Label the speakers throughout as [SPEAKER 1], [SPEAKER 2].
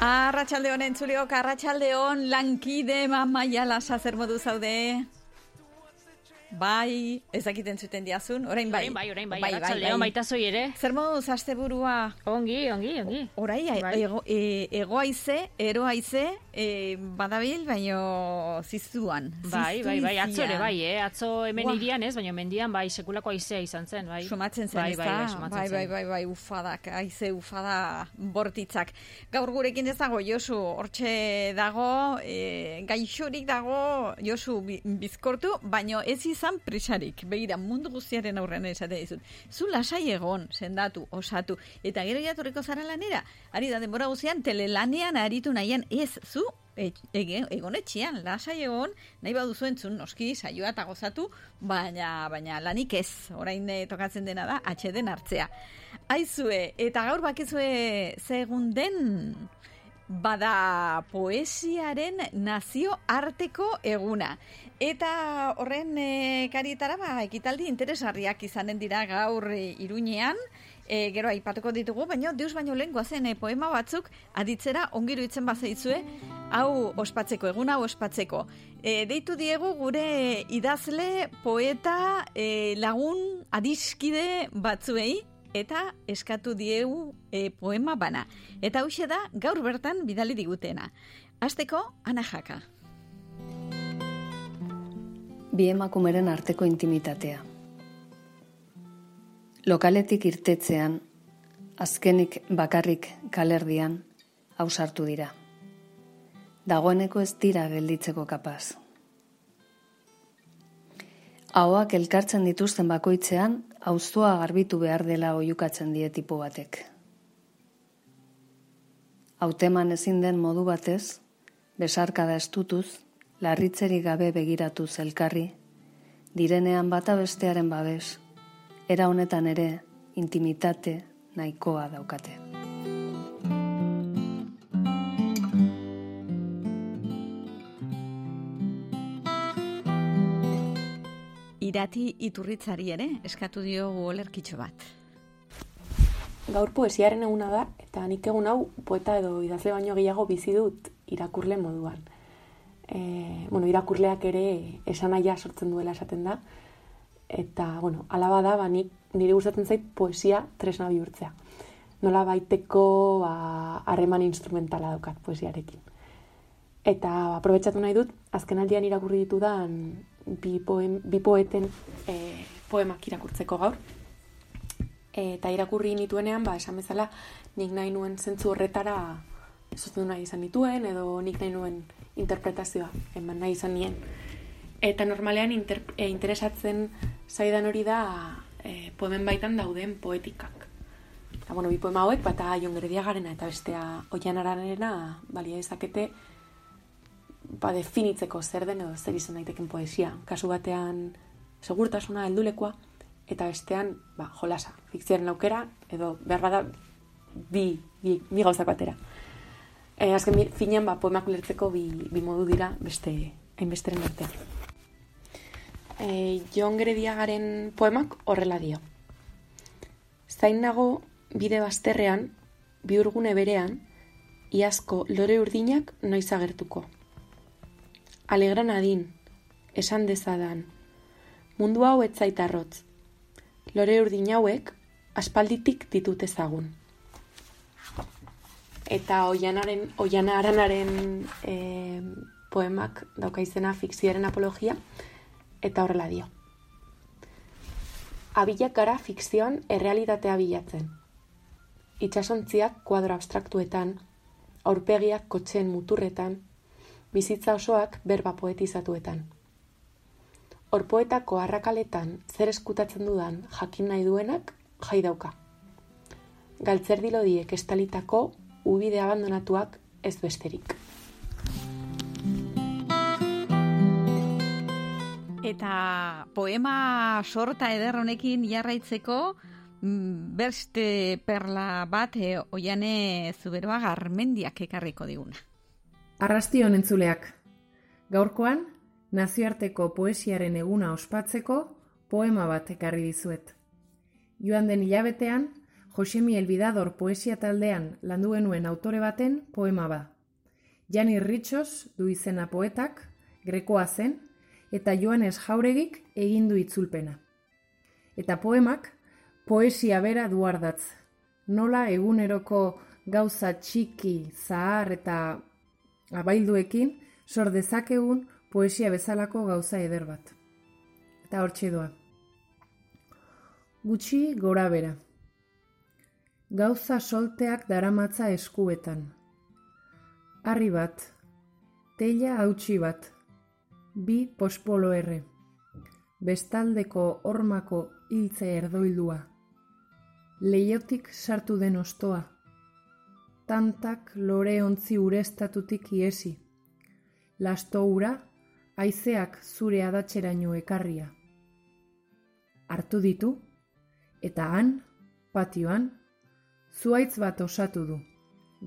[SPEAKER 1] Arratxalde honen tzuliok, arratxalde hon lankide mamaiala sazer modu zaude. Bai, ezakiten zuten diazun, orain bai.
[SPEAKER 2] Orain bai, orain bai, bai, bai, bai. baita zoi ere.
[SPEAKER 1] Zer moduz, aste burua?
[SPEAKER 2] Ongi, ongi, ongi.
[SPEAKER 1] Orai, bai. ego, e, ego aize, ero aize, e, badabil, baino zizuan.
[SPEAKER 2] Bai, bai, bai, atzo ere, bai, eh? Atzo hemen Ua. irian ez, baina mendian, bai, sekulako aizea izan zen, bai.
[SPEAKER 1] Sumatzen zen, bai,
[SPEAKER 2] bai, bai,
[SPEAKER 1] bai, bai, bai, bai, ufadak, aize, ufada bortitzak. Gaur gurekin ez dago, Josu, hortxe dago, e, gaixorik dago, Josu, bizkortu, baino ez izan izan prisarik, begira, mundu guztiaren aurrean esate dizut. Zu lasai egon, sendatu, osatu, eta gero jaturriko zara lanera, ari da denbora guztian, telelanean aritu nahian, ez, zu, e, egon etxian, lasai egon, nahi baduzu entzun, noski, saioa eta gozatu, baina, baina lanik ez, orain e, tokatzen dena da, atxeden hartzea. Aizue, eta gaur bakizue segun den, bada poesiaren nazio arteko eguna. Eta horren e, karietara, ba, ekitaldi interesgarriak izanen dira gaur e, iruñean, e, gero aipatuko ditugu, baina deus baino lehen goazen e, poema batzuk aditzera ongiru itzen bazaitzue, hau ospatzeko, eguna hau ospatzeko. E, deitu diegu gure idazle, poeta, e, lagun, adiskide batzuei, eta eskatu diegu e, poema bana. Eta hau da gaur bertan bidali digutena. Azteko, Ana Jaka
[SPEAKER 3] bi emakumeren arteko intimitatea. Lokaletik irtetzean, azkenik bakarrik kalerdian, hausartu dira. Dagoeneko ez dira gelditzeko kapaz. Ahoak elkartzen dituzten bakoitzean, auztoa garbitu behar dela oiukatzen die tipo batek. Hauteman ezin den modu batez, besarkada estutuz, larritzeri gabe begiratu zelkarri, direnean bata bestearen babes, era honetan ere intimitate nahikoa daukate.
[SPEAKER 1] Irati iturritzari ere eskatu dio olerkitxo bat.
[SPEAKER 4] Gaur poesiaren eguna da, eta nik egun hau poeta edo idazle baino gehiago bizi dut irakurle moduan e, bueno, irakurleak ere esanaia sortzen duela esaten da. Eta, bueno, alaba da, ba, nik, nire gustatzen zait poesia tresna bihurtzea. Nola baiteko ba, harreman instrumentala daukat poesiarekin. Eta aprobetsatu nahi dut, azken aldian irakurri ditudan bi, poem, bi poeten e, poemak irakurtzeko gaur. eta irakurri nituenean, ba, esan bezala, nik nahi nuen zentzu horretara zuzendu nahi izan nituen, edo nik nahi nuen interpretazioa eman nahi izan nien. Eta normalean inter, e, interesatzen zaidan hori da e, poemen baitan dauden poetikak. Eta, bueno, bi poema hauek, bata Jon Grediagarena eta bestea Oian Aranena balia ezakete ba, definitzeko zer den edo zer izan daiteken poesia. Kasu batean segurtasuna heldulekoa eta bestean ba, jolasa, fikzioaren aukera edo behar bada bi, bi, bi gauzak batera. E, azken finean, ba, poemak ulertzeko bi, bi modu dira beste hainbesteren artean. E, Jon Grediagaren poemak horrela dio. Zain nago bide bazterrean, biurgune berean, iazko lore urdinak noiz agertuko. Alegran adin, esan dezadan, mundu hau etzaitarrotz. Lore urdin hauek, aspalditik ditut ezagun eta oianaren, oiana aranaren e, poemak dauka izena fikzioaren apologia, eta horrela dio. Abilak gara fikzioan errealitatea bilatzen. Itxasontziak kuadro abstraktuetan, aurpegiak kotxen muturretan, bizitza osoak berba poetizatuetan. Orpoetako arrakaletan zer eskutatzen dudan jakin nahi duenak jai dauka. Galtzer dilodiek estalitako ubide abandonatuak ez besterik.
[SPEAKER 1] Eta poema sorta eder honekin jarraitzeko mm, beste perla bat e, oiane zuberoa garmendiak ekarriko diguna.
[SPEAKER 5] Arrasti honentzuleak. Gaurkoan, nazioarteko poesiaren eguna ospatzeko poema bat ekarri dizuet. Joan den hilabetean, Josemi Elbidador poesia taldean landu genuen autore baten poema ba. Jani Ritxos du izena poetak, grekoa zen, eta Joanes Jauregik egin du itzulpena. Eta poemak poesia bera duardatz. Nola eguneroko gauza txiki, zahar eta abailduekin sor dezakegun poesia bezalako gauza eder bat. Eta hortxe doa. Gutxi gora bera. Gauza solteak daramatza eskuetan. Arri bat, teila hautsi bat, bi pospolo erre, bestaldeko hormako hiltze erdoildua, leiotik sartu den ostoa, tantak lore ontzi urestatutik iesi, lasto ura, aizeak zure adatxeraino ekarria. Artu ditu, eta han, patioan, zuaitz bat osatu du,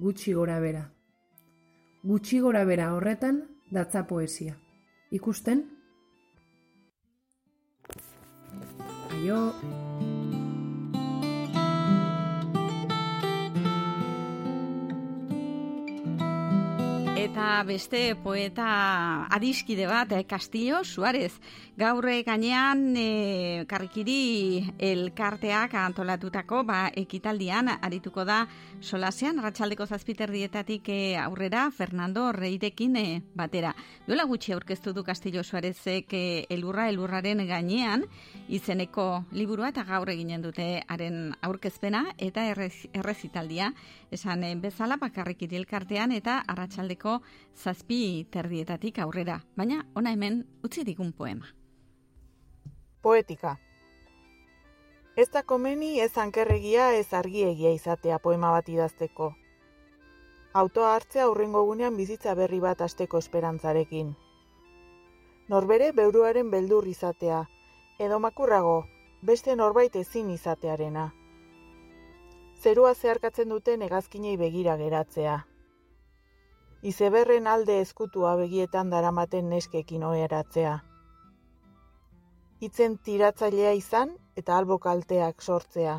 [SPEAKER 5] gutxi gora bera. Gutxi gora bera horretan datza poesia. Ikusten? Aio!
[SPEAKER 1] Eta beste poeta adiskide bat, eh, Castillo Suárez. Gaurre eh, gainean eh, karrikiri elkarteak antolatutako ba, ekitaldian arituko da solasean, ratxaldeko zazpiterdietatik eh, aurrera Fernando Reirekin eh, batera. Duela gutxi aurkeztu du Castillo Suárezek eh, elurra elurraren gainean izeneko liburua eta gaur eginen dute haren aurkezpena eta errez, errezitaldia esan bezala bakarrikiri elkartean eta arratsaldeko zazpi terdietatik aurrera, baina ona hemen utzi digun poema.
[SPEAKER 6] Poetika Ez da komeni ez ankerregia ez argiegia izatea poema bat idazteko. Autoa hartzea aurrengo gunean bizitza berri bat asteko esperantzarekin. Norbere beuruaren beldur izatea, edo makurrago, beste norbait ezin izatearena. Zerua zeharkatzen duten egazkinei begira geratzea. Izeberren alde ezkutua begietan daramaten neskekin oheratzea. Itzen tiratzailea izan eta albo kalteak sortzea.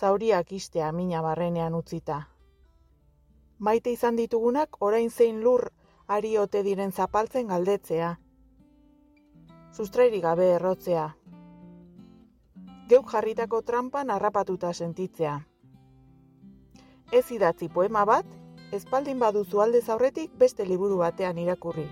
[SPEAKER 6] Zauriak istea mina barrenean utzita. Maite izan ditugunak orain zein lur ari ote diren zapaltzen galdetzea. Sustrairi gabe errotzea. Geuk jarritako trampan harrapatuta sentitzea. Ez idatzi poema bat, espaldin baduzu aldez aurretik beste liburu batean irakurri.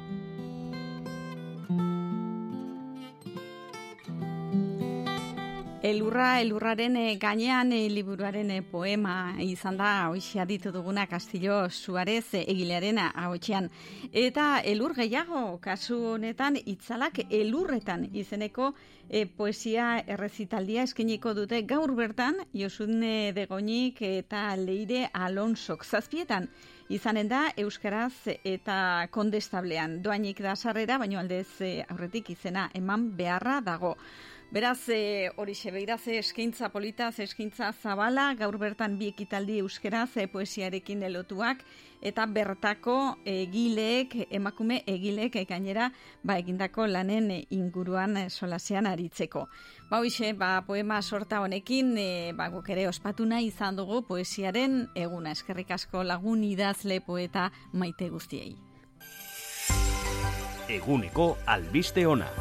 [SPEAKER 1] Elurra, elurraren eh, gainean eh, liburuaren eh, poema izan da hoxe aditu duguna Castillo Suarez egilearen ahotxean. Eta elur gehiago, kasu honetan, itzalak elurretan izeneko eh, poesia errezitaldia eskeniko dute gaur bertan, Josune Degonik eta Leire Alonsok zazpietan. Izanen da Euskaraz eta kondestablean. Doainik da sarrera, baino aldez aurretik izena eman beharra dago. Beraz, e, hori begira ze eskaintza polita, eskaintza zabala, gaur bertan bi ekitaldi euskeraz e, poesiarekin elotuak, eta bertako egileek, emakume egileek gainera ba, egindako lanen inguruan e, solasean aritzeko. Ba, hoxe, ba, poema sorta honekin, e, ba, guk ere ospatu nahi izan dugu poesiaren eguna eskerrik asko lagun idazle poeta maite guztiei.
[SPEAKER 7] Eguneko albiste ona.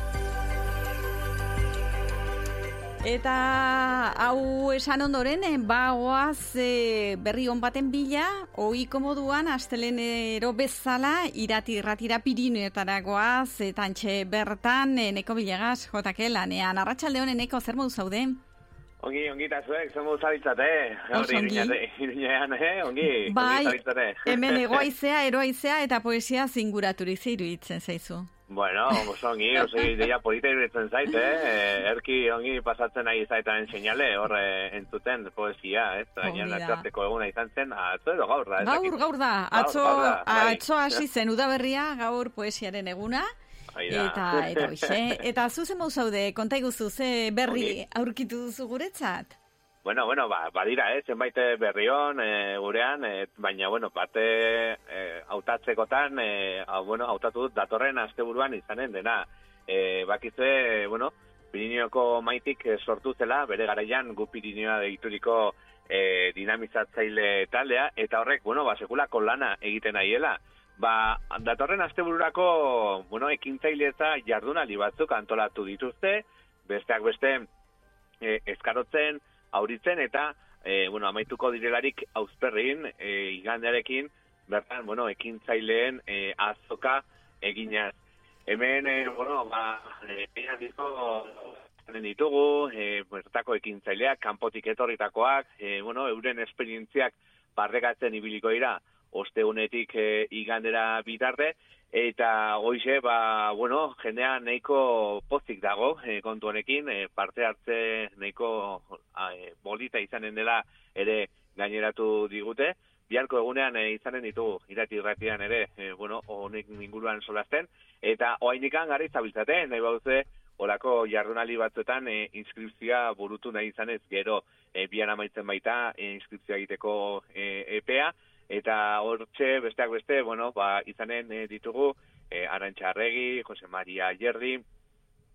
[SPEAKER 1] Eta hau esan ondoren, eh, ba oaz e, berri on baten bila, ohiko moduan astelenero bezala irati irratira Pirineotara goaz, eta antxe bertan e, neko bilegaz jotake lanean. Arratxalde honen neko zer modu zaude?
[SPEAKER 8] Ongi, ongi eta zuek, zen modu zabitzate.
[SPEAKER 1] Oso ongi.
[SPEAKER 8] Irinean, eh? Ongi,
[SPEAKER 1] Bai,
[SPEAKER 8] ongi zabitzate.
[SPEAKER 1] hemen egoaizea, eroaizea eta poesia zinguraturik zeiru itzen zaizu.
[SPEAKER 8] Bueno, ongi, oso ideia polita iruditzen zait, eh? Erki ongi pasatzen nahi zaitaren seinale, hor eh, entzuten poesia, ez?
[SPEAKER 1] Ongi
[SPEAKER 8] Baina nazioarteko eguna izan zen, atzo edo gaur da.
[SPEAKER 1] Gaur, gaur da, atzo,
[SPEAKER 8] bai.
[SPEAKER 1] atzo hasi zen udaberria, gaur poesiaren eguna. Eta, eta hoxe, eta zuzen mau zaude, konta iguzu, ze berri aurkitu duzu guretzat?
[SPEAKER 8] Bueno, bueno, ba, badira, eh, zenbait eh, berrion eh, gurean, eh, baina, bueno, bate eh, autatzekotan, eh, hau, bueno, hautatu dut datorren asteburuan izanen dena. Eh, bakizue, bueno, Pirineoko maitik e, sortu zela, bere garaian gu Pirineoa deituriko e, dinamizatzaile taldea, eta horrek, bueno, ba, sekulako lana egiten nahiela. Ba, datorren astebururako, bueno, ekintzaile eta jardunali batzuk antolatu dituzte, besteak beste e, eskarotzen, auritzen, eta, e, bueno, amaituko direlarik auzperrin, e, igandearekin, bertan, bueno, ekintzaileen e, azoka eginaz. Hemen, e, bueno, ba, e, ditugu, e, bertako ekintzaileak, kanpotik etorritakoak, e, bueno, euren esperientziak barrekatzen ibiliko dira, osteunetik e, igandera bitarde, eta goize, ba, bueno, jendea nahiko pozik dago e, kontu honekin, e, parte hartze nahiko e, bolita izanen dela ere gaineratu digute, biharko egunean e, izanen ditugu irati irratian ere, e, bueno, honek inguruan solazten, eta oainikan gara izabiltzate, nahi bauze, olako jardunali batzuetan e, inskripzioa burutu nahi izanez gero e, bian amaitzen baita e, inskripzioa egiteko e, EPEA, eta hortxe besteak beste, bueno, ba, izanen e, ditugu e, Arantxarregi, Jose Maria Jerdi,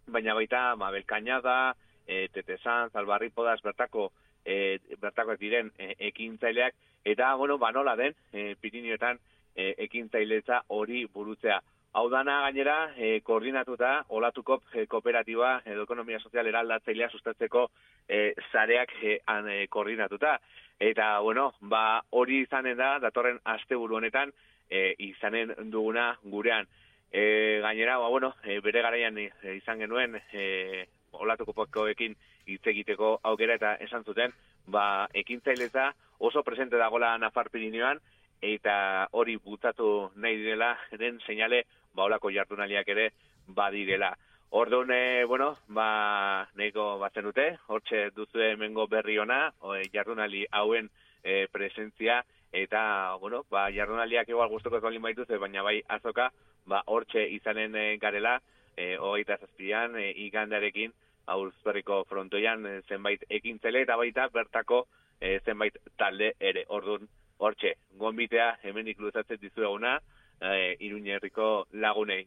[SPEAKER 8] baina baita Mabel Cañada, e, Tete Sanz, Albarri Podas, bertako, e, bertako diren e, ekintzaileak, eta, bueno, banola den, e, Pirinioetan, e, ekintzailetza hori burutzea. Hau dana gainera, e, koordinatuta, olatuko e, kooperatiba edo ekonomia sozial eraldatzailea sustatzeko e, zareak e, an, e, koordinatuta. Eta, bueno, ba, hori izanen da, datorren asteburu honetan, e, izanen duguna gurean. E, gainera, ba, bueno, e, bere garaian izan genuen, e, olatuko pokoekin hitz egiteko aukera eta esan zuten, ba, ekintzaileza oso presente dagola Nafar Pirinioan, eta hori butatu nahi direla, den seinale baolako jardunaliak ere badirela. Orduan, e, bueno, ba, nahiko batzen dute, hortxe duzu hemengo berri ona, jardunali hauen e, presentzia, eta, bueno, ba, jardunaliak igual guztoko ez balin baituz, baina bai azoka, ba, hortxe izanen e, garela, e, hogeita zazpian, e, igandarekin, aurzberriko frontoian e, zenbait ekintzele, eta baita bertako e, zenbait talde ere. Orduan, hortxe, gonbitea hemen ikluzatzen dizu eguna, e, iruñerriko lagunei.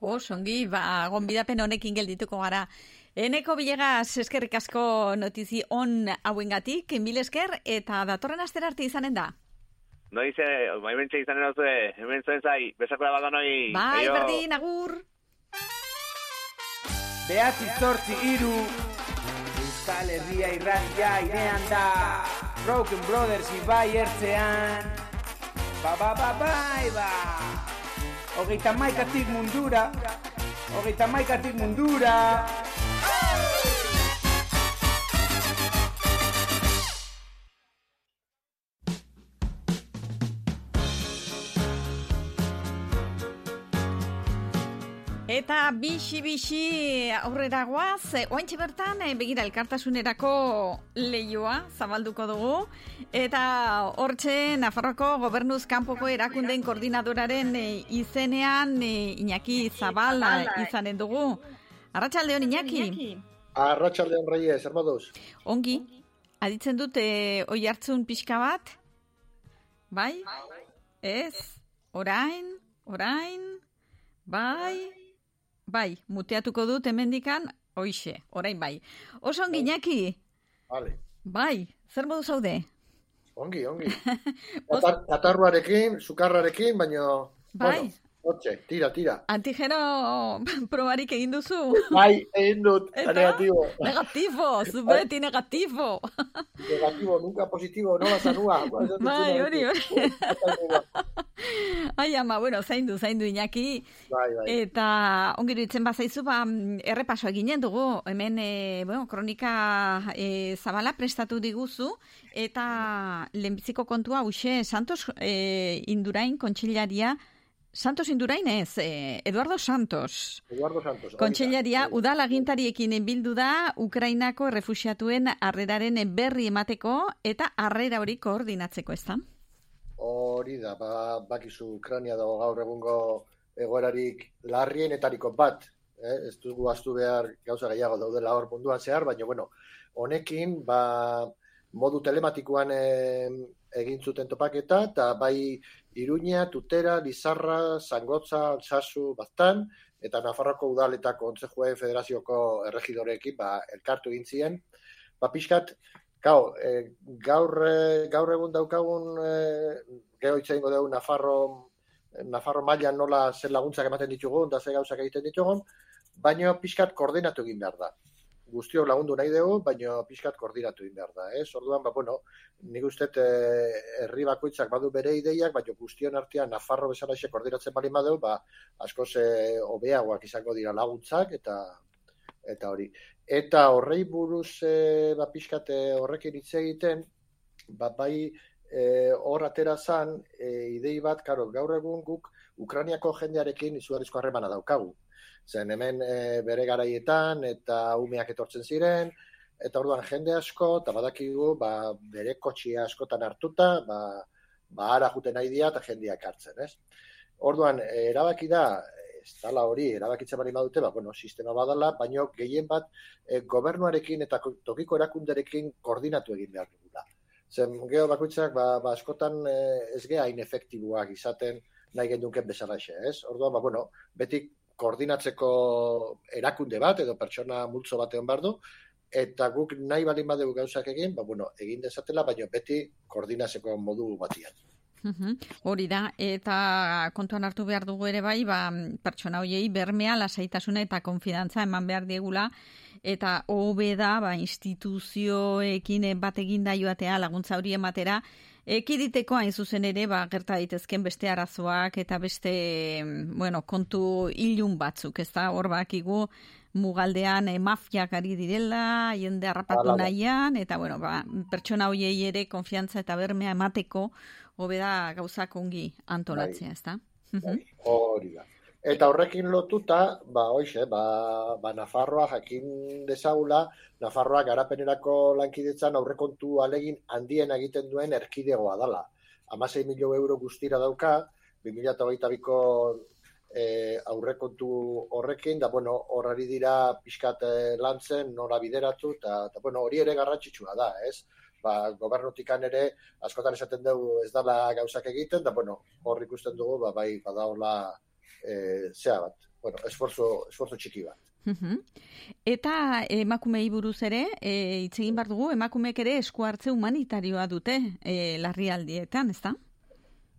[SPEAKER 1] Oh, songi, ba, gonbidapen honekin geldituko gara. Eneko bilegaz eskerrik asko notizi on hauengatik, mil esker, eta datorren aster arte izanen da.
[SPEAKER 8] No dice, bai bentsa izanen hau hemen zuen zai, besako da noi.
[SPEAKER 1] Bai, berdin, agur.
[SPEAKER 9] Behatzi zortzi iru, Euskal Herria irratia irean da, Broken Brothers ibai ertzean, ba ba ba bai ba. Hogeita maikatik mundura. Hogeita maikatik mundura
[SPEAKER 1] Eta bixi-bixi aurrera guaz, oantxe bertan, e, begira elkartasunerako leioa zabalduko dugu. Eta hortxe, Nafarroko gobernuz kanpoko erakundeen koordinadoraren e, izenean Iñaki Zabala izanen dugu. Arratxaldeon, Iñaki?
[SPEAKER 10] Arratxaldeon, Reyes, hermodos.
[SPEAKER 1] Ongi, aditzen dute oi hartzun pixka bat? Bai? Ez? Orain? Orain? Bai? Bai, muteatuko dut hemendikan hoixe, orain bai. Oso ongi, Iñaki?
[SPEAKER 10] Vale.
[SPEAKER 1] Bai, zer modu zaude?
[SPEAKER 10] Ongi, ongi. Atar, atarruarekin, sukarrarekin, baina...
[SPEAKER 1] Bai.
[SPEAKER 10] Bueno, Otxe, tira, tira.
[SPEAKER 1] Antigeno probarik egin duzu?
[SPEAKER 10] Bai, egin dut, negatibo.
[SPEAKER 1] Negatibo, zubeti negatibo.
[SPEAKER 10] Negatibo, nunca positibo, no basanua.
[SPEAKER 1] Bai, hori, hori. Ai, ama, bueno, zaindu, zaindu inaki.
[SPEAKER 10] Bai, bai.
[SPEAKER 1] Eta ongiru itzen bazaizu, ba, errepaso eginen dugu. Hemen, e, bueno, kronika e, zabala prestatu diguzu. Eta lehenbiziko kontua, uxe, Santos e, Indurain, kontxilaria, Santos Indurain ez, eh, Eduardo Santos.
[SPEAKER 10] Eduardo Santos.
[SPEAKER 1] Kontxellaria, udal agintariekin bildu da Ukrainako refusiatuen arreraren berri emateko eta arrera hori koordinatzeko ez da?
[SPEAKER 10] Hori da, ba, bakizu Ukraina dago gaur egungo egoerarik larrienetariko bat. Eh? Ez dugu astu behar gauza gehiago daudela hor munduan zehar, baina bueno, honekin, ba, modu telematikoan egin zuten topaketa, eta bai Iruña, Tutera, Lizarra, Zangotza, Alsasu, Baztan, eta Nafarroko udal eta kontzejue federazioko erregidorekin ba, elkartu egin zien, ba, pixkat, gau, e, gaur, e, gaur egun daukagun, e, geho itzaingo dugu Nafarro, Nafarro mailan nola zer laguntzak ematen ditugun, da zer gauzak egiten ditugun, baina pixkat koordinatu egin behar da guztiok lagundu nahi dugu, baina pixkat koordinatu egin behar da. Ez? Orduan, ba, bueno, nik uste eh, herri bakoitzak badu bere ideiak, baina guztion artean Nafarro bezala koordinatzen bali badu, ba, asko ze hobeagoak izango dira laguntzak, eta eta hori. Eta horrei buruz e, ba, pixkat e, horrekin hitz egiten, ba, bai hor atera zan, idei bat, karo, gaur egun guk Ukraniako jendearekin izugarrizko harremana daukagu. Zen hemen e, bere garaietan eta umeak etortzen ziren, eta orduan jende asko, eta badakigu, ba, bere kotxia askotan hartuta, ba, ba ara juten nahi dia eta jendeak hartzen, ez? Orduan, e, erabaki da, ez dala hori, erabakitzen bari badute, ba, bueno, sistema badala, baino gehien bat e, gobernuarekin eta tokiko erakunderekin koordinatu egin behar dugula. Zen, geho bakoitzak, ba, ba askotan e, ez geha inefektibuak izaten nahi gendunken bezala ez? Orduan, ba, bueno, beti koordinatzeko erakunde bat edo pertsona multzo batean bardu, eta guk nahi balin badegu gauzak egin, ba, bueno, egin dezatela, baina beti koordinatzeko modu batian.
[SPEAKER 1] Hori da, eta kontuan hartu behar dugu ere bai, ba, pertsona hoiei bermea, lasaitasuna eta konfidantza eman behar diegula, eta hobe da, ba, instituzioekin bat egin da joatea laguntza hori ematera, Ekiditeko hain zuzen ere, ba, gerta daitezken beste arazoak eta beste, bueno, kontu ilun batzuk, ez da, hor bakigu, mugaldean e, mafiak ari direla, jende harrapatu nahian, eta, bueno, ba, pertsona hoiei ere konfiantza eta bermea emateko, hobeda gauzak ongi antolatzea, bai. ez da?
[SPEAKER 10] Bai, hori da. Eta horrekin lotuta, ba, hoxe, ba, ba Nafarroa jakin dezagula, Nafarroa garapenerako lankidetzan aurrekontu alegin handien egiten duen erkidegoa dala. Amasei milio euro guztira dauka, 2008ko e, aurrekontu horrekin, da, bueno, horrari dira pixkat e, lantzen, nora bideratu, eta, bueno, hori ere garrantzitsua da, ez? Ba, gobernotikan ere, askotan esaten dugu ez dala gauzak egiten, da, bueno, hor ikusten dugu, ba, bai, badaola, e, zea bat, bueno, esforzo, esforzo txiki bat.
[SPEAKER 1] Eta emakumei buruz ere, e, itzegin bar dugu, emakumeek ere esku hartze humanitarioa dute e, larrialdietan, ezta?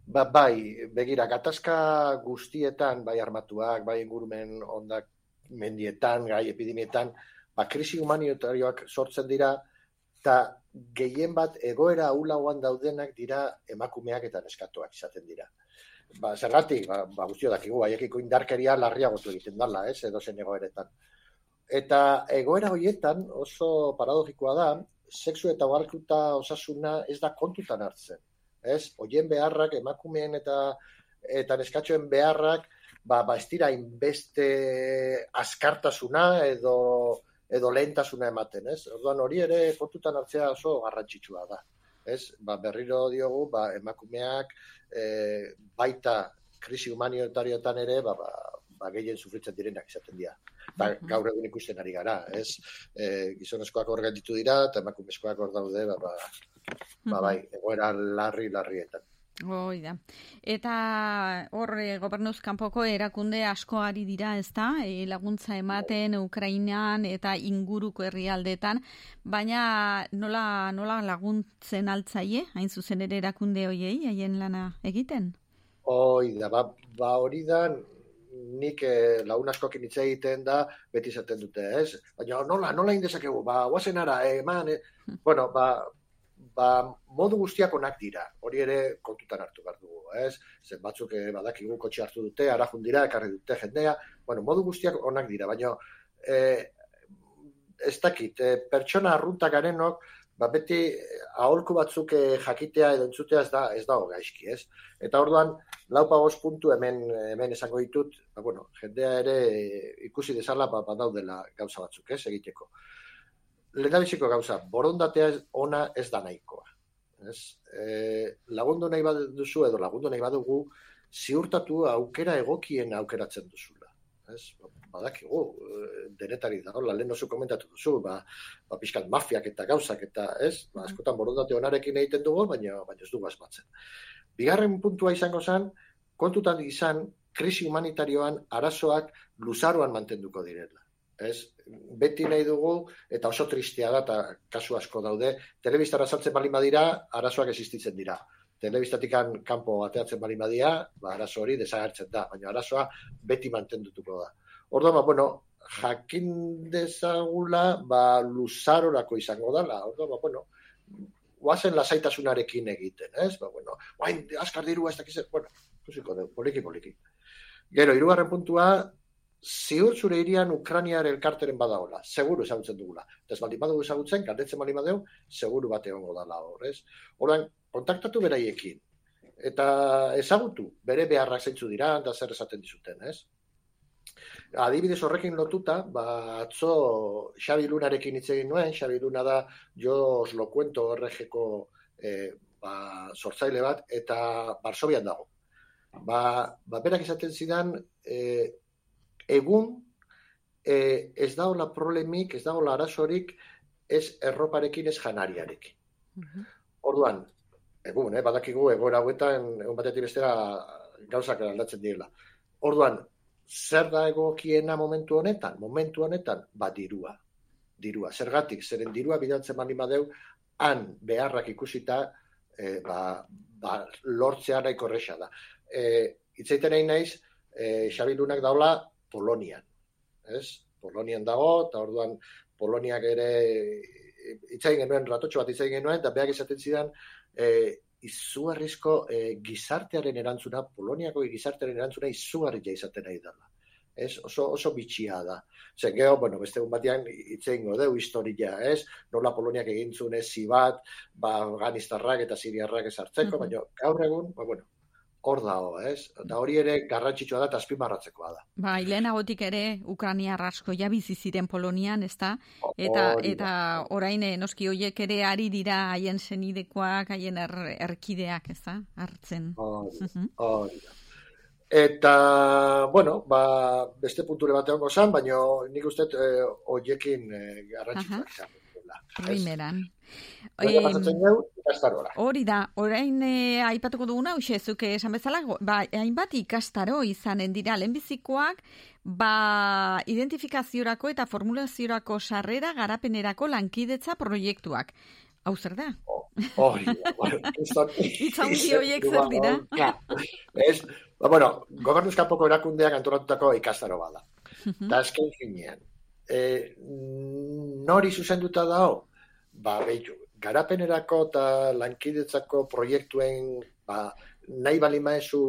[SPEAKER 10] Ba, bai, begira, gatazka guztietan, bai armatuak, bai ingurumen ondak mendietan, gai epidemietan, ba, krisi humanitarioak sortzen dira, eta gehien bat egoera ulagoan daudenak dira emakumeak eta neskatuak izaten dira ba, zergatik, ba, ba guztio dakigu, baiekiko indarkeria larriagotu egiten dala, ez, edo zen egoeretan. Eta egoera horietan oso paradogikoa da, sexu eta ugalkuta osasuna ez da kontutan hartzen. Ez, oien beharrak, emakumeen eta eta neskatxoen beharrak, ba, ba ez dira inbeste askartasuna edo edo lehentasuna ematen, ez? Orduan hori ere kontutan hartzea oso garrantzitsua da ez? Ba, berriro diogu, ba, emakumeak e, baita krisi humanitarioetan ere, ba, ba, ba, gehien sufritzen direnak izaten dira. Ba, gaur egun ikusten ari gara, ez? E, gizonezkoak hor ditu dira, eta emakumezkoak hor daude, ba, ba, ba, bai, egoera larri-larrietan.
[SPEAKER 1] Hoi da. Eta hor e, gobernuz kanpoko erakunde asko ari dira, ez da? E, laguntza ematen Ukrainan eta inguruko herrialdetan, baina nola, nola laguntzen altzaie, hain zuzen ere erakunde hoiei, haien lana egiten?
[SPEAKER 10] Hoi da, ba, ba hori da, nik eh, lagun askokin hitz egiten da, beti zaten dute, ez? Baina nola, nola indezakegu, ba, guazen ara, eman, eh, bueno, ba, ba, modu guztiak onak dira. Hori ere kontutan hartu behar dugu, ez? Zen batzuk eh, badakigu kotxe hartu dute, arajun dira, ekarri dute jendea. Bueno, modu guztiak onak dira, baina eh, ez dakit, eh, pertsona arruntak garenok, ba, beti aholku batzuk eh, jakitea edo entzutea ez da, ez dago gaizki, ez? Eta orduan, laupa puntu hemen, hemen esango ditut, ba, bueno, jendea ere ikusi desala ba, badaudela gauza batzuk, ez, egiteko lehendabiziko gauza, borondatea ona ez da nahikoa. Ez? E, lagundu nahi duzu edo lagundu nahi badugu, ziurtatu aukera egokien aukeratzen duzula. Ez? Badakigu, e, denetari da, la lehen oso komentatu duzu, ba, ba pixkat mafiak eta gauzak eta, ez? Ba, askotan borondate onarekin egiten dugu, baina, baina ez dugu asmatzen. Bigarren puntua izango zen, kontutan izan, krisi humanitarioan arazoak luzaroan mantenduko direla. Ez? Beti nahi dugu, eta oso tristea da, eta kasu asko daude, telebistara saltzen bali badira, arazoak existitzen dira. Telebistatikan kanpo ateatzen bali badia, ba, arazo hori desagertzen da, baina arazoa beti mantendutuko da. Orduan, ba, bueno, jakin dezagula, ba, luzarorako izango dala. Orduan, ba, bueno, guazen lasaitasunarekin egiten, ez? Ba, bueno, guain, askar diru, ez dakiz, bueno, kusiko dugu, poliki, poliki. Gero, irugarren puntua, ziur zure irian Ukraniar elkarteren badaola, seguru ezagutzen dugula. Ez baldin badugu ezagutzen, galdetzen baldin badeu, seguru bate hongo dala hor, ez? Horan, kontaktatu beraiekin, eta ezagutu, bere beharrak zeintzu dira, eta zer esaten dizuten, ez? Adibidez horrekin lotuta, ba, atzo Xabi Lunarekin hitz egin nuen, Xabi Luna da jo os lo cuento RGko eh, ba, sortzaile bat, eta Barsobian dago ba, ba berak esaten zidan, e, egun e, ez daola problemik, ez daola arazorik, ez erroparekin, ez janariarekin. Mhm. Orduan, egun, eh, badakigu, egoera hauetan, egun batetik bestera gauzak aldatzen direla. Orduan, zer da egokiena momentu honetan? Momentu honetan, ba, dirua. Dirua. Zergatik, zeren dirua bidaltzen mani madeu, han beharrak ikusita, e, ba, ba, lortzea nahi korrexa da e, itzaiten nahi naiz, e, Xabi Lunak daula Polonian. Ez? Polonian dago, eta orduan Poloniak ere itzain genuen, ratotxo bat itzain genuen, eta behak izaten zidan, e, izugarrizko e, gizartearen erantzuna, Poloniako gizartearen erantzuna izugarria izaten nahi dela. Ez? Oso, oso bitxia da. Zer, geho, bueno, beste un batean itzein godeu historia, ez? Nola Poloniak egintzun ez zibat, ba, Afganistarrak eta Siriarrak ezartzeko, mm -hmm. baina gaur egun, ba, bueno, hor dago, ez? Da hori ere garrantzitsua da eta azpimarratzekoa da.
[SPEAKER 1] Ba, lehenagotik ere Ukrania rasko ja bizi ziren Polonian, ezta? Eta eta orain eh, noski hoiek ere ari dira haien senidekoak, haien er, erkideak, ezta? Hartzen.
[SPEAKER 10] Hori Eta, bueno, ba, beste punture batean gozan, baina nik uste eh, hoiekin eh, garrantzitsua
[SPEAKER 1] Primeran.
[SPEAKER 10] Hori
[SPEAKER 1] da, orain eh, aipatuko duguna, uxe, zuke esan bezala, ba, hainbat ikastaro izanen dira, lehenbizikoak, ba, identifikaziorako eta formulaziorako sarrera garapenerako lankidetza proiektuak. Hau zer da?
[SPEAKER 10] Hori,
[SPEAKER 1] Itzaundi horiek zer dira?
[SPEAKER 10] Ez, ba, bueno, gobernuzkapoko erakundeak antolatutako ikastaro bada. Eta esken finean, e, nori zuzenduta dago? Ba, behitu, garapenerako eta lankidetzako proiektuen ba, nahi bali maezu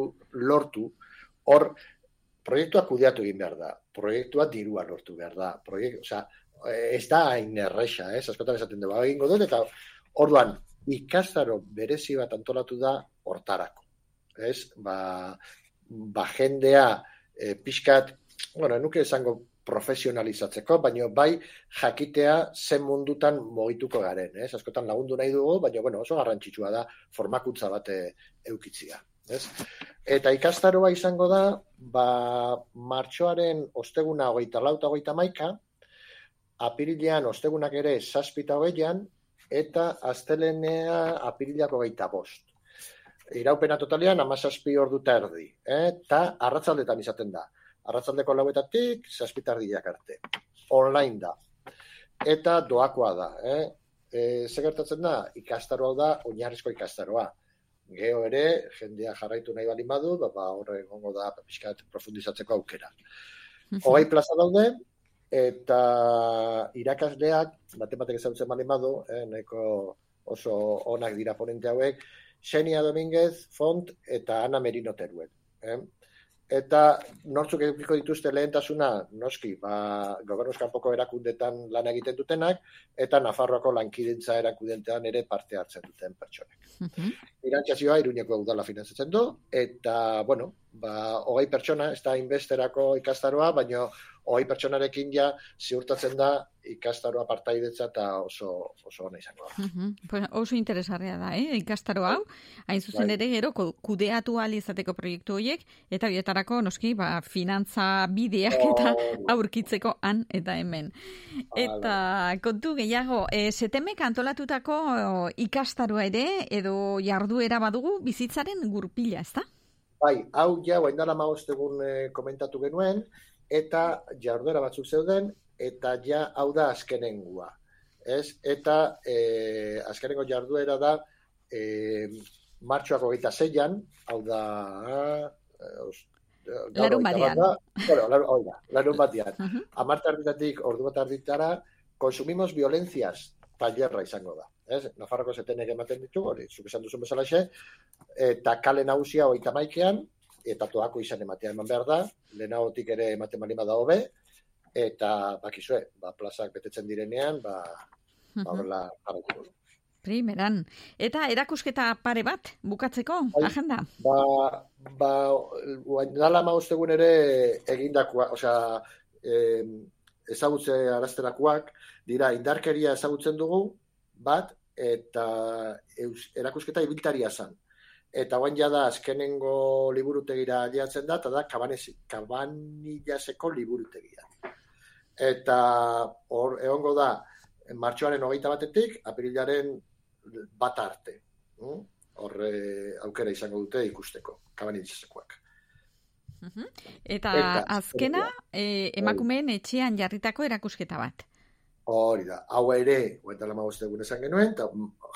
[SPEAKER 10] lortu, hor, proiektua kudeatu egin behar da, proiektua dirua lortu behar da, proiektu, oza, ez da hain erresa, ez, askotan esaten dugu, egingo dut, eta orduan, ikastaro berezi bat antolatu da hortarako, ez, ba, ba jendea, e, pixkat, bueno, nuke esango profesionalizatzeko, baina bai jakitea zen mundutan mogituko garen, ez? Askotan lagundu nahi dugu, baina bueno, oso garrantzitsua da formakuntza bate eukitzia, ez? Eta ikastaroa izango da, ba, martxoaren osteguna hogeita lauta hogeita maika, apirilean ostegunak ere saspita hogeian, eta astelenea apirilako hogeita bost. Iraupena totalian, amazazpi ordu erdi, eh? eta arratzaldetan izaten da arratzaldeko lauetatik, zazpitardiak arte. Online da. Eta doakoa da. Eh? E, gertatzen da, ikastaroa da, oinarrizko ikastaroa. Geo ere, jendea jarraitu nahi bali badu, ba, ba horre gongo da, pixkat profundizatzeko aukera. Hogei plaza daude, eta irakasleak, bate batek ezagutzen bali badu, eh, nahiko oso onak dira ponente hauek, Xenia Dominguez, Font eta Ana Merino Teruel. Eh? Eta nortzuk edukiko dituzte lehentasuna, noski, ba, gobernuz kanpoko erakundetan lan egiten dutenak, eta Nafarroako lankidentza erakundetan ere parte hartzen duten pertsonek. Uh -huh. Irantxazioa, iruñeko udala finantzatzen du, eta, bueno, ba, hogei pertsona, ez da inbesterako ikastaroa, baina hogei pertsonarekin ja ziurtatzen da ikastaroa partaidetza eta oso, oso ona izango da.
[SPEAKER 1] Uh pues oso interesarria da, eh? ikastaro hau, hain zuzen bai. ere gero kudeatu izateko proiektu horiek, eta bietarako noski ba, finantza bideak eta aurkitzeko han eta hemen. Eta kontu gehiago, e, setemek antolatutako ikastaroa ere, edo jarduera badugu bizitzaren gurpila, ez da?
[SPEAKER 10] Bai, hau ja, guain dala egun e, komentatu genuen, eta jarduera batzuk zeuden, eta ja, hau da azkenengua. Ez? Eta e, azkenengo jarduera da, e, martxoak hogeita zeian, hau da,
[SPEAKER 1] Larun batian.
[SPEAKER 10] Bueno, larun batian. Uh -huh. Amarte arditatik, ordu bat arditara, konsumimos violencias talerra izango da. Ez? Nafarroko zetenek ematen ditu, hori, zuk esan duzun bezala xe, eta kale nagusia oita maikean, eta toako izan ematea eman behar da, lehenagotik ere ematen malima da hobe, eta bakizue, ba, plazak betetzen direnean, ba, ba, horrela, uh
[SPEAKER 1] Primeran. Eta erakusketa pare bat, bukatzeko, Ai, agenda?
[SPEAKER 10] Ba, ba, nala maustegun ere egindakoa, osea, eh, ezagutze arazterakoak, dira, indarkeria ezagutzen dugu, bat, eta eus, erakusketa ibiltaria zan. Eta guain da azkenengo liburutegira aliatzen da, eta da kabanillaseko liburutegia. Eta hor, egongo da, martxoaren hogeita batetik, apirilaren bat arte. Mm? Horre aukera izango dute ikusteko, kabanitzesekoak.
[SPEAKER 1] Eta, eta azkena, e, emakumeen etxean jarritako erakusketa bat.
[SPEAKER 10] Hori da, hau ere, gueta lama egun esan genuen, eta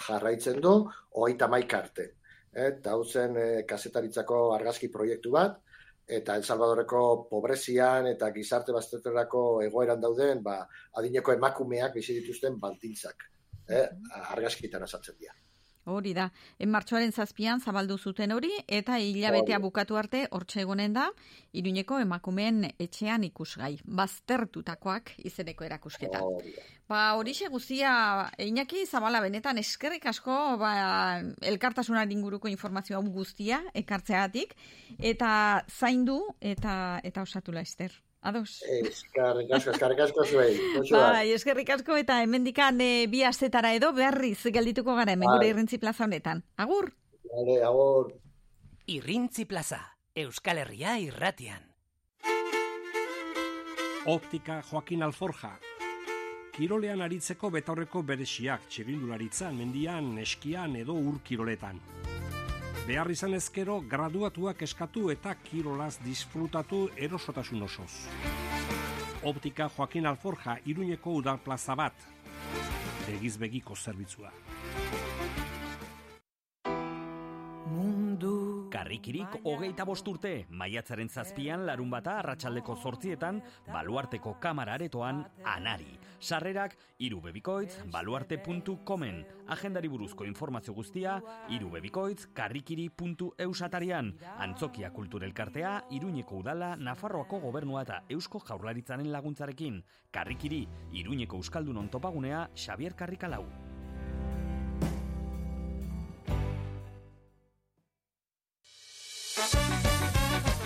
[SPEAKER 10] jarraitzen du, hogeita maik arte. Eta hau zen e, kasetaritzako argazki proiektu bat, eta El Salvadorreko pobrezian eta gizarte basteterako egoeran dauden, ba, adineko emakumeak bizi dituzten baltintzak eh, argazkitan asaltzen dira.
[SPEAKER 1] Hori da, en martxoaren zazpian zabaldu zuten hori, eta hilabetea bukatu arte hortxe egonen da, iruñeko emakumeen etxean ikusgai, baztertutakoak izeneko erakusketa. Ba, hori guzia, Iñaki Zabala benetan eskerrik asko, ba, elkartasunaren inguruko informazioa guztia ekartzeatik, eta zaindu eta eta osatula ester. Ados.
[SPEAKER 10] Eskerrik asko, eskerrik asko zuei.
[SPEAKER 1] Bai, eskerrik asko eta hemendikan e, bi astetara edo beharriz geldituko gara hemen gure bai. irrintzi plaza honetan. Agur?
[SPEAKER 10] Vale, agur.
[SPEAKER 7] Irrintzi plaza, Euskal Herria irratian. Optika Joaquin Alforja. Kirolean aritzeko betorreko beresiak txirindularitzan, mendian, eskian edo ur kiroletan behar izan ezkero graduatuak eskatu eta kirolaz disfrutatu erosotasun osoz. Optika Joaquin Alforja iruñeko udal plaza bat, begizbegiko zerbitzua. Karrikirik hogeita bosturte, maiatzaren zazpian larun bata arratsaldeko zortzietan, baluarteko kamara aretoan, anari. Sarrerak, irubebikoitz, baluarte.comen. Agendari buruzko informazio guztia, irubebikoitz, karrikiri.eusatarian. Antzokia kulturelkartea, iruñeko udala, Nafarroako gobernua eta eusko jaurlaritzanen laguntzarekin. Karrikiri, iruñeko euskaldun ontopagunea, Xavier Karrikalau.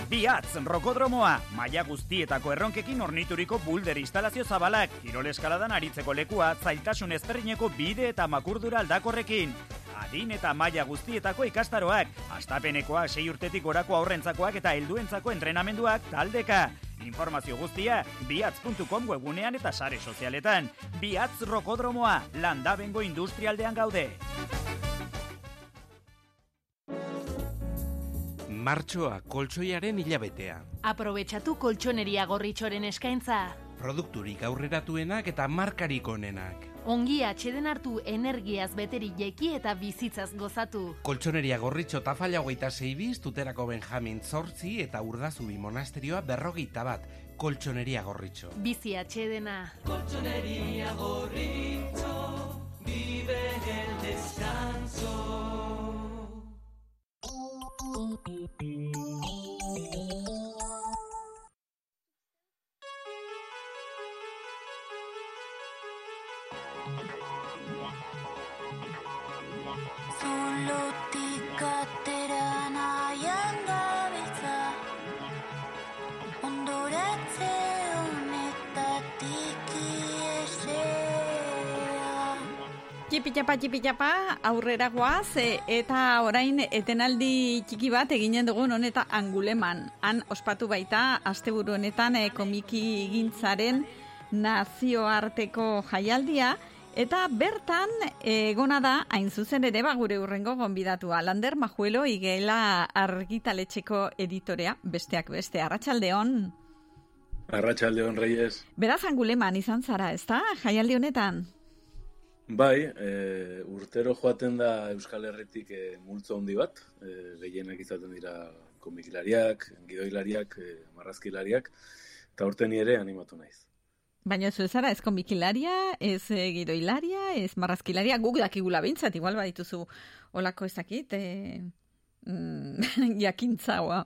[SPEAKER 7] Biatz, rokodromoa, maia guztietako erronkekin ornituriko bulder instalazio zabalak, kirol eskaladan aritzeko lekua, zailtasun ezberdineko bide eta makurdura aldakorrekin. Adin eta maila guztietako ikastaroak, astapenekoak sei urtetik orako aurrentzakoak eta helduentzako entrenamenduak taldeka. Informazio guztia, biatz.com webunean eta sare sozialetan. Biatz rokodromoa, landabengo industrialdean gaude.
[SPEAKER 11] Martxoa koltsoiaren hilabetea.
[SPEAKER 12] Aprobetxatu koltsoneria gorritxoren eskaintza.
[SPEAKER 11] Produkturik aurreratuenak eta markarik onenak.
[SPEAKER 12] Ongi atxeden hartu energiaz beteri jeki eta bizitzaz gozatu.
[SPEAKER 11] Koltsoneria gorritxo tafalla hogeita zeibiz, tuterako Benjamin Zortzi eta urdazubi monasterioa berrogeita bat. Koltsoneria gorritxo.
[SPEAKER 12] Bizi atxedena.
[SPEAKER 13] Koltsoneria gorritxo, vive el descanso.
[SPEAKER 14] Zulotik atera
[SPEAKER 1] Txipitapa, txipitapa, aurrera guaz, e, eta orain etenaldi txiki bat eginen dugun honeta anguleman. Han ospatu baita, asteburu honetan e, komiki gintzaren nazioarteko jaialdia, Eta bertan egona da hain zuzen ere ba gure urrengo gonbidatua Lander Majuelo igela argitaletxeko editorea besteak beste Arratsaldeon
[SPEAKER 15] Arratsaldeon Reyes.
[SPEAKER 1] Beraz anguleman izan zara, ezta? Jaialdi honetan.
[SPEAKER 15] Bai, e, urtero joaten da Euskal Herritik e, multzo handi bat, e, gehienak izaten dira komikilariak, gidoilariak, e, marrazkilariak, eta urten ere animatu naiz.
[SPEAKER 1] Baina zu zara, ez komikilaria, ez e, gidoilaria, ez marrazkilaria, guk dakigula bintzat, igual badituzu olako ezakit, e, mm, jakintza, oa.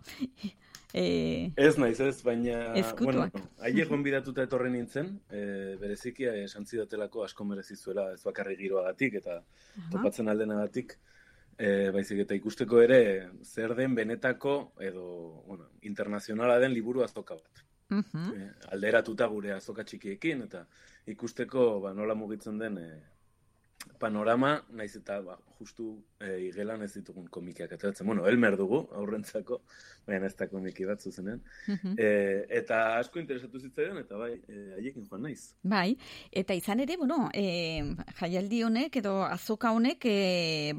[SPEAKER 1] E,
[SPEAKER 15] Ez naiz ez, baina
[SPEAKER 1] Ezkutuak.
[SPEAKER 15] bueno, haiek gonbidatuta etorri nintzen, e, bereziki e, esan zidatelako asko merezizuela ez bakarri giroagatik eta topatzen aldenagatik, e, baizik eta ikusteko ere zer den benetako edo bueno, internazionala den liburu azoka bat.
[SPEAKER 1] Mhm.
[SPEAKER 15] E, alderatuta gure azoka txikiekin eta ikusteko ba, nola mugitzen den e, panorama, naiz eta ba, justu e, igelan ez ditugun komikiak ateratzen. Bueno, Elmer dugu, aurrentzako, baina ez da komiki bat zuzenen.
[SPEAKER 1] Mhm.
[SPEAKER 15] E, eta asko interesatu zitzaidan, eta bai, e, haiekin joan naiz.
[SPEAKER 1] Bai, eta izan ere, bueno, e, jaialdi honek edo azoka honek e,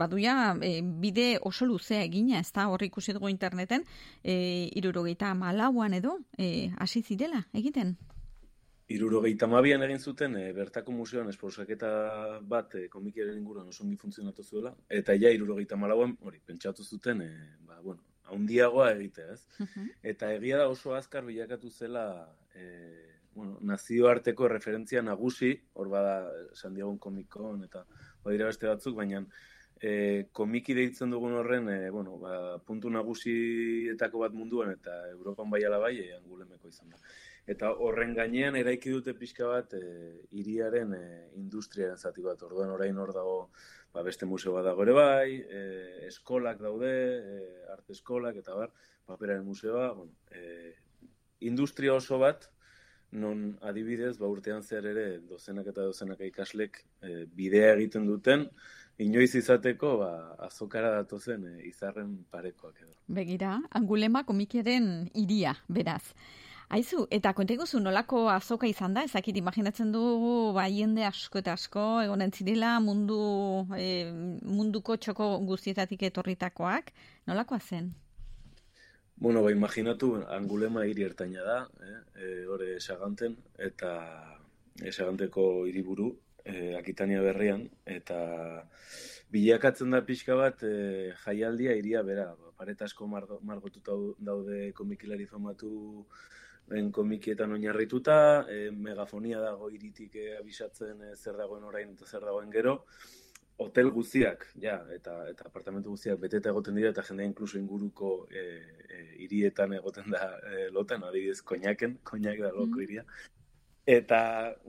[SPEAKER 1] baduia e, bide oso luzea egina, ez da, horri ikusi dugu interneten, e, irurogeita malauan edo, e, hasi zirela egiten.
[SPEAKER 15] Irurogeita mabian egin zuten, e, bertako museoan esposaketa bat e, komikiaren inguruan oso ongi funtzionatu zuela, eta ja irurogeita malauan, hori, pentsatu zuten, e, ba, bueno, haundiagoa egitea, ez? Eta egia da oso azkar bilakatu zela e, bueno, nazioarteko referentzia nagusi, hor bada San Diego komikon eta badira beste batzuk, baina e, komiki deitzen dugun horren, e, bueno, ba, puntu nagusietako bat munduan eta Europan bai ala bai, e, angulemeko izan da. Eta horren gainean eraiki dute pixka bat e, iriaren e, industriaren zati bat. Orduan orain hor dago ba, beste museo bat dago ere bai, e, eskolak daude, e, arte eskolak eta bar, paperaren museoa, bueno, e, industria oso bat, non adibidez, ba urtean zehar ere dozenak eta dozenak ikaslek e, bidea egiten duten, inoiz izateko ba, azokara datozen e, izarren parekoak edo.
[SPEAKER 1] Begira, angulema komikiaren iria, beraz. Aizu, eta konteguzu nolako azoka izan da, ezakit imaginatzen dugu ba, jende asko eta asko, egonen zirela mundu, e, munduko txoko guztietatik etorritakoak, nolakoa zen?
[SPEAKER 15] Bueno, ba, imaginatu, angulema hiri ertaina da, eh? e, hori esaganten, eta esaganteko hiriburu, e, Akitania berrian, eta bilakatzen da pixka bat e, jaialdia iria bera, ba, paret asko margo, margotuta daude komikilari famatu en komikietan oinarrituta, e, megafonia dago iritik e, abisatzen e, zer dagoen orain eta zer dagoen gero, hotel guztiak, ja, eta eta apartamentu guztiak beteta egoten dira eta jendea inkluso inguruko e, e, hirietan egoten da e, lotan, adibidez, koñaken, koñak da loko hiria. Eta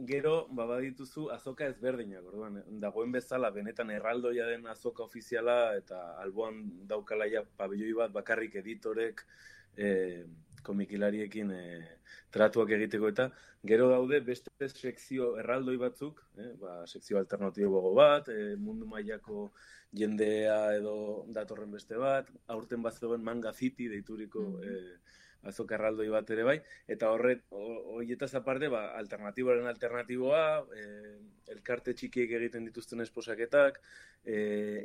[SPEAKER 15] gero, ba, badituzu azoka ezberdinak, orduan, dagoen bezala, benetan erraldoia den azoka ofiziala, eta alboan daukala ja pabelloi bat bakarrik editorek, e, komikilariekin e, tratuak egiteko eta gero daude beste sekzio erraldoi batzuk, eh, ba, sekzio alternatibo bat, e, mundu mailako jendea edo datorren beste bat, aurten bat zegoen manga city deituriko e, azoka erraldoi bat ere bai, eta horret, horietaz aparte, ba, alternatiboaren alternatiboa, e, elkarte txikiek egiten dituzten esposaketak, e,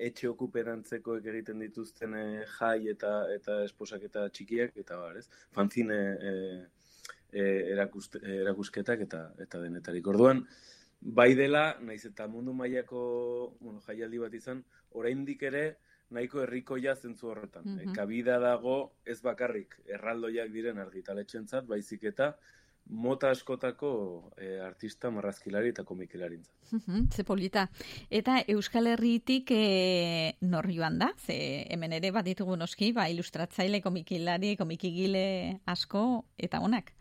[SPEAKER 15] etxe okuperantzekoek egiten dituzten e, jai eta eta esposaketa txikiak, eta bar, ez? Fanzine e, e, erakuste, erakusketak eta eta denetarik. Orduan, bai dela, naiz eta mundu mailako bueno, jaialdi bat izan, oraindik ere, nahiko herrikoia zentzu horretan. Mm
[SPEAKER 1] Mhm.
[SPEAKER 15] kabida dago ez bakarrik erraldoiak diren argitaletxentzat, baizik eta mota askotako eh, artista marrazkilari eta komikilarintzat.
[SPEAKER 1] Mhm, Ze polita. Eta Euskal Herritik e, nor joan da? Ze hemen ere bat ditugu noski, ba, ilustratzaile, komikilari, komikigile asko, eta onak.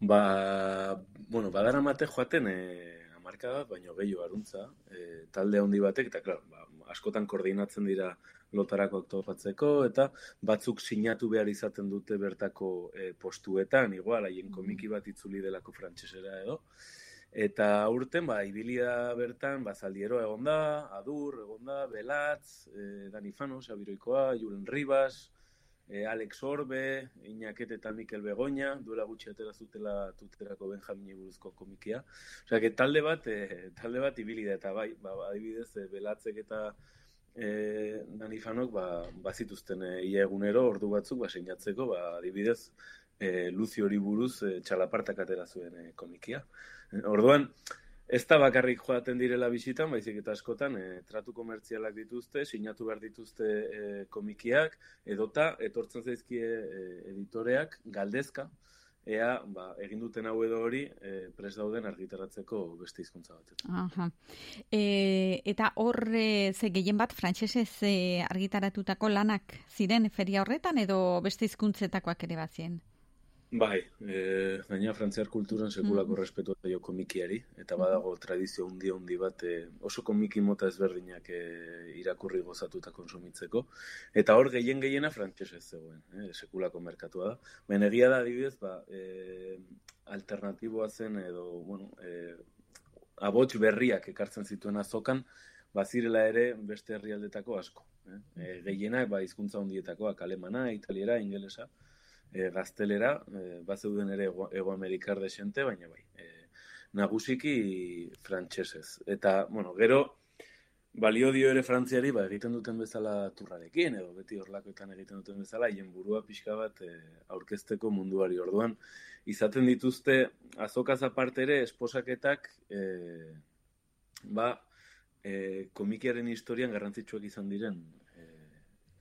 [SPEAKER 15] Ba, bueno, badara mate joaten e, amarka bat, baino gehiago aruntza, e, talde handi batek, eta klar, ba, askotan koordinatzen dira lotarako topatzeko, eta batzuk sinatu behar izaten dute bertako e, postuetan, igual, haien komiki bat itzuli delako frantsesera edo, Eta urten, ba, ibilia bertan, ba, zaldiero egon da, adur egon da, belatz, e, Dani Fano, Sabiroikoa, Julen Ribas, e, Alex Orbe, Inaket eta Mikel Begoña, duela gutxi atera zutela tuterako Benjamin buruzko komikia. Osea, que talde bat, e, talde bat ibili da, eta bai, ba, adibidez, e, belatzek eta e, Dani Fanok, ba, bazituzten e, ia egunero, ordu batzuk, ba, seinatzeko, ba, adibidez, e, Luzi hori buruz e, txalapartak atera zuen e, komikia. Orduan, Ez da bakarrik joaten direla bisitan, baizik eta askotan e, tratu komertzialak dituzte, sinatu behar dituzte e, komikiak, edota etortzen zaizkie e, editoreak galdezka, ea ba, egin duten hau edo hori e, pres dauden argitaratzeko beste hizkuntza bat.
[SPEAKER 1] Aha. E, eta hor e, ze gehien bat frantsesez e, argitaratutako lanak ziren feria horretan edo beste hizkuntzetakoak ere bazien?
[SPEAKER 15] Bai, e, gaina frantziar kulturan sekulako mm. respetu jo komikiari, eta badago tradizio hundi hundi bat e, oso komiki mota ezberdinak e, irakurri gozatu eta konsumitzeko. Eta hor gehien gehiena frantxez ez zegoen, e, sekulako merkatua da. Ben egia da adibidez, ba, e, alternatiboa zen edo, bueno, e, abots berriak ekartzen zituen azokan, bazirela ere beste herrialdetako asko. Eh? E, gehienak, ba, hizkuntza hundietakoak, alemana, italiera, ingelesa, e, gaztelera, e, bat zeuden ere ego, ego desente, baina bai, e, nagusiki frantsesez. Eta, bueno, gero, balio dio ere frantziari, ba, egiten duten bezala turrarekin, edo beti horlakoetan egiten duten bezala, hien burua pixka bat e, aurkezteko munduari orduan. Izaten dituzte, azokaz aparte ere, esposaketak, e, ba, e, komikiaren historian garrantzitsuak izan diren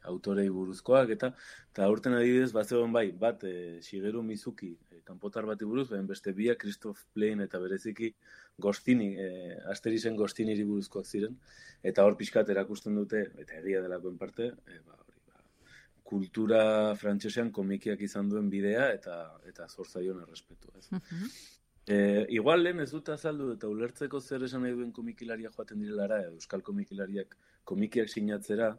[SPEAKER 15] autorei buruzkoak eta eta aurten adibidez bat bai bat e, Shigeru Mizuki e, kanpotar bati buruz baina beste biak Christoph Plain eta bereziki Gostini e, Asterisen Gostiniri buruzkoak ziren. Eta hor pixkat erakusten dute eta egia delakoen parte e, ba, hori, ba, kultura frantsesean komikiak izan duen bidea eta eta zorzaion errespetu ez? E, igual lehen ez dut azaldu eta ulertzeko zer esan nahi duen komikilaria joaten direlara, euskal komikilariak komikiak sinatzera,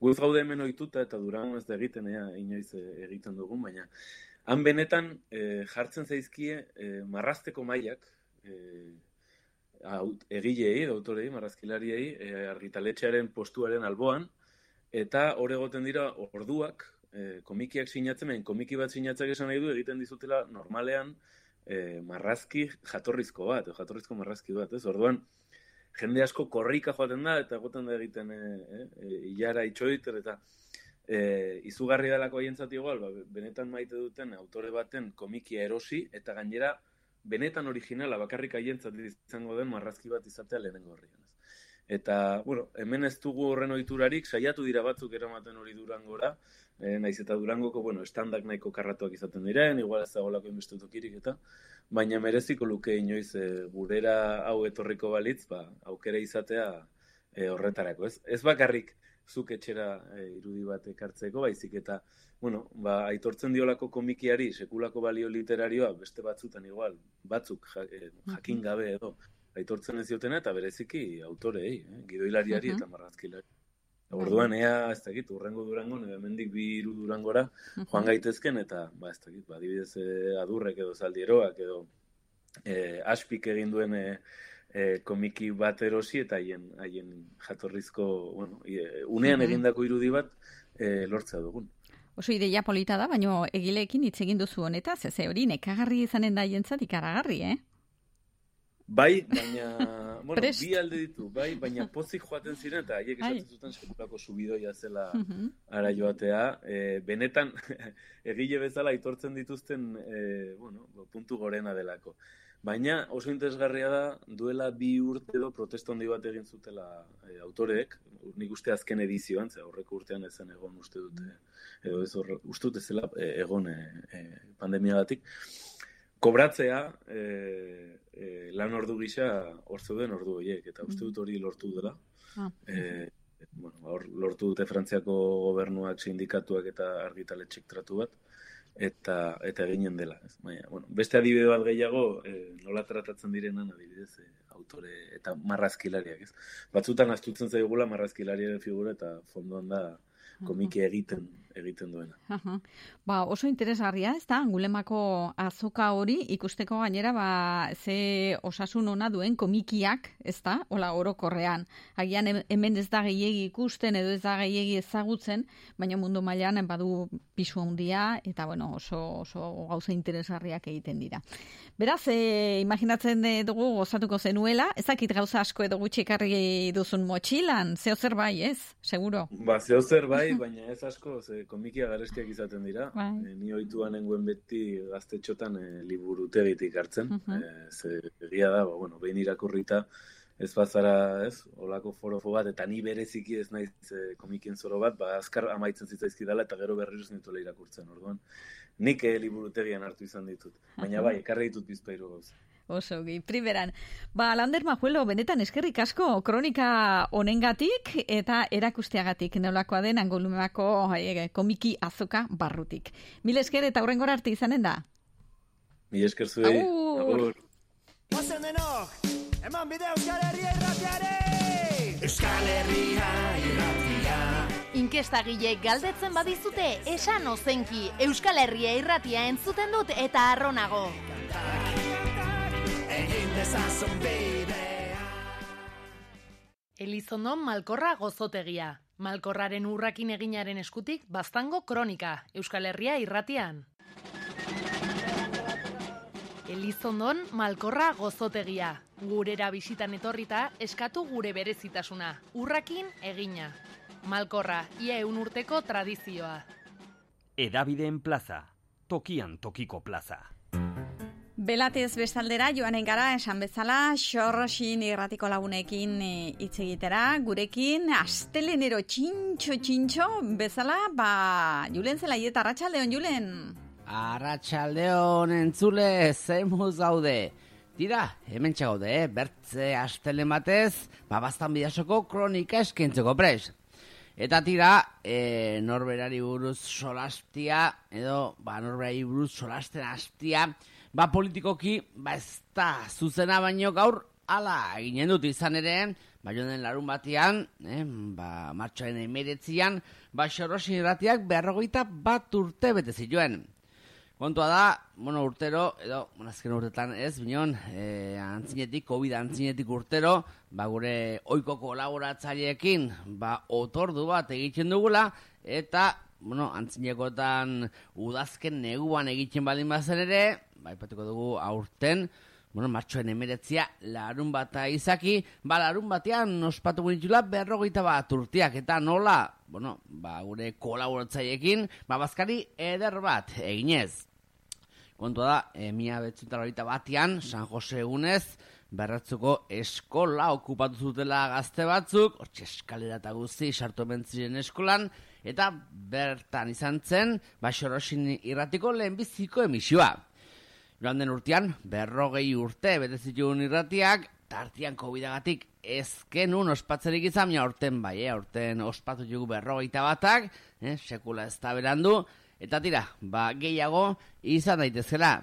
[SPEAKER 15] Guz gaude hemen oituta eta durango ez da egiten, ea, inoiz eh, egiten dugun, baina han benetan eh, jartzen zaizkie eh, marrasteko mailak eh, egilei, autorei, marrazkilariei, eh, argitaletxearen postuaren alboan, eta hor egoten dira orduak, eh, komikiak sinatzen, komiki bat sinatzak esan nahi du egiten dizutela normalean eh, marrazki jatorrizko bat, jatorrizko marrazki bat, ez? Orduan, jende asko korrika joaten da, eta egoten da egiten e, e, ilara itxoiter, eta e, izugarri dalako haientzat igual, ba, benetan maite duten autore baten komikia erosi, eta gainera benetan originala bakarrik haientzat izango den marrazki bat izatea lehenengo horrian. Eta, bueno, hemen ez dugu horren ohiturarik saiatu dira batzuk eramaten hori durangora, e, naiz eta durangoko, bueno, estandak nahiko karratuak izaten diren, igual ez dago lako inbestutukirik eta, baina mereziko luke inoiz e, gurera hau etorriko balitz, ba, aukera izatea e, horretarako. Ez, ez bakarrik zuk etxera e, irudi bat ekartzeko, baizik eta, bueno, ba, aitortzen diolako komikiari, sekulako balio literarioa, beste batzutan igual, batzuk jakin gabe edo, aitortzen ez diotena, eta bereziki autorei, eh? gidoilariari eta marrazkilari. Orduan ea, ez dakit, urrengo durango, nire bi iru durangora, joan gaitezken, eta, ba, ez dakit, ba, dibidez eh, adurrek edo zaldieroak edo eh, aspik egin duen eh, eh, komiki bat erosi, eta haien, haien jatorrizko, bueno, e, unean egindako irudi bat eh, lortzea dugun.
[SPEAKER 1] Oso ideia polita da, baina egileekin hitz egin duzu honetaz, ez hori nekagarri izanen da jentzat ikaragarri, eh?
[SPEAKER 15] Bai, baina, bueno, bi alde ditu, bai, baina pozik joaten ziren, eta haiek esatzen zuten sekulako subidoia zela ara joatea. E, benetan, egile bezala aitortzen dituzten, e, bueno, puntu gorena delako. Baina oso interesgarria da, duela bi urte edo protesto handi bat egin zutela e, autoreek, nik uste azken edizioan, ze horreko urtean ezen egon uste dute, edo ez horre, uste dute zela e, egon e, e, pandemiagatik, kobratzea, e, e, lan ordu gisa hor zeuden ordu horiek, eta uste dut hori lortu dela. Ah. E, bueno, hor lortu dute Frantziako gobernuak, sindikatuak eta argitaletxek tratu bat, eta eta eginen dela. Ez? Baina, bueno, beste adibide bat gehiago, e, nola tratatzen direnan adibidez, e, autore eta marrazkilariak. Ez? Batzutan astutzen zaigula marrazkilariaren figura eta fondoan da komiki egiten egiten duena.
[SPEAKER 1] Ba, oso interesgarria, ez da, angulemako azoka hori ikusteko gainera, ba, ze osasun ona duen komikiak, ez da, hola orokorrean. Agian hem- hemen ez da gehiegi ikusten edo ez da gehiegi ezagutzen, baina mundu mailan badu pisu handia eta bueno, oso, oso gauza interesgarriak egiten dira. Beraz, e, imaginatzen eh, dugu gozatuko zenuela, ezakit gauza asko edo gutxi ekarri duzun motxilan, zeo zer bai, ez? Seguro.
[SPEAKER 15] Ba, zeo zer bai, baina ez asko, ze komikia garestiak izaten dira.
[SPEAKER 1] Bai.
[SPEAKER 15] E, ni oituan nengoen beti gaztetxotan e, liburutegitik hartzen.
[SPEAKER 1] Mhm.
[SPEAKER 15] e, ze egia da, ba, bueno, behin irakurrita ez bazara, ez, olako forofo bat, eta ni bereziki ez naiz e, komikien zoro bat, ba, azkar amaitzen zitzaizkidala eta gero berriro nituela irakurtzen, orduan. Nik e, liburutegian hartu izan ditut. Baina bai, ekarri ditut bizpairu gauza.
[SPEAKER 1] Oso, gi, primeran. Ba, Lander Majuelo, benetan eskerrik asko kronika honengatik eta erakusteagatik nolakoa den angolumako e, komiki azoka barrutik. Mil esker eta hurrengora arte izanen da.
[SPEAKER 15] Mi esker zuei.
[SPEAKER 1] Agur.
[SPEAKER 13] Denok, eman bide Euskal Herria irratiare! Euskal Herria irratia.
[SPEAKER 12] Inkestagile galdetzen badizute, esan ozenki, Euskal Herria irratia entzuten dut eta arronago.
[SPEAKER 13] Egin dezazun bidea.
[SPEAKER 12] Elizondo Malkorra gozotegia. Malkorraren urrakin eginaren eskutik, baztango kronika, Euskal Herria irratian. Elizondon Malkorra gozotegia. Gurera bisitan etorrita, eskatu gure berezitasuna. Urrakin egina. Malkorra, ia eun urteko tradizioa.
[SPEAKER 16] Edabideen plaza, tokian tokiko plaza.
[SPEAKER 1] Belatez bestaldera joanen gara esan bezala xorrosin irratiko lagunekin e, hitz egitera gurekin astelenero txintxo txintxo bezala ba Julen Zelaiet arratsaldeon Julen
[SPEAKER 17] Arratxaldeon entzule zeimuz gaude. Tira, hemen txagaude, eh? bertze astelen batez, ba, bastan bidasoko kronika eskentzeko pres. Eta tira, e, norberari buruz solastia, edo, ba, norberari buruz solasten hastia, ba, politikoki, ba, ez da, zuzena baino gaur, ala, eginen dut izan ere, ba, den larun batean, eh, ba, martxoaren emeretzian, ba, xorosin irratiak berrogeita bat urte bete zituen. Kontua da, bueno, urtero, edo, azken urtetan ez, binon, e, antzinetik, COVID antzinetik urtero, ba, gure oiko kolaboratzaileekin, ba, otordu bat egiten dugula, eta, bueno, antzinekotan udazken neguan egiten baldin bazen ere, ba, ipatuko dugu aurten, bueno, martxoen emeretzia larun bata izaki, ba, larun batean ospatu genitula berrogeita bat urteak, eta nola, bueno, ba, gure kolaboratzaileekin, ba, bazkari eder bat eginez. Kontua da, e, mia betzutarorita batean, San Jose egunez, berratzuko eskola okupatu zutela gazte batzuk, hortxe eskalera eta guzti sartu ziren eskolan, eta bertan izan zen, baxorosin irratiko lehenbiziko emisioa. Joan den urtean, berrogei urte betezitun irratiak, tartian COVID-agatik ezkenun ospatzerik izan, ja orten bai, eh, orten ospatu jugu berrogeita batak, eh, sekula ez da berandu, eta tira, ba, gehiago izan daitezela.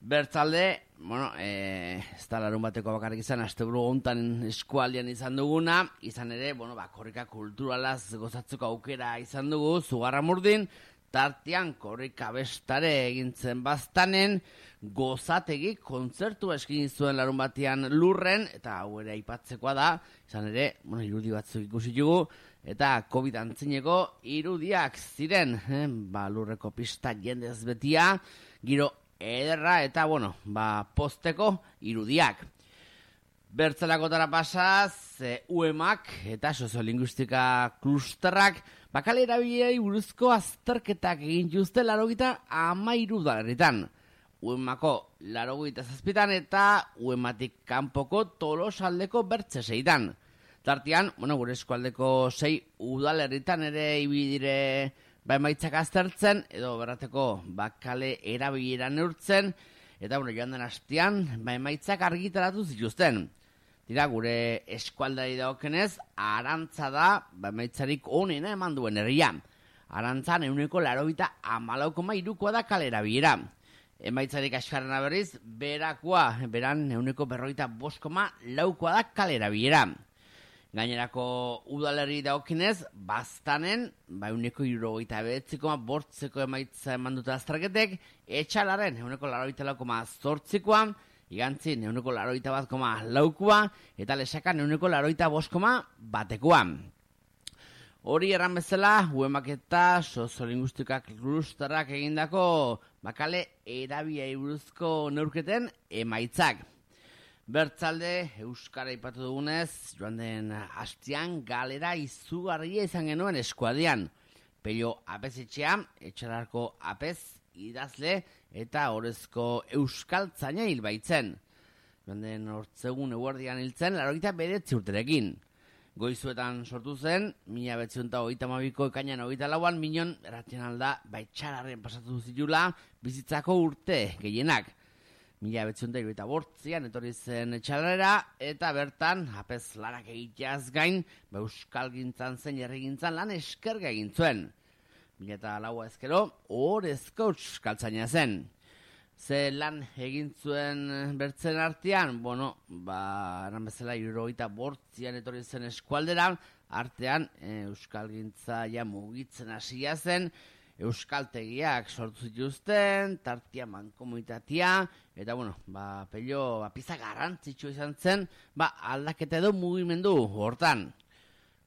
[SPEAKER 17] Bertzalde, bueno, e, ez da bateko bakarrik izan, asteburu gontan eskualdian izan duguna, izan ere, bueno, ba, korrika kulturalaz gozatzeko aukera izan dugu, zugarra murdin, tartian korrika bestare egintzen baztanen, gozategi kontzertu eskin zuen larun batean lurren, eta hau ere aipatzekoa da, izan ere, bueno, irudi batzuk ikusi dugu, eta COVID antzineko irudiak ziren, eh? ba, lurreko pista jendez betia, giro ederra eta, bueno, ba, posteko irudiak. Bertzelakotara pasaz, e, UEMak eta soziolinguistika klusterrak bakale erabilei buruzko azterketak egin juzte larogita amairu dalerritan. UEMako larogita zazpitan eta UEMatik kanpoko tolosaldeko bertze seitan. Tartian, bueno, gure eskualdeko sei udalerritan ere ibidire ba emaitzak aztertzen, edo berrateko bakale erabilera neurtzen, eta bueno, joan den hastian, ba emaitzak argitaratu zituzten. Dira, gure eskualdari daokenez, arantza da, ba emaitzarik onena eman duen herria. Arantzan, euneko larobita amalaukoma irukoa da kalera biera. Emaitzarik askarrena berriz, berakoa, beran euneko berroita boskoma laukoa da kalera biera. Gainerako udalerri daokinez, baztanen, ba, euneko irurogeita behetziko, bortzeko emaitza eman dute azterketek, etxalaren, euneko laroita laukoma zortzikoa, igantzin, euneko laroita bat koma laukua, eta lesakan, euneko laroita boskoma batekoa. Hori erran bezala, uemaketa soziolinguistikak klusterak egindako bakale erabia buruzko neurketen emaitzak. Bertzalde, Euskara ipatu dugunez, joan den hastian galera izugarria izan genuen eskualdean. Pelio apezitxea, etxararko apez, idazle eta horrezko euskaltzaina hil baitzen. Joan den hortzegun eguerdian hiltzen, laroita beretzi urterekin. Goizuetan sortu zen, mila betziunta hogeita mabiko ekainan hogeita lauan, minon erratien alda baitxararren pasatu zitula bizitzako urte gehienak. Mila betziunta iruita bortzian, etorri zen etxalarera, eta bertan, apez larak egiteaz gain, ba euskal gintzan zen jarri lan eskerga egin zuen. Mila eta laua ezkero, horrezko euskaltzaina zen. Ze lan egin zuen bertzen artean, bueno, ba, eran bezala, irurogeita bortzian etorri zen eskualdera, artean e, Euskal Gintza ja mugitzen hasia zen, Euskaltegiak sortu zituzten, tartia mankomunitatea, eta bueno, ba, pello, ba, pizza garrantzitsu izan zen, ba, aldaketa edo mugimendu hortan.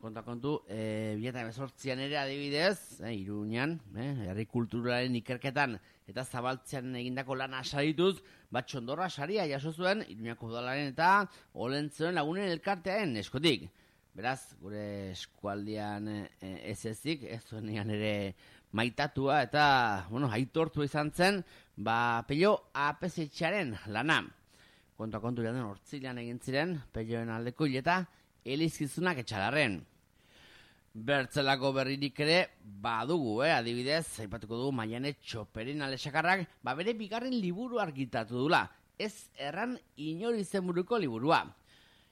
[SPEAKER 17] Konta kontu, e, bieta bezortzian ere adibidez, e, iruñan, e, herri kulturalen ikerketan eta zabaltzean egindako lan asarituz, bat txondorra saria jaso zuen, iruñako udalaren eta olentzuen lagunen elkartearen eskotik. Beraz, gure eskualdian e, ez ezik, ez zuen ere maitatua eta, bueno, aitortu izan zen, ba, pello apesetxaren lana. Konta kontu den hortzilean egin ziren, pelloen aldeko hileta, elizkizunak etxalarren. Bertzelako berririk ere badugu, eh? adibidez, aipatuko dugu maiane txoperin alesakarrak, ba bere bigarren liburu argitatu dula, ez erran inori buruko liburua.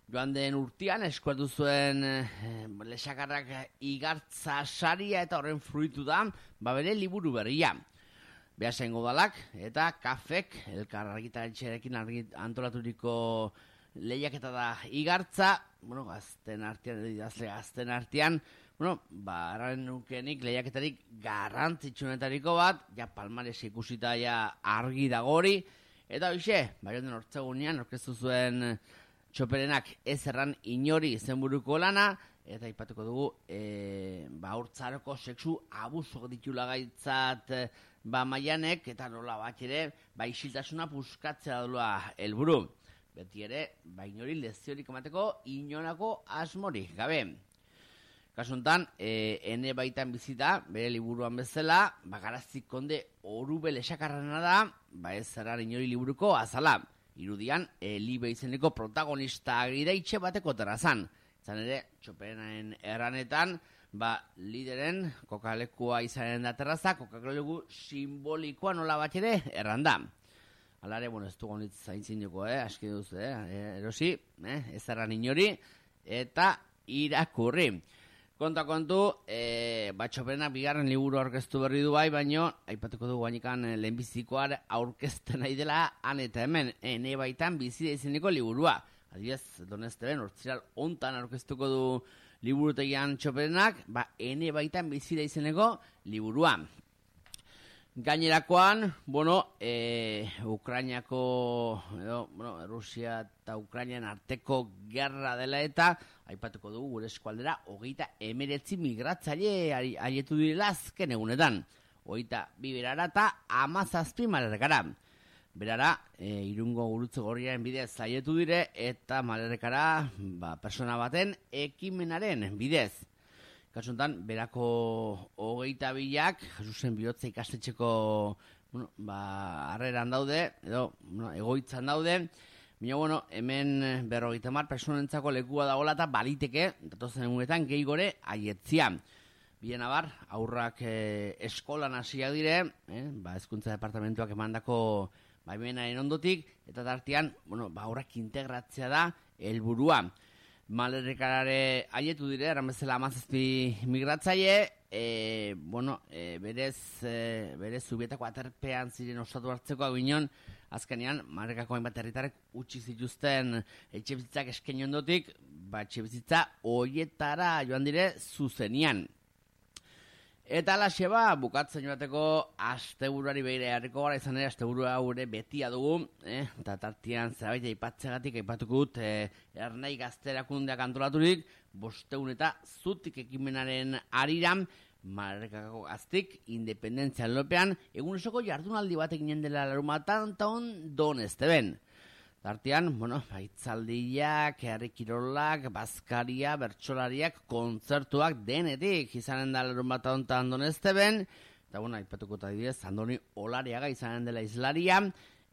[SPEAKER 17] Joan den urtean eskuatu zuen eh, lesakarrak igartza saria eta horren fruitu da, ba bere liburu berria. Beha dalak eta kafek, elkar argitaren txerekin antolaturiko lehiak eta da igartza, bueno, gazten artean, edidazle gazten artean, Bueno, ba, arraren nukenik lehiaketarik garrantzitsunetariko bat, ja palmares ikusita ja argi dagori, eta hoxe, bai den ortsegunean, orkestu zuen txoperenak ez erran inori zenburuko lana, eta ipatuko dugu, e, ba, urtzaroko seksu abusok ditula gaitzat, ba, maianek, eta nola bat ere, ba, isiltasuna puskatzea dula helburu. Beti ere, ba, inori leziorik emateko inonako asmori, gabe. Kasuntan, e, ene baitan bizita, bere liburuan bezala, bagarazik konde orube lesakarrana da, ba ez zerar inori liburuko azala. Irudian, e, libe izeneko protagonista agridaitxe bateko terrazan. Zan ere, txopenaren erranetan, ba, lideren kokalekua izanen da terraza, kokalegu simbolikoa nola bat ere erranda. Alare, bueno, ez du gonitz zaintzin joko, eh, aski duz, eh, erosi, eh, ez erran inori, eta irakurri. Konta kontu, e, batxopena bigarren liburu aurkeztu berri du bai, baino, aipatuko dugu bainikan e, lehenbizikoar aurkezten nahi dela, han eta hemen, ene baitan bizide izeneko liburua. Adibidez, donezte ben, ortsiral ontan aurkeztuko du liburutegian txopenak, ba, ene baitan bizide izeneko liburua. Gainerakoan, bueno, e, Ukrainiako, edo, bueno, Rusia eta Ukrainian arteko gerra dela eta, aipatuko dugu gure eskualdera, hogeita emeretzi migratzaile aietu direla azken egunetan. Hogeita biberara eta amazazpi malerrekara. Berara, e, irungo gurutze gorriaren bidez aietu dire eta malerrekara ba, persona baten ekimenaren bidez. Kasuntan, berako hogeita bilak, Jesusen bihotza ikastetxeko bueno, ba, arreran daude, edo bueno, egoitzan daude, Baina, bueno, hemen berrogeita mar personentzako lekua dagoela eta baliteke, datozen egunetan, gehi gore, aietzia. Bien abar, aurrak eh, eskolan hasiak dire, eh, ba, ezkuntza departamentuak emandako baimenaren ondotik, eta tartian, bueno, ba, aurrak integratzea da, helburua malerrekarare aietu dire, eran bezala amazazpi migratzaile, e, bueno, e, berez, e, berez zubietako aterpean ziren ostatu hartzeko aginon, Azkenean, marrekako hainbat herritarrek utzi zituzten etxe bizitzak esken ondotik, ba, etxe bizitza hoietara joan dire zuzenian. Eta alaxe ba, bukatzen joateko asteburuari behire harriko gara izan ere asteburua gure betia dugu, eh? eta tartian zerbait aipatzegatik aipatuko dut eh, ernai gazterakundeak antolaturik, bosteun eta zutik ekimenaren ariran, marrekako gaztik, independentzia lopean, egun esoko jardunaldi bat eginen dela larumatan, eta on don esteben. Tartean, bueno, baitzaldiak, herri kirolak, bazkaria, bertsolariak, kontzertuak denetik izanen da lerun bat ontan donesteben, eta bueno, aipatuko eta didez, Andoni Olariaga izanen dela izlaria,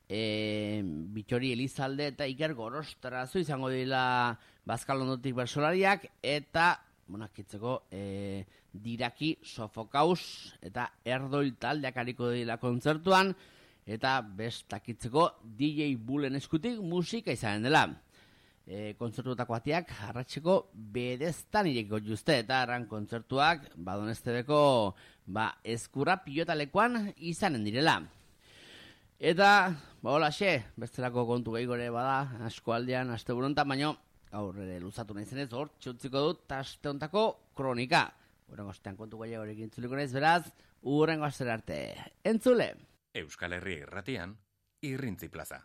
[SPEAKER 17] e, Bitori Elizalde eta Iker Gorostarazu izango dira bazkalondotik bertsolariak, eta, bueno, akitzeko, e, diraki sofokaus eta erdoil taldeak hariko dira kontzertuan, eta bestakitzeko DJ Bullen eskutik musika izanen dela. E, kontzertuetako atiak arratxeko bedeztan irekiko juzte eta arran kontzertuak badonestebeko ba, eskura pilotalekoan izanen direla. Eta, ba hola xe, bestelako kontu gehi bada, asko aldean, aste burontan, baino, aurre luzatu nahi zenez, hor, txutziko dut, aste ontako kronika. Urrengo astean kontu gehi horrekin entzuliko naiz, beraz, urrengo astera arte. Entzule!
[SPEAKER 18] Euskal Herria irratian, irrintzi plaza.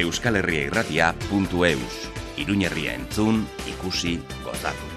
[SPEAKER 18] Euskal Herria irratia puntu eus. Iruñerria entzun, ikusi, gozatu.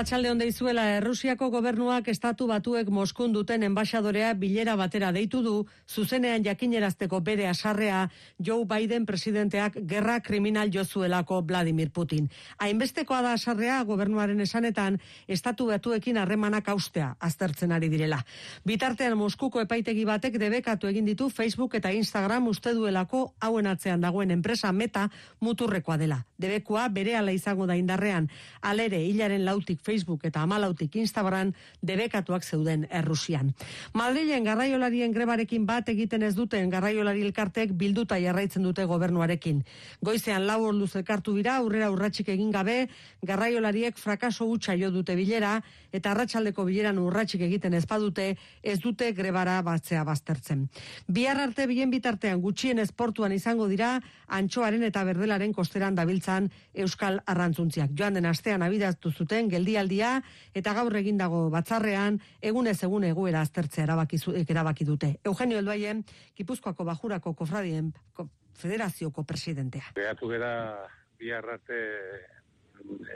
[SPEAKER 19] Arratsalde onde izuela Errusiako gobernuak estatu batuek Moskun duten enbaixadorea bilera batera deitu du, zuzenean jakinerazteko bere asarrea Joe Biden presidenteak gerra kriminal jozuelako Vladimir Putin. Hainbestekoa da asarrea gobernuaren esanetan estatu batuekin harremanak austea aztertzen ari direla. Bitartean Moskuko epaitegi batek debekatu egin ditu Facebook eta Instagram uste duelako hauen atzean dagoen enpresa meta muturrekoa dela. Debekua berehala izango da indarrean, alere hilaren lautik Facebook eta amalautik Instagram debekatuak zeuden Errusian. Madrilen garraiolarien grebarekin bat egiten ez duten garraiolari elkartek bilduta jarraitzen dute gobernuarekin. Goizean lau orduz elkartu dira, aurrera urratsik egin gabe, garraiolariek frakaso hutsa jo dute bilera, eta arratsaldeko bileran urratsik egiten ez badute, ez dute grebara batzea baztertzen. Bihar arte bien bitartean gutxien esportuan izango dira, antxoaren eta berdelaren kosteran dabiltzan Euskal Arrantzuntziak. Joan den astean abidaztu zuten geldialdia eta gaur egin dago batzarrean egunez egun egoera aztertzea erabaki, zu- erabaki dute. Eugenio Elbaien, Gipuzkoako Bajurako Kofradien ko- Federazioko presidentea.
[SPEAKER 20] Begatu gara bihar arte,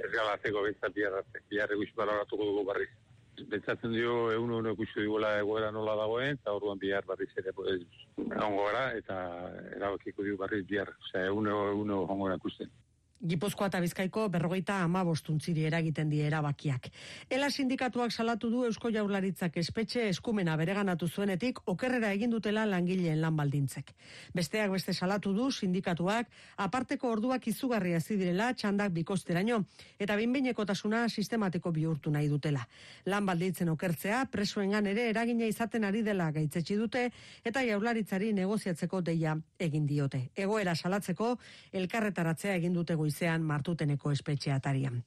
[SPEAKER 20] erreal arteko bintzat bihar arte, bihar eguiz baloratuko dugu barriz. Pentsatzen dio egun egun ikusi digula egoera nola dagoen, eta orduan bihar barriz ere egongo gara, eta erabakiko dugu barriz bihar, osea egun egun gara ikusten.
[SPEAKER 19] Gipuzkoa eta Bizkaiko berrogeita amabostuntziri eragiten die erabakiak. Ela sindikatuak salatu du Eusko Jaurlaritzak espetxe eskumena bereganatu zuenetik okerrera egin dutela langileen lan baldintzek. Besteak beste salatu du sindikatuak aparteko orduak izugarria zidirela txandak bikosteraino eta binbeinekotasuna sistematiko bihurtu nahi dutela. Lan baldintzen okertzea presoengan ere eragina izaten ari dela gaitzetsi dute eta Jaurlaritzari negoziatzeko deia egin diote. Egoera salatzeko elkarretaratzea egin dute goizean martuteneko espetxe atarian.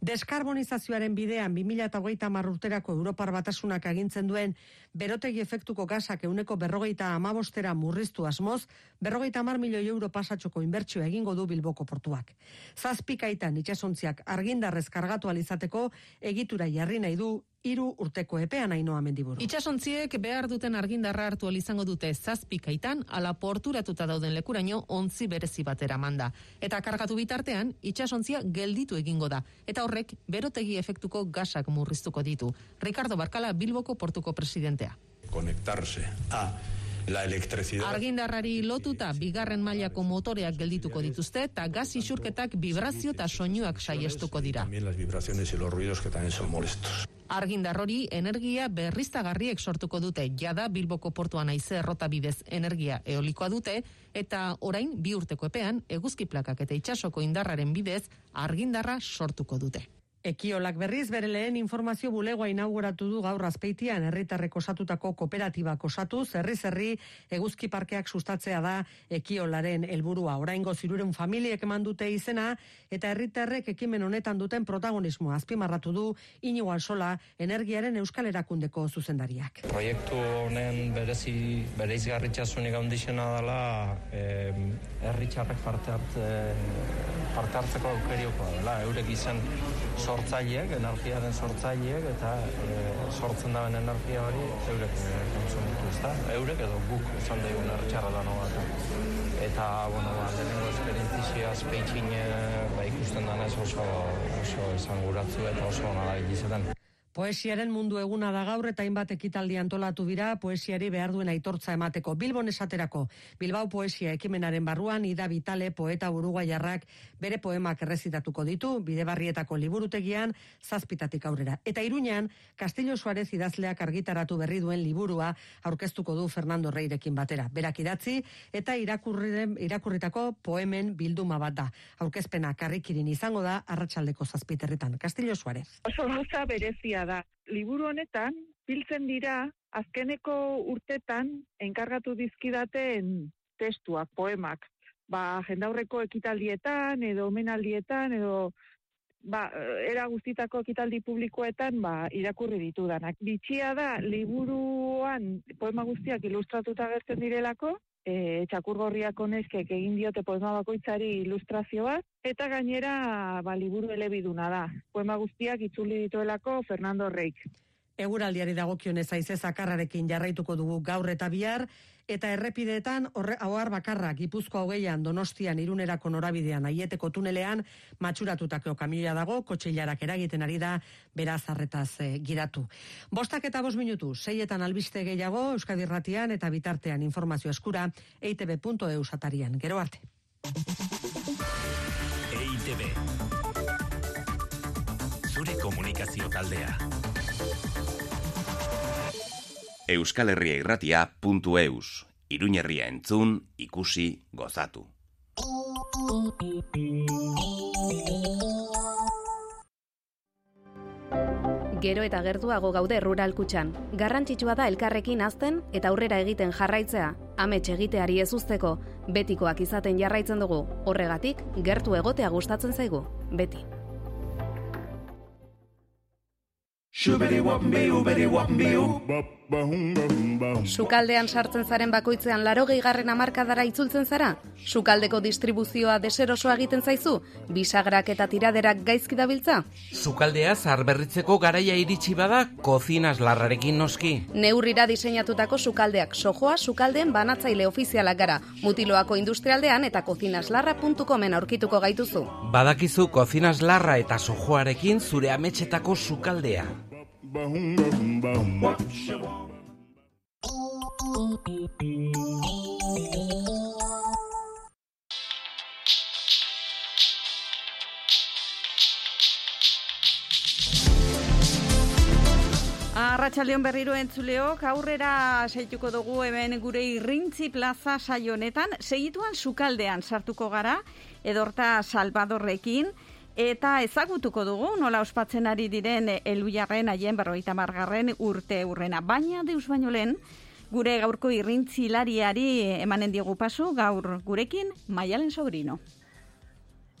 [SPEAKER 19] Deskarbonizazioaren bidean 2008 urterako Europar batasunak agintzen duen berotegi efektuko gasak euneko berrogeita amabostera murriztu asmoz, berrogeita amar milioi euro pasatxoko inbertsio egingo du Bilboko portuak. Zazpikaitan itxasontziak argindarrez kargatu alizateko egitura jarri nahi du hiru urteko epean ainoa mendiburu.
[SPEAKER 21] Itxasontziek behar duten argindarra hartu izango dute zazpikaitan, ala porturatuta dauden lekuraino ontzi berezi batera manda. Eta kargatu bitartean, itxasontzia gelditu egingo da. Eta horrek, berotegi efektuko gasak murriztuko ditu. Ricardo Barkala, Bilboko portuko presidentea.
[SPEAKER 22] conectarse a la electricidad.
[SPEAKER 21] Argindarrari lotuta bigarren mailako motoreak geldituko dituzte eta gas isurketak vibrazio eta soinuak saiestuko dira.
[SPEAKER 22] También las vibraciones y los ruidos que también son molestos.
[SPEAKER 21] Argindar hori energia berriztagarriek sortuko dute. Jada Bilboko portuan aize errota bidez energia eolikoa dute eta orain bi urteko epean eguzki plakak eta itsasoko indarraren bidez argindarra sortuko dute.
[SPEAKER 19] Ekiolak berriz bere lehen informazio bulegoa inauguratu du gaur azpeitian herritarrek osatutako kooperatibak osatu, zerri zerri eguzki parkeak sustatzea da ekiolaren helburua. Oraingo ziruren familiek eman dute izena eta herritarrek ekimen honetan duten protagonismoa azpimarratu du Inigo Alsola energiaren euskal erakundeko zuzendariak.
[SPEAKER 23] Proiektu honen berezi bereizgarritasunik handixena dela eh, herritarrek parte hartze parte hartzeko aukeriokoa dela. Eurek izan sortzaileek, energiaren sortzaileek eta e, sortzen daben energia hori eurek e, konsumitu, ezta? Eurek edo guk izan daigun herritarra da bat. Eta, bueno, ba, lehenengo esperientzia azpeitxin ba, ikusten danez oso, oso esanguratzu eta oso ona da izaten.
[SPEAKER 19] Poesiaren mundu eguna da gaur eta hainbat ekitaldi antolatu dira poesiari behar duen aitortza emateko. Bilbon esaterako, Bilbao poesia ekimenaren barruan, Ida Vitale poeta uruguaiarrak bere poemak errezitatuko ditu, bidebarrietako liburutegian, zazpitatik aurrera. Eta iruñan, Castillo Suarez idazleak argitaratu berri duen liburua aurkeztuko du Fernando Reirekin batera. Berak idatzi eta irakurriren, irakurritako poemen bilduma bat da. Aurkezpena karrikirin izango da arratsaldeko zazpiterritan. Castillo Suarez.
[SPEAKER 24] oso gauza berezia da. Liburu honetan, biltzen dira, azkeneko urtetan enkargatu dizkidaten testuak, poemak. Ba, jendaurreko ekitaldietan, edo omenaldietan, edo ba, era guztitako ekitaldi publikoetan ba, irakurri ditudanak. Bitxia da, liburuan poema guztiak ilustratuta gertzen direlako, e, txakurgorriako neskek egin diote poema bakoitzari ilustrazio bat, eta gainera ba, liburu elebiduna da. Poema guztiak itzuli dituelako Fernando Reik.
[SPEAKER 19] Eguraldiari dagokionez aize zakarrarekin jarraituko dugu gaur eta bihar, eta errepideetan horre ahoar bakarra Gipuzkoa hogeian Donostian irunerako norabidean aieteko tunelean matxuratutako kamioia dago, kotxeilarak eragiten ari da, beraz arretaz eh, giratu. Bostak eta bos minutu, seietan albiste gehiago, Euskadi Ratian eta bitartean informazio eskura, eitb.eu satarian. Gero arte.
[SPEAKER 25] EITB. Zure komunikazio taldea.
[SPEAKER 18] Euskal Herria irratia.eus. Iruñerria entzun, ikusi, gozatu.
[SPEAKER 26] Gero eta gertuago gaude rural kutxan. Garrantzitsua da elkarrekin azten eta aurrera egiten jarraitzea, amets egiteari ez usteko, betikoak izaten jarraitzen dugu. Horregatik, gertu egotea gustatzen zaigu. Beti. Sukaldean sartzen zaren bakoitzean laro gehigarren amarkadara itzultzen zara? Sukaldeko distribuzioa deserosoa egiten zaizu? Bisagrak eta tiraderak gaizki dabiltza?
[SPEAKER 11] Sukaldea zarberritzeko garaia iritsi bada, kozinas larrarekin noski.
[SPEAKER 26] Neurrira diseinatutako sukaldeak sojoa sukaldeen banatzaile ofizialak gara. Mutiloako industrialdean eta kozinaslarra.comen aurkituko gaituzu.
[SPEAKER 11] Badakizu kozinas larra eta sojoarekin zure ametxetako sukaldea.
[SPEAKER 1] Arratxaldeon berriro entzuleok, aurrera saituko dugu hemen gure irrintzi plaza saio honetan, segituan sukaldean sartuko gara, edorta Salvadorrekin, eta ezagutuko dugu nola ospatzen ari diren elujarren haien berroita margarren urte urrena. Baina deus baino lehen, gure gaurko irrintzilariari emanen diogu pasu, gaur gurekin, maialen sobrino.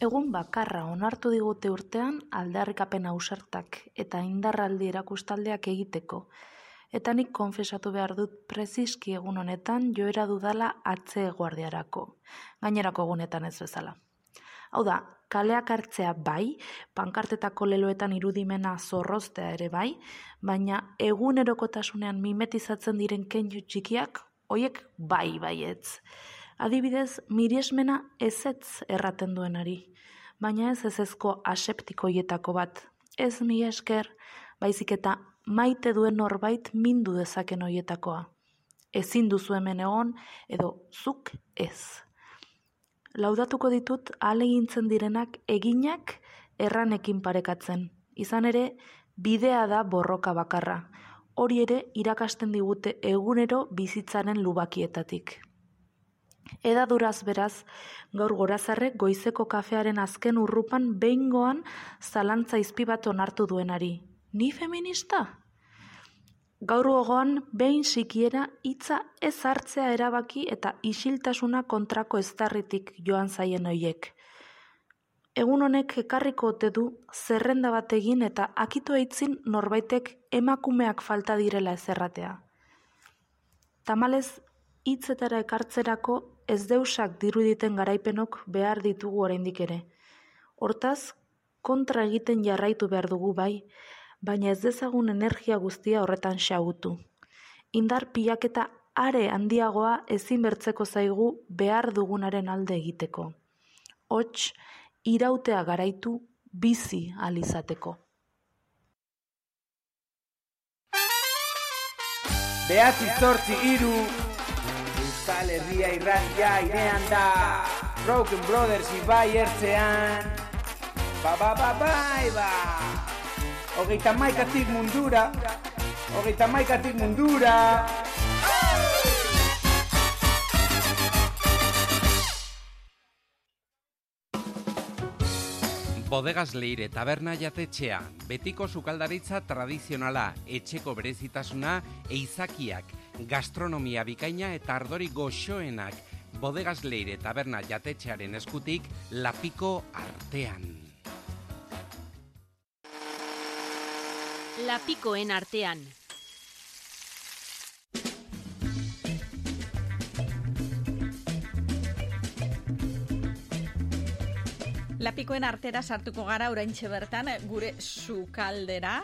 [SPEAKER 27] Egun bakarra onartu digute urtean aldarrikapen ausartak eta indarraldi erakustaldeak egiteko. Eta nik konfesatu behar dut preziski egun honetan joera dudala atze guardiarako. Gainerako egunetan ez bezala. Hau da, kaleak hartzea bai, pankartetako leloetan irudimena zorroztea ere bai, baina egunerokotasunean mimetizatzen diren kenju txikiak, hoiek bai baietz. Adibidez, miriesmena ezetz erraten duenari, baina ez ezezko aseptikoietako bat. Ez mi esker, baizik eta maite duen norbait mindu dezaken hoietakoa. Ezin duzu hemen egon, edo zuk ez. Laudatuko ditut alegintzen direnak eginak erranekin parekatzen. Izan ere, bidea da borroka bakarra. Hori ere irakasten digute egunero bizitzaren lubakietatik. Eda duraz beraz, gaur gorazarrek goizeko kafearen azken urrupan behingoan zalantza izpi bat onartu duenari. Ni feminista? Gaur gogoan behin sikiera hitza ez hartzea erabaki eta isiltasuna kontrako eztarritik joan zaien hoiek. Egun honek ekarriko ote du zerrenda bat egin eta akitu eitzin norbaitek emakumeak falta direla ezerratea. Tamalez, hitzetara ekartzerako ez deusak diruditen garaipenok behar ditugu oraindik ere. Hortaz, kontra egiten jarraitu behar dugu bai, baina ez dezagun energia guztia horretan xagutu. Indar pilaketa are handiagoa ezin bertzeko zaigu behar dugunaren alde egiteko. Hots, irautea garaitu bizi alizateko.
[SPEAKER 9] Behatzi zortzi iru Euskal Herria irratia irean da Broken Brothers ibai ertzean Ba ba ba bai ba Hogeita maikatik mundura Hogeita maikatik mundura
[SPEAKER 11] Bodegas Leire taberna jatetxea, betiko sukaldaritza tradizionala, etxeko berezitasuna, eizakiak, gastronomia bikaina eta ardori goxoenak. Bodegas Leire taberna jatetxearen eskutik, lapiko artean.
[SPEAKER 28] Lapikoen artean.
[SPEAKER 1] Lapikoen artera sartuko gara oraintxe bertan gure sukaldera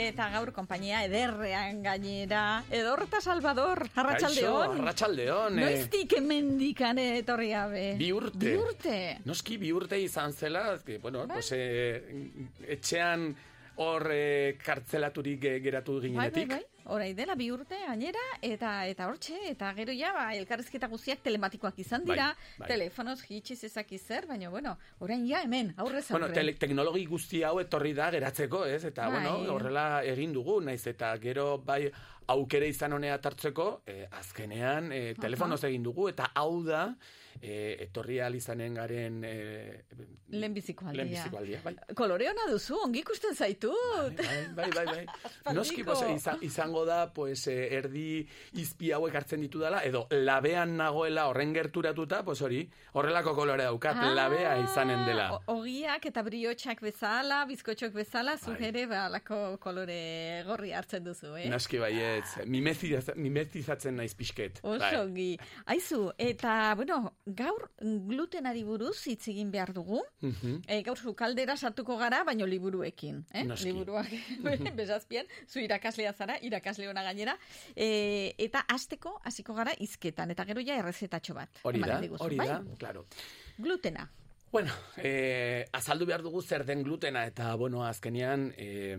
[SPEAKER 1] eta gaur konpainia ederrean gainera. Edorta Salvador, arratsaldeon.
[SPEAKER 29] Arratsaldeon. eh.
[SPEAKER 1] Noiztik emendikan etorri gabe.
[SPEAKER 29] Bi urte.
[SPEAKER 1] Bi urte.
[SPEAKER 29] Noski bi urte izan zela, que, bueno, pues, eh, etxean hor eh, kartzelaturik eh, geratu
[SPEAKER 1] Bai, bai,
[SPEAKER 29] ginenetik.
[SPEAKER 1] bai. Orai dela bi urte gainera eta eta hortxe eta gero ja ba elkarrizketa guztiak telematikoak izan dira,
[SPEAKER 29] Bai, bai.
[SPEAKER 1] telefonoz hitxiz ezaki zer, baina bueno, orain ja hemen aurrez aurre.
[SPEAKER 29] Bueno, tele, teknologi guzti hau etorri da geratzeko, ez? Eta,
[SPEAKER 1] Bai.
[SPEAKER 29] bueno, horrela egin dugu, naiz eta gero bai aukere izan honea tartzeko, eh, azkenean eh, telefonoz egin dugu, eta hau da, eh, etorri ahal izanen garen eh,
[SPEAKER 1] Lehenbiziko aldia.
[SPEAKER 29] lehenbiziko aldia, bai.
[SPEAKER 1] Kolore ona duzu, ongi ikusten zaitut.
[SPEAKER 29] Bai, bai, bai. Noski, pues, izan, izango da, pues, eh, erdi izpi hauek hartzen ditu dela, edo labean nagoela horren gerturatuta, pues hori, horrelako kolore daukat,
[SPEAKER 1] Ah,
[SPEAKER 29] labea izanen dela.
[SPEAKER 1] Ogiak eta briotxak bezala, bizkotxok bezala, zuk
[SPEAKER 29] Bai.
[SPEAKER 1] ere balako kolore gorri hartzen duzu, eh?
[SPEAKER 29] Naski baietz, mimetiz, mimetizatzen naiz pixket.
[SPEAKER 1] Oso
[SPEAKER 29] bai.
[SPEAKER 1] ongi. Aizu, eta, bueno, gaur glutenari buruz hitz egin behar dugu.
[SPEAKER 29] Mhm.
[SPEAKER 1] E, gaur zu kaldera sartuko gara, baino liburuekin. Eh?
[SPEAKER 29] Noski.
[SPEAKER 1] Liburuak bezazpian, zu irakaslea zara, irakasle ona gainera. E, eta hasteko hasiko gara hizketan, eta gero ja errezetatxo bat.
[SPEAKER 29] Hori da,
[SPEAKER 1] diguzu,
[SPEAKER 29] hori
[SPEAKER 1] bai?
[SPEAKER 29] da, claro.
[SPEAKER 1] Glutena.
[SPEAKER 29] Bueno, eh, azaldu behar dugu zer den glutena, eta, bueno, azkenean, eh,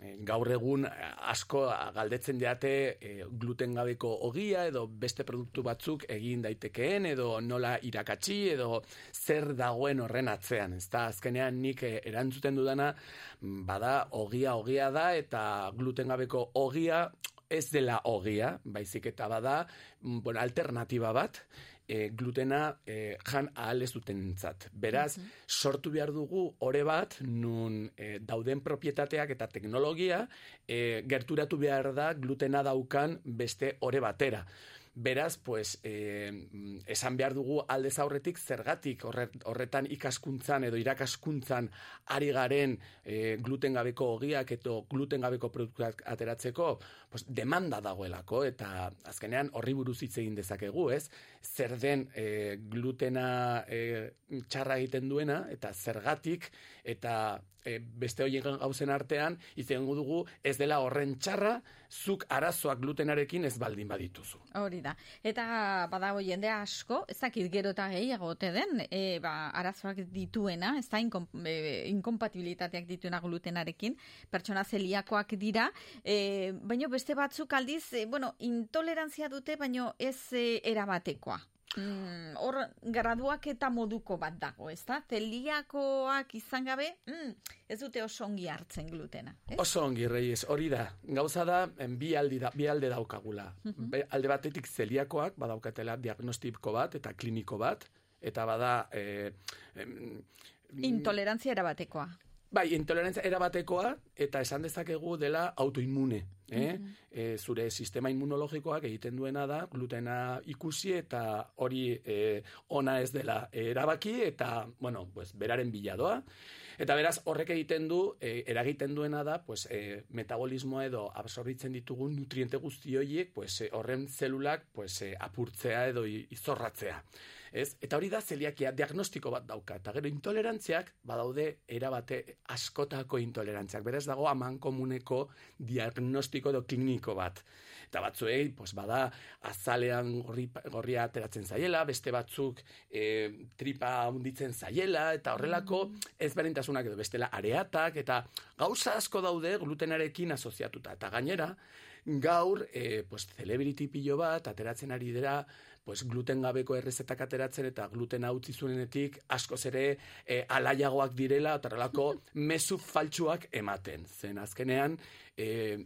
[SPEAKER 29] gaur egun eh, asko galdetzen diate eh, gluten gabeko ogia edo beste produktu batzuk egin daitekeen edo nola irakatsi edo zer dagoen horren atzean, ezta? Azkenean nik eh, erantzuten dudana mm, bada ogia ogia da eta gluten gabeko ogia ez dela ogia, baizik eta bada mm, bueno, alternatiba bat, e, glutena e, jan ahal ez dutenentzat. Beraz, sortu behar dugu ore bat, nun e, dauden propietateak eta teknologia e, gerturatu behar da glutena daukan beste ore batera. Beraz, pues, e, esan behar dugu aldez aurretik zergatik horre- horretan ikaskuntzan edo irakaskuntzan ari garen e, gluten gabeko ogiak edo gluten gabeko produktuak ateratzeko, pues, demanda dagoelako eta azkenean horri buruz hitz egin dezakegu, ez? Zer den e, glutena e, txarra egiten duena eta zergatik eta e, beste horien gauzen artean izango dugu ez dela horren txarra zuk arazoak glutenarekin ez baldin badituzu.
[SPEAKER 1] Hori da. Eta badago jende asko, ez dakit gero eta gehiago ote den, e, ba, arazoak dituena, ez da inkom, e, inkompatibilitateak dituena glutenarekin, pertsona zeliakoak dira, e, baino beste batzuk aldiz, e, bueno, intolerantzia dute, baino ez e, erabatekoa. Mm, hor graduak eta moduko bat dago, ez da? Zeliakoak izan gabe, mm, ez dute oso ongi hartzen glutena. Ez?
[SPEAKER 29] Oso ongi, Reyes, hori da. Gauza da, bi, aldi da, bi alde daukagula.
[SPEAKER 1] Mhm.
[SPEAKER 29] Be- alde batetik zeliakoak, badaukatela diagnostiko bat eta kliniko bat, eta bada... E, em,
[SPEAKER 1] Intolerantzia erabatekoa.
[SPEAKER 29] Bai, intolerantzia erabatekoa eta esan dezakegu dela autoimmune. Eh?
[SPEAKER 1] Mhm.
[SPEAKER 29] E, zure sistema immunologikoak egiten duena da glutena ikusi eta hori e, ona ez dela erabaki eta, bueno, pues, beraren biladoa. Eta beraz, horrek egiten du, e, eragiten duena da, pues, e, metabolismoa edo absorbitzen ditugun nutriente guzti horiek, pues, horren zelulak pues, e, apurtzea edo izorratzea. Ez? Eta hori da zeliakia diagnostiko bat dauka. Eta gero intolerantziak badaude erabate askotako intolerantziak. Beraz dago aman komuneko diagnostiko edo kliniko bat. Eta batzuei, pues bada, azalean gorri, gorria ateratzen zaiela, beste batzuk e, tripa hunditzen zaiela, eta horrelako ezberdintasunak edo bestela areatak, eta gauza asko daude glutenarekin asoziatuta. Eta gainera, gaur, e, pues, celebrity pilo bat, ateratzen ari dira, pues, gluten gabeko errezetak ateratzen eta glutena utzi zuenetik askoz ere e, alaiagoak direla eta horrelako mezu faltsuak ematen. Zen azkenean e,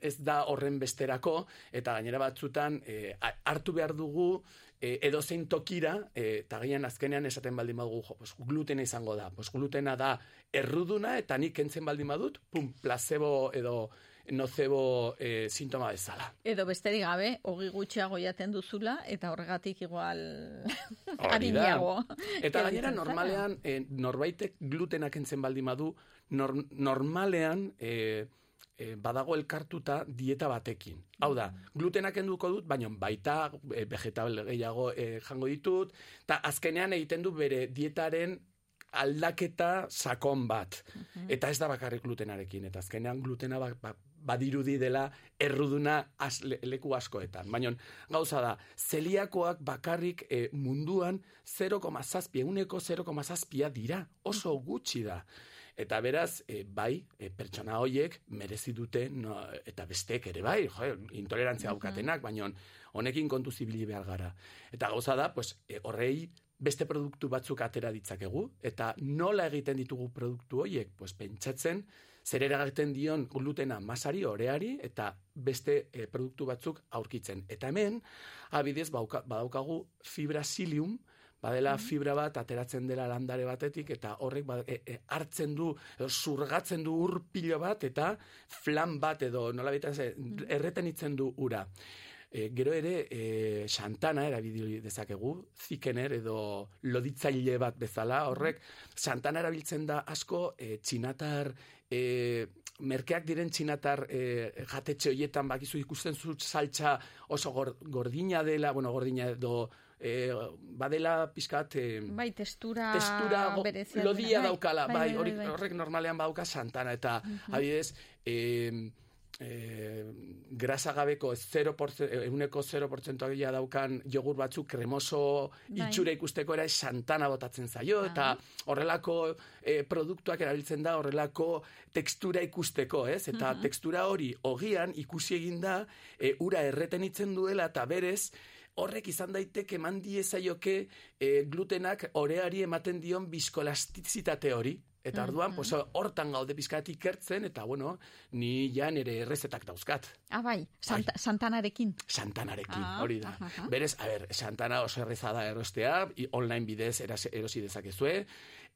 [SPEAKER 29] ez da horren besterako eta gainera batzutan e, hartu behar dugu e, edozein tokira eta gaian azkenean esaten baldin badugu jo, pues, glutena izango da. Pues, glutena da erruduna eta nik kentzen baldin badut, pum, placebo edo nocebo e, sintoma bezala.
[SPEAKER 1] Edo besterik gabe, hogi gutxiago jaten duzula, eta horregatik igual arinago.
[SPEAKER 29] Eta gainera normalean eh, norbaitek glutena kentzen baldin badu, nor, normalean eh, eh, badago elkartuta dieta batekin. Hau da, glutena kenduko dut, baina baita eh, vegetable gehiago eh, jango ditut, eta azkenean egiten du bere dietaren aldaketa sakon bat. Eta ez da bakarrik glutenarekin, eta azkenean glutena ba, ba, badirudi dela erruduna az, le- leku askoetan. Baina gauza da, zeliakoak bakarrik eh, munduan 0,7, eguneko 0,7 dira, oso gutxi da. Eta beraz, e, bai, e, pertsona hoiek merezi dute, no, eta bestek ere bai, jo, intolerantzia daukatenak, baina honekin kontu zibili behar gara. Eta gauza da, pues, e, horrei beste produktu batzuk atera ditzakegu, eta nola egiten ditugu produktu hoiek, pues, pentsatzen, zer eragiten dion glutena masari, oreari, eta beste e, produktu batzuk aurkitzen. Eta hemen, abidez, bauka, badaukagu fibrasilium, badela fibra bat ateratzen dela landare batetik eta horrek ba, e, e, hartzen du zurgatzen du ur pilo bat eta flan bat edo nola erreten itzen du ura. E, gero ere, e, Santana erabili dezakegu, zikener edo loditzaile bat bezala, horrek, Santana erabiltzen da asko e, txinatar, e, merkeak diren txinatar e, jatetxe hoietan bakizu ikusten zut saltza oso gor, gordina dela, bueno, gordina edo e, badela pizkat e,
[SPEAKER 1] Bai, testura,
[SPEAKER 29] testura go- lodia
[SPEAKER 1] duena.
[SPEAKER 29] daukala, bai, hori,
[SPEAKER 1] bai, bai.
[SPEAKER 29] horrek normalean badauka Santana, eta
[SPEAKER 1] Mhm.
[SPEAKER 29] adibidez, e, e, grasa gabeko 0%, eguneko 0% gila daukan jogur batzuk kremoso
[SPEAKER 1] Bai.
[SPEAKER 29] itxura ikusteko era santana botatzen zaio, eta horrelako e, produktuak erabiltzen da horrelako tekstura ikusteko, ez? Eta
[SPEAKER 1] Mhm.
[SPEAKER 29] tekstura hori ogian ikusi egin da e, ura erretenitzen duela eta berez horrek izan daiteke eman diezaioke e, glutenak oreari ematen dion biskolastizitate hori. Eta orduan, pues, hortan gaude pizkat ikertzen, eta bueno, ni ja nire errezetak dauzkat.
[SPEAKER 1] Ah, bai, Santa, Santanarekin.
[SPEAKER 29] Santanarekin,
[SPEAKER 1] Ah,
[SPEAKER 29] hori da.
[SPEAKER 1] aha, aha.
[SPEAKER 29] Berez, a ber, Santana oso erreza da erostea, online bidez eras, erosi dezakezue.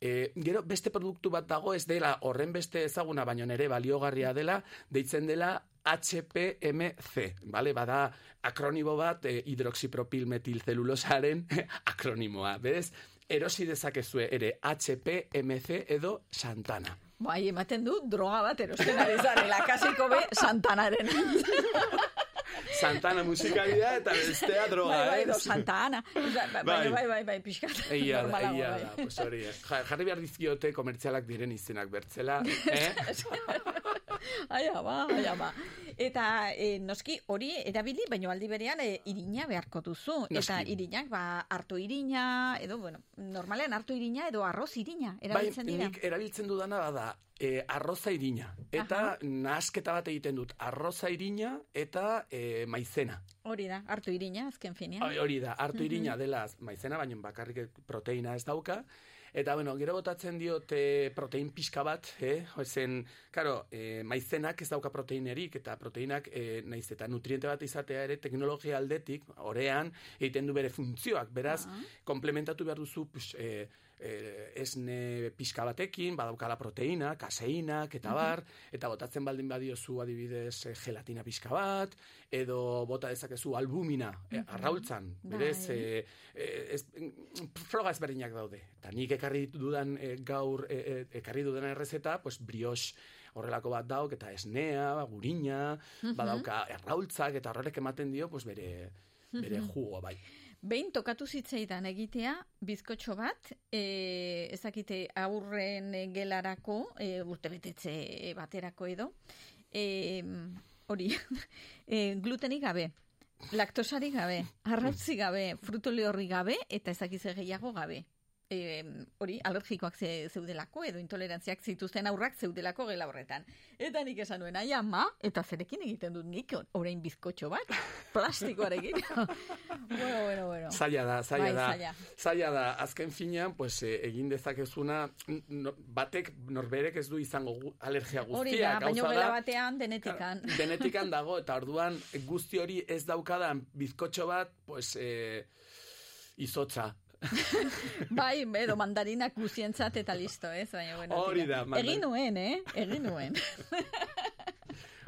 [SPEAKER 29] E, gero, beste produktu bat dago, ez dela horren beste ezaguna, baino nere baliogarria dela, deitzen dela HPMC, vale? Bada akronimo bat e, hidroxipropil metilzelulosaren akronimoa, berez? Erosi dezakezue ere HPMC edo Santana.
[SPEAKER 1] Bai, ematen du droga bat erosten ari zarela, kasiko be Santanaren.
[SPEAKER 29] Santana musikalia eta bestea droga,
[SPEAKER 1] bai, bai,
[SPEAKER 29] eh?
[SPEAKER 1] do Santa Ana. Bai, bai, bai, bai, bai, pixkat.
[SPEAKER 29] Da,
[SPEAKER 1] bai.
[SPEAKER 29] da, pues hori. Ja- jarri behar dizkiote komertzialak diren izenak bertzela, eh?
[SPEAKER 1] Ai, ama, ai, ama. Eta e, noski hori erabili, baino aldi berean e, irina beharko duzu. Eta
[SPEAKER 29] Noski.
[SPEAKER 1] irinak, ba, hartu irina, edo, bueno, normalean hartu irina edo arroz irina,
[SPEAKER 29] Bai,
[SPEAKER 1] erabiltzen dira.
[SPEAKER 29] nik erabiltzen dudana bada e, arroza irina. Eta nahasketa bat egiten dut arroza irina eta e, maizena.
[SPEAKER 1] Hori da, hartu irina, azken finean.
[SPEAKER 29] Hori- da, hartu irina dela maizena, baina bakarrik proteina ez dauka. Eta, bueno, gero botatzen diote protein pixka bat, eh? Ozen, karo, e, maizenak ez dauka proteinerik, eta proteinak, e, naiz eta nutriente bat izatea ere, teknologia aldetik, orean, egiten du bere funtzioak. Beraz, komplementatu behar duzu, pues, e, e, esne pixka batekin, badaukala proteina, kaseinak, eta bar, eta botatzen baldin badiozu adibidez e, gelatina pixka bat, edo bota dezakezu albumina, e, arraultzan, berez, e, e, ez, froga ezberdinak daude. Eta nik ekarri dudan e, gaur, e, e, ekarri dudan errezeta, pues brioche horrelako bat dauk, eta esnea, gurina,
[SPEAKER 1] Mhm.
[SPEAKER 29] badauka erraultzak, eta horrek ematen dio, pues bere, bere
[SPEAKER 1] Mhm.
[SPEAKER 29] jugo, bai.
[SPEAKER 1] Behin tokatu zitzaidan egitea, bizkotxo bat, e, ezakite aurren gelarako, e, urtebetetze baterako edo, e, hori, e, glutenik gabe, laktosarik gabe, arrautzi gabe, frutole horri gabe, eta ezakize gehiago gabe. E, hori, alergikoak ze, zeudelako, edo intolerantziak zituzten aurrak zeudelako gela horretan. Eta nik esan nuen, ai ama, eta zerekin egiten dut nik, orain bizkotxo bat, plastikoarekin. bueno, bueno, bueno.
[SPEAKER 29] Zaila da, zaila
[SPEAKER 1] Bai,
[SPEAKER 29] da.
[SPEAKER 1] zaila.
[SPEAKER 29] Zaila da, azken finean, pues, eh, egin dezakezuna, no, batek norberek ez du izango gu, alergia guztia.
[SPEAKER 1] Hori da, baino gela batean denetikan.
[SPEAKER 29] denetikan dago, eta orduan guzti hori ez daukadan bizkotxo bat, pues, eh, izotza.
[SPEAKER 1] Bai, edo mandarinak guzientzat eta listo, ez? Baina, bueno,
[SPEAKER 29] Hori da, mandan-
[SPEAKER 1] Egin nuen, eh? Egin nuen.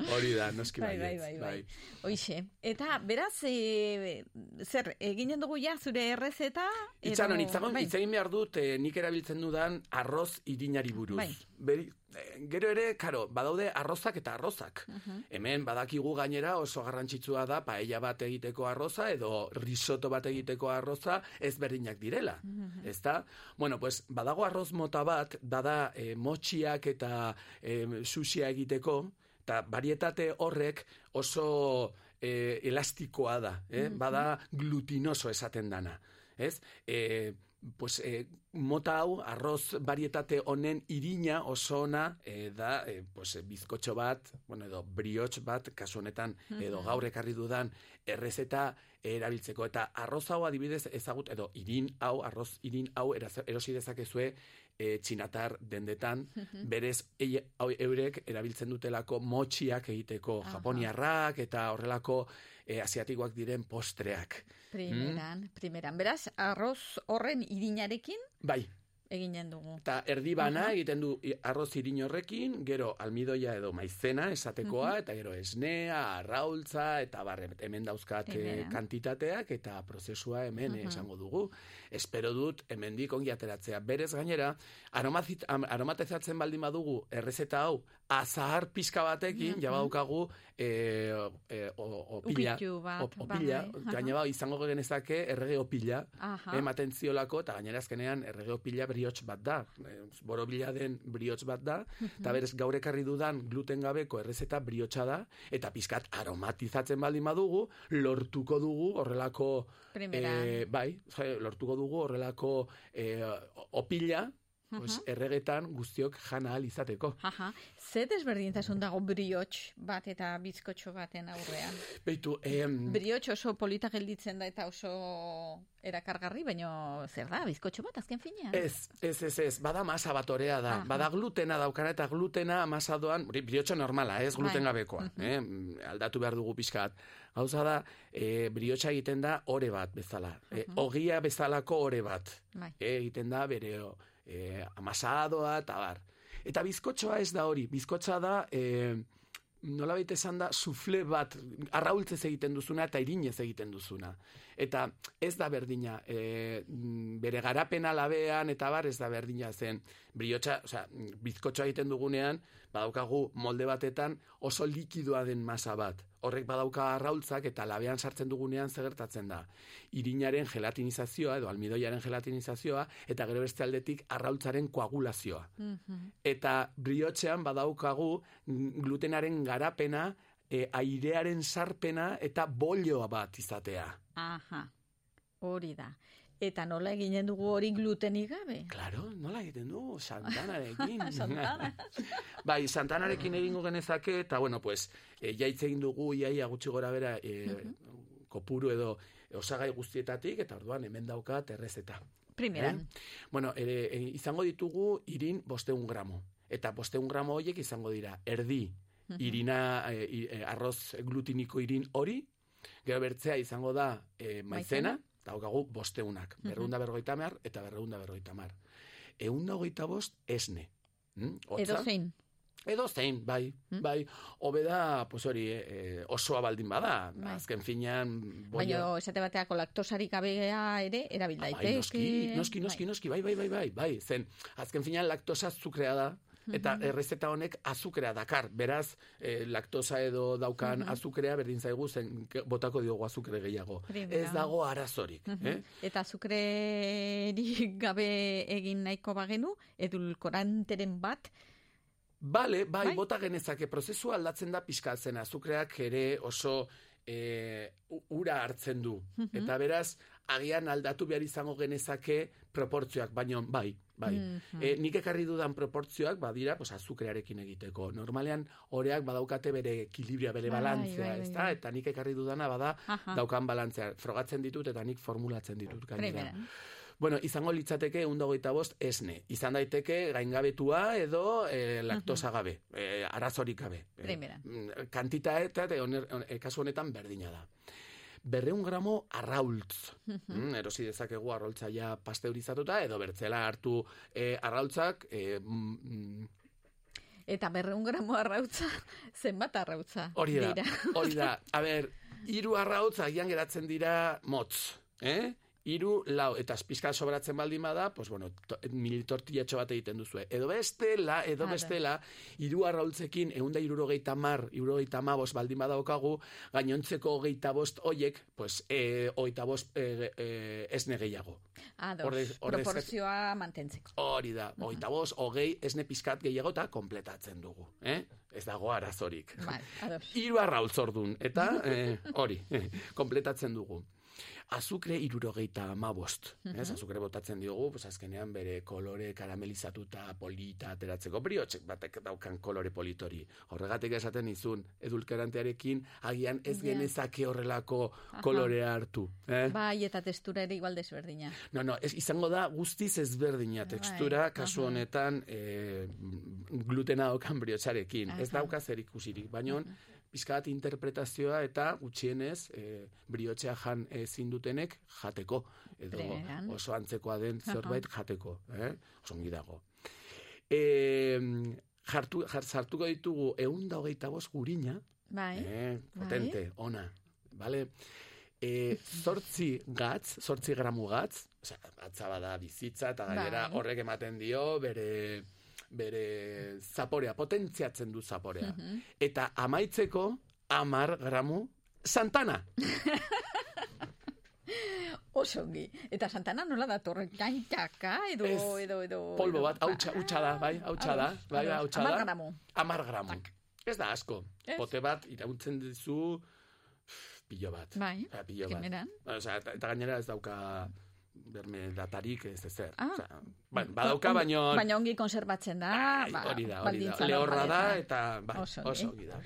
[SPEAKER 29] Hori da, noski
[SPEAKER 1] bai, bai,
[SPEAKER 29] baietz,
[SPEAKER 1] bai, bai. Hoixe. Eta, beraz, e, zer, eginen dugu ja zure errezeta?
[SPEAKER 29] Itxaron, itzagon,
[SPEAKER 1] bai.
[SPEAKER 29] hitz egin behar dut eh, nik erabiltzen dudan arroz irinari buruz.
[SPEAKER 1] Bai.
[SPEAKER 29] Beri, eh, gero ere, karo, badaude arrozak eta arrozak.
[SPEAKER 1] Mhm.
[SPEAKER 29] Hemen badakigu gainera oso garrantzitsua da paella bat egiteko arroza edo risotto bat egiteko arroza ezberdinak direla.
[SPEAKER 1] Mhm.
[SPEAKER 29] Ezta? Bueno, pues badago arroz mota bat, bada eh, motxiak eta eh, sushia egiteko, eta varietate horrek oso eh, elastikoa da, eh?
[SPEAKER 1] Mhm.
[SPEAKER 29] bada glutinoso esaten dana. Ez? E, pues, e, mota hau, arroz varietate honen irina oso ona e, da, e, pues, e, bizkotxo bat, bueno, edo brioche bat, kasu honetan, edo
[SPEAKER 1] Mhm.
[SPEAKER 29] gaur ekarri dudan errezeta erabiltzeko. Eta arroz hau adibidez ezagut, edo irin hau, arroz irin hau erosi dezakezue e, txinatar dendetan,
[SPEAKER 1] Mhm.
[SPEAKER 29] berez eurek erabiltzen dutelako motxiak egiteko
[SPEAKER 1] Aha.
[SPEAKER 29] japoniarrak eta horrelako e, asiatikoak diren postreak.
[SPEAKER 1] Primeran, primeran. Beraz, arroz horren irinarekin
[SPEAKER 29] Bai,
[SPEAKER 1] eginen dugu.
[SPEAKER 29] eta erdi bana egiten du arroz irin horrekin, gero almidoia edo maizena esatekoa,
[SPEAKER 1] Mhm.
[SPEAKER 29] eta gero esnea, arraultza, eta barre, hemen dauzkat
[SPEAKER 1] Primeran.
[SPEAKER 29] kantitateak, eta prozesua hemen
[SPEAKER 1] Mhm.
[SPEAKER 29] esango dugu. Espero dut, hemendik ongi ateratzea. Berez gainera, aromazit, aromatizatzen baldin badugu errezeta hau, azahar pixka batekin,
[SPEAKER 1] Mhm.
[SPEAKER 29] ja badaukagu e, e, o- opila.
[SPEAKER 1] Bat,
[SPEAKER 29] opila,
[SPEAKER 1] bai,
[SPEAKER 29] gainera izango genezake errege opila, ematen ziolako, eta gainera azkenean errege opila briots bat da. Eh, Borobila den briots bat da, eta berez gaur ekarri dudan gluten gabeko errezeta briotsa da, eta pizkat aromatizatzen baldin badugu, lortuko dugu horrelako...
[SPEAKER 1] Primeran.
[SPEAKER 29] eh, bai, ja, lortuko dugu horrelako eh, opila, pues, erregetan guztiok jana ahal izateko.
[SPEAKER 1] Aha, ze desberdintasun dago briots bat eta bizkotxo baten aurrean?
[SPEAKER 29] Beitu, em,
[SPEAKER 1] Briots oso polita gelditzen da eta oso erakargarri, baino zer da, bizkotxo bat azken finean?
[SPEAKER 29] Ez, ez, ez, ez, bada masa bat orea da.
[SPEAKER 1] Aha.
[SPEAKER 29] Bada glutena daukana eta glutena masa doan, briotxo normala, ez gluten
[SPEAKER 1] Bai.
[SPEAKER 29] gabekoa. Eh? Aldatu behar dugu pixkat. Gauza da, e, briotxa egiten da ore bat bezala. E, ogia bezalako ore bat. E, egiten da bere e, amasadoa eta bar. Eta bizkotxoa ez da hori. Bizkotxa da... E, nola baita esan da, sufle bat, arraultzez egiten duzuna eta irinez egiten duzuna. Eta ez da berdina, e, bere garapena labean eta bar ez da berdina zen. Briotxa, osea, bizkotxoa egiten dugunean, badaukagu molde batetan oso likidoa den masa bat. Horrek badauka arraultzak eta labean sartzen dugunean zegertatzen da. Irinaren gelatinizazioa edo almidoiaren gelatinizazioa eta gero beste aldetik arraultzaren koagulazioa.
[SPEAKER 1] Mhm.
[SPEAKER 29] Eta briotxean badaukagu mm, glutenaren garapena, e, airearen sarpena eta bolioa bat izatea.
[SPEAKER 1] Aha, hori da. Eta nola eginen dugu hori glutenik gabe?
[SPEAKER 29] Claro, nola egiten du, Santanarekin.
[SPEAKER 1] Santana.
[SPEAKER 29] bai, Santanarekin egingo genezake, eta bueno, pues, e, jaitze egin dugu iaia gutxi gora bera e, kopuru edo osagai guztietatik, eta orduan hemen daukat errezeta.
[SPEAKER 1] Primeran.
[SPEAKER 29] Eh? Bueno, ere, e, izango ditugu irin bosteun gramo. Eta bosteun gramo horiek izango dira, erdi, irina, e, e, arroz glutiniko irin hori, gero bertzea izango da e, maizena, daukagu bosteunak, berreunda berrogeita mar eta berreunda berrogeita mar. Eunda hogeita bost esne. Mm? Hotza?
[SPEAKER 1] Edo zein.
[SPEAKER 29] Edo zein, bai,
[SPEAKER 1] Mm.
[SPEAKER 29] bai. Hobeda, pues hori, eh, osoa baldin bada,
[SPEAKER 1] Bai.
[SPEAKER 29] azken finean,
[SPEAKER 1] Baina esate bateako laktosarik gabea ere erabil
[SPEAKER 29] Bai,
[SPEAKER 1] daiteke.
[SPEAKER 29] noski, noski, noski, noski, bai, bai, bai, bai, bai, zen, azken finean laktosa azukrea da, eta errezeta honek azukrea dakar, beraz, eh, laktosa edo daukan azukrea berdin zaigu, zen botako diogu azukre gehiago. Ez dago arazorik, eh?
[SPEAKER 1] Eta azukrerik gabe egin nahiko bagenu, edulkoranteren bat,
[SPEAKER 29] Bale, bai,
[SPEAKER 1] Bai?
[SPEAKER 29] bota genezake, prozesua aldatzen da pixka zen, azukreak ere oso e, ura hartzen du.
[SPEAKER 1] Mhm.
[SPEAKER 29] Eta beraz, agian aldatu behar izango genezake proportzioak, baino bai, bai.
[SPEAKER 1] Mhm.
[SPEAKER 29] E, nik ekarri dudan proportzioak badira, pues, azukrearekin egiteko. Normalean, oreak badaukate bere ekilibria, bere
[SPEAKER 1] Bai,
[SPEAKER 29] balantzea,
[SPEAKER 1] bai, bai,
[SPEAKER 29] ezta?
[SPEAKER 1] bai.
[SPEAKER 29] Eta nik ekarri dudana bada
[SPEAKER 1] Aha.
[SPEAKER 29] daukan balantzea. Frogatzen ditut eta nik formulatzen ditut gainera. Bueno, izango litzateke eundagoita bost esne. Izan daiteke gaingabetua edo e, laktosa gabe, e, arazorik gabe. E,
[SPEAKER 1] Primeran.
[SPEAKER 29] mm, kantita eta e, oner, on- e, kasu honetan berdina da. Berreun gramo arraultz. Mm, erosi dezakegu arraultzaia pasteurizatuta edo bertzela hartu e, arraultzak e, mm,
[SPEAKER 1] eta berreun gramo arrautza, zenbat arrautza?
[SPEAKER 29] Hori da,
[SPEAKER 1] dira?
[SPEAKER 29] hori da. A ber, hiru arrautz agian geratzen dira motz, eh? Hiru, lau, eta pizka sobratzen baldin bada, pues bueno, to, mil tortillatxo bat egiten duzue. Edo bestela, edo
[SPEAKER 1] Ara.
[SPEAKER 29] bestela, hiru arraultzekin, eunda irurogeita mar, irurogeita mabos baldin badaukagu, gainontzeko hogeita bost hoiek, pues, e, hogeita bost e, e, esne gehiago.
[SPEAKER 1] Ados,
[SPEAKER 29] Ordez- ordez-
[SPEAKER 1] proportzioa mantentzeko.
[SPEAKER 29] Hori da, hogeita bost, hogei esne pizkat gehiago eta kompletatzen dugu. Eh? Ez dago arazorik.
[SPEAKER 1] Bai, ados.
[SPEAKER 29] Hiru arraultz ordun eta eh, hori, kompletatzen dugu. Azukre irurogeita amabost. Ez,
[SPEAKER 1] Mhm.
[SPEAKER 29] azukre botatzen diogu, pues azkenean bere kolore karamelizatuta, polita, ateratzeko briotxek batek daukan kolore politori. Horregatik esaten izun, edulkerantearekin agian ez
[SPEAKER 1] Ja.
[SPEAKER 29] genezake horrelako
[SPEAKER 1] Aha.
[SPEAKER 29] kolorea hartu. Eh?
[SPEAKER 1] Bai, eta testura ere igual desberdina.
[SPEAKER 29] No, no, ez, izango da guztiz ezberdina tekstura,
[SPEAKER 1] Bai,
[SPEAKER 29] kasu honetan e, glutena daukan briotxarekin. Ez dauka zer ikusirik, baino pizka bat interpretazioa eta gutxienez e, briotxea jan ezin dutenek jateko. Edo
[SPEAKER 1] Berean.
[SPEAKER 29] oso antzekoa den zerbait jateko. Eh? Oso ongi dago. E, jartu, jar, sartuko ditugu eunda hogeita bost gurina,
[SPEAKER 1] Bai.
[SPEAKER 29] Eh, potente, ona. Vale? E, zortzi gatz, zortzi gramu gatz, osea, atza bada bizitza, eta gainera
[SPEAKER 1] Bai.
[SPEAKER 29] horrek ematen dio bere bere zaporea, potentziatzen du zaporea.
[SPEAKER 1] Mhm.
[SPEAKER 29] Eta amaitzeko, amar gramu, santana.
[SPEAKER 1] Oso ongi. Eta Santana nola dator? Gaintaka edo,
[SPEAKER 29] Ez,
[SPEAKER 1] edo, edo...
[SPEAKER 29] Polbo bat, hautsa, hautsa da, bai, hautsa da,
[SPEAKER 1] Ados,
[SPEAKER 29] bai, hautsa da.
[SPEAKER 1] Hamar gramo.
[SPEAKER 29] Amar gramu. Ez da asko.
[SPEAKER 1] Ez.
[SPEAKER 29] Pote bat irauntzen dizu pilo bat.
[SPEAKER 1] Bai,
[SPEAKER 29] Osea, pilo bat. Osea, eta gainera ez dauka berme datarik ez ezer.
[SPEAKER 1] Ah.
[SPEAKER 29] Osea, ba, badauka, baino...
[SPEAKER 1] Baina ongi konserbatzen da. ba,
[SPEAKER 29] hori da, hori da. Lehorra da, eta bai,
[SPEAKER 1] Oso
[SPEAKER 29] oso,
[SPEAKER 1] ongi.
[SPEAKER 29] ongi da.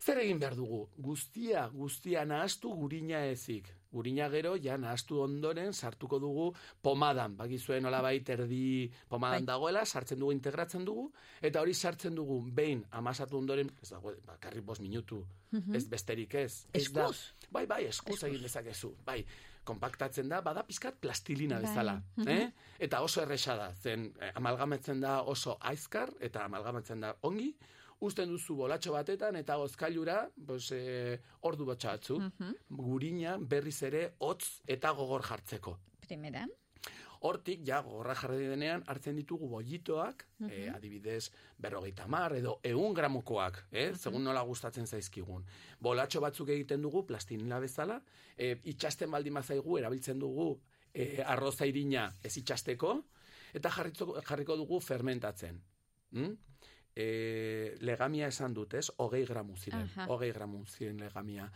[SPEAKER 29] Zer egin behar dugu? Guztia, guztia nahastu gurina ezik. Gurina gero, ja nahastu ondoren sartuko dugu pomadan. Bagizuen nolabait erdi pomadan
[SPEAKER 1] Bai.
[SPEAKER 29] dagoela, sartzen dugu, integratzen dugu, eta hori sartzen dugu behin amasatu ondoren, ez dago, bakarrik bost minutu,
[SPEAKER 1] Mhm.
[SPEAKER 29] ez besterik ez. Ez da-
[SPEAKER 1] Eskuz?
[SPEAKER 29] Bai, bai, eskuz egin dezakezu. Bai, konpaktatzen da, bada pizkat plastilina
[SPEAKER 1] Bai.
[SPEAKER 29] bezala.
[SPEAKER 1] Mhm.
[SPEAKER 29] Eh? Eta oso erresa da, zen eh, amalgametzen da oso aizkar, eta amalgametzen da ongi, uzten duzu bolatxo batetan, eta gozkailura, pues, eh, ordu botxa batzu,
[SPEAKER 1] Mhm.
[SPEAKER 29] gurina berriz ere hotz eta gogor jartzeko.
[SPEAKER 1] Primeran.
[SPEAKER 29] Hortik, ja, gogorra jarri denean, hartzen ditugu bollitoak, eh,
[SPEAKER 1] Mhm.
[SPEAKER 29] adibidez, berrogeita mar, edo eun gramokoak, eh, segun nola gustatzen zaizkigun. Bolatxo batzuk egiten dugu, plastilina bezala, eh, itxasten baldin bazaigu, erabiltzen dugu eh, arroza irina ez itxasteko, eta jarriko, jarriko dugu fermentatzen. Mm? E, legamia esan dut, ez? Hogei gramu ziren.
[SPEAKER 1] Aha.
[SPEAKER 29] Hogei gramu ziren legamia.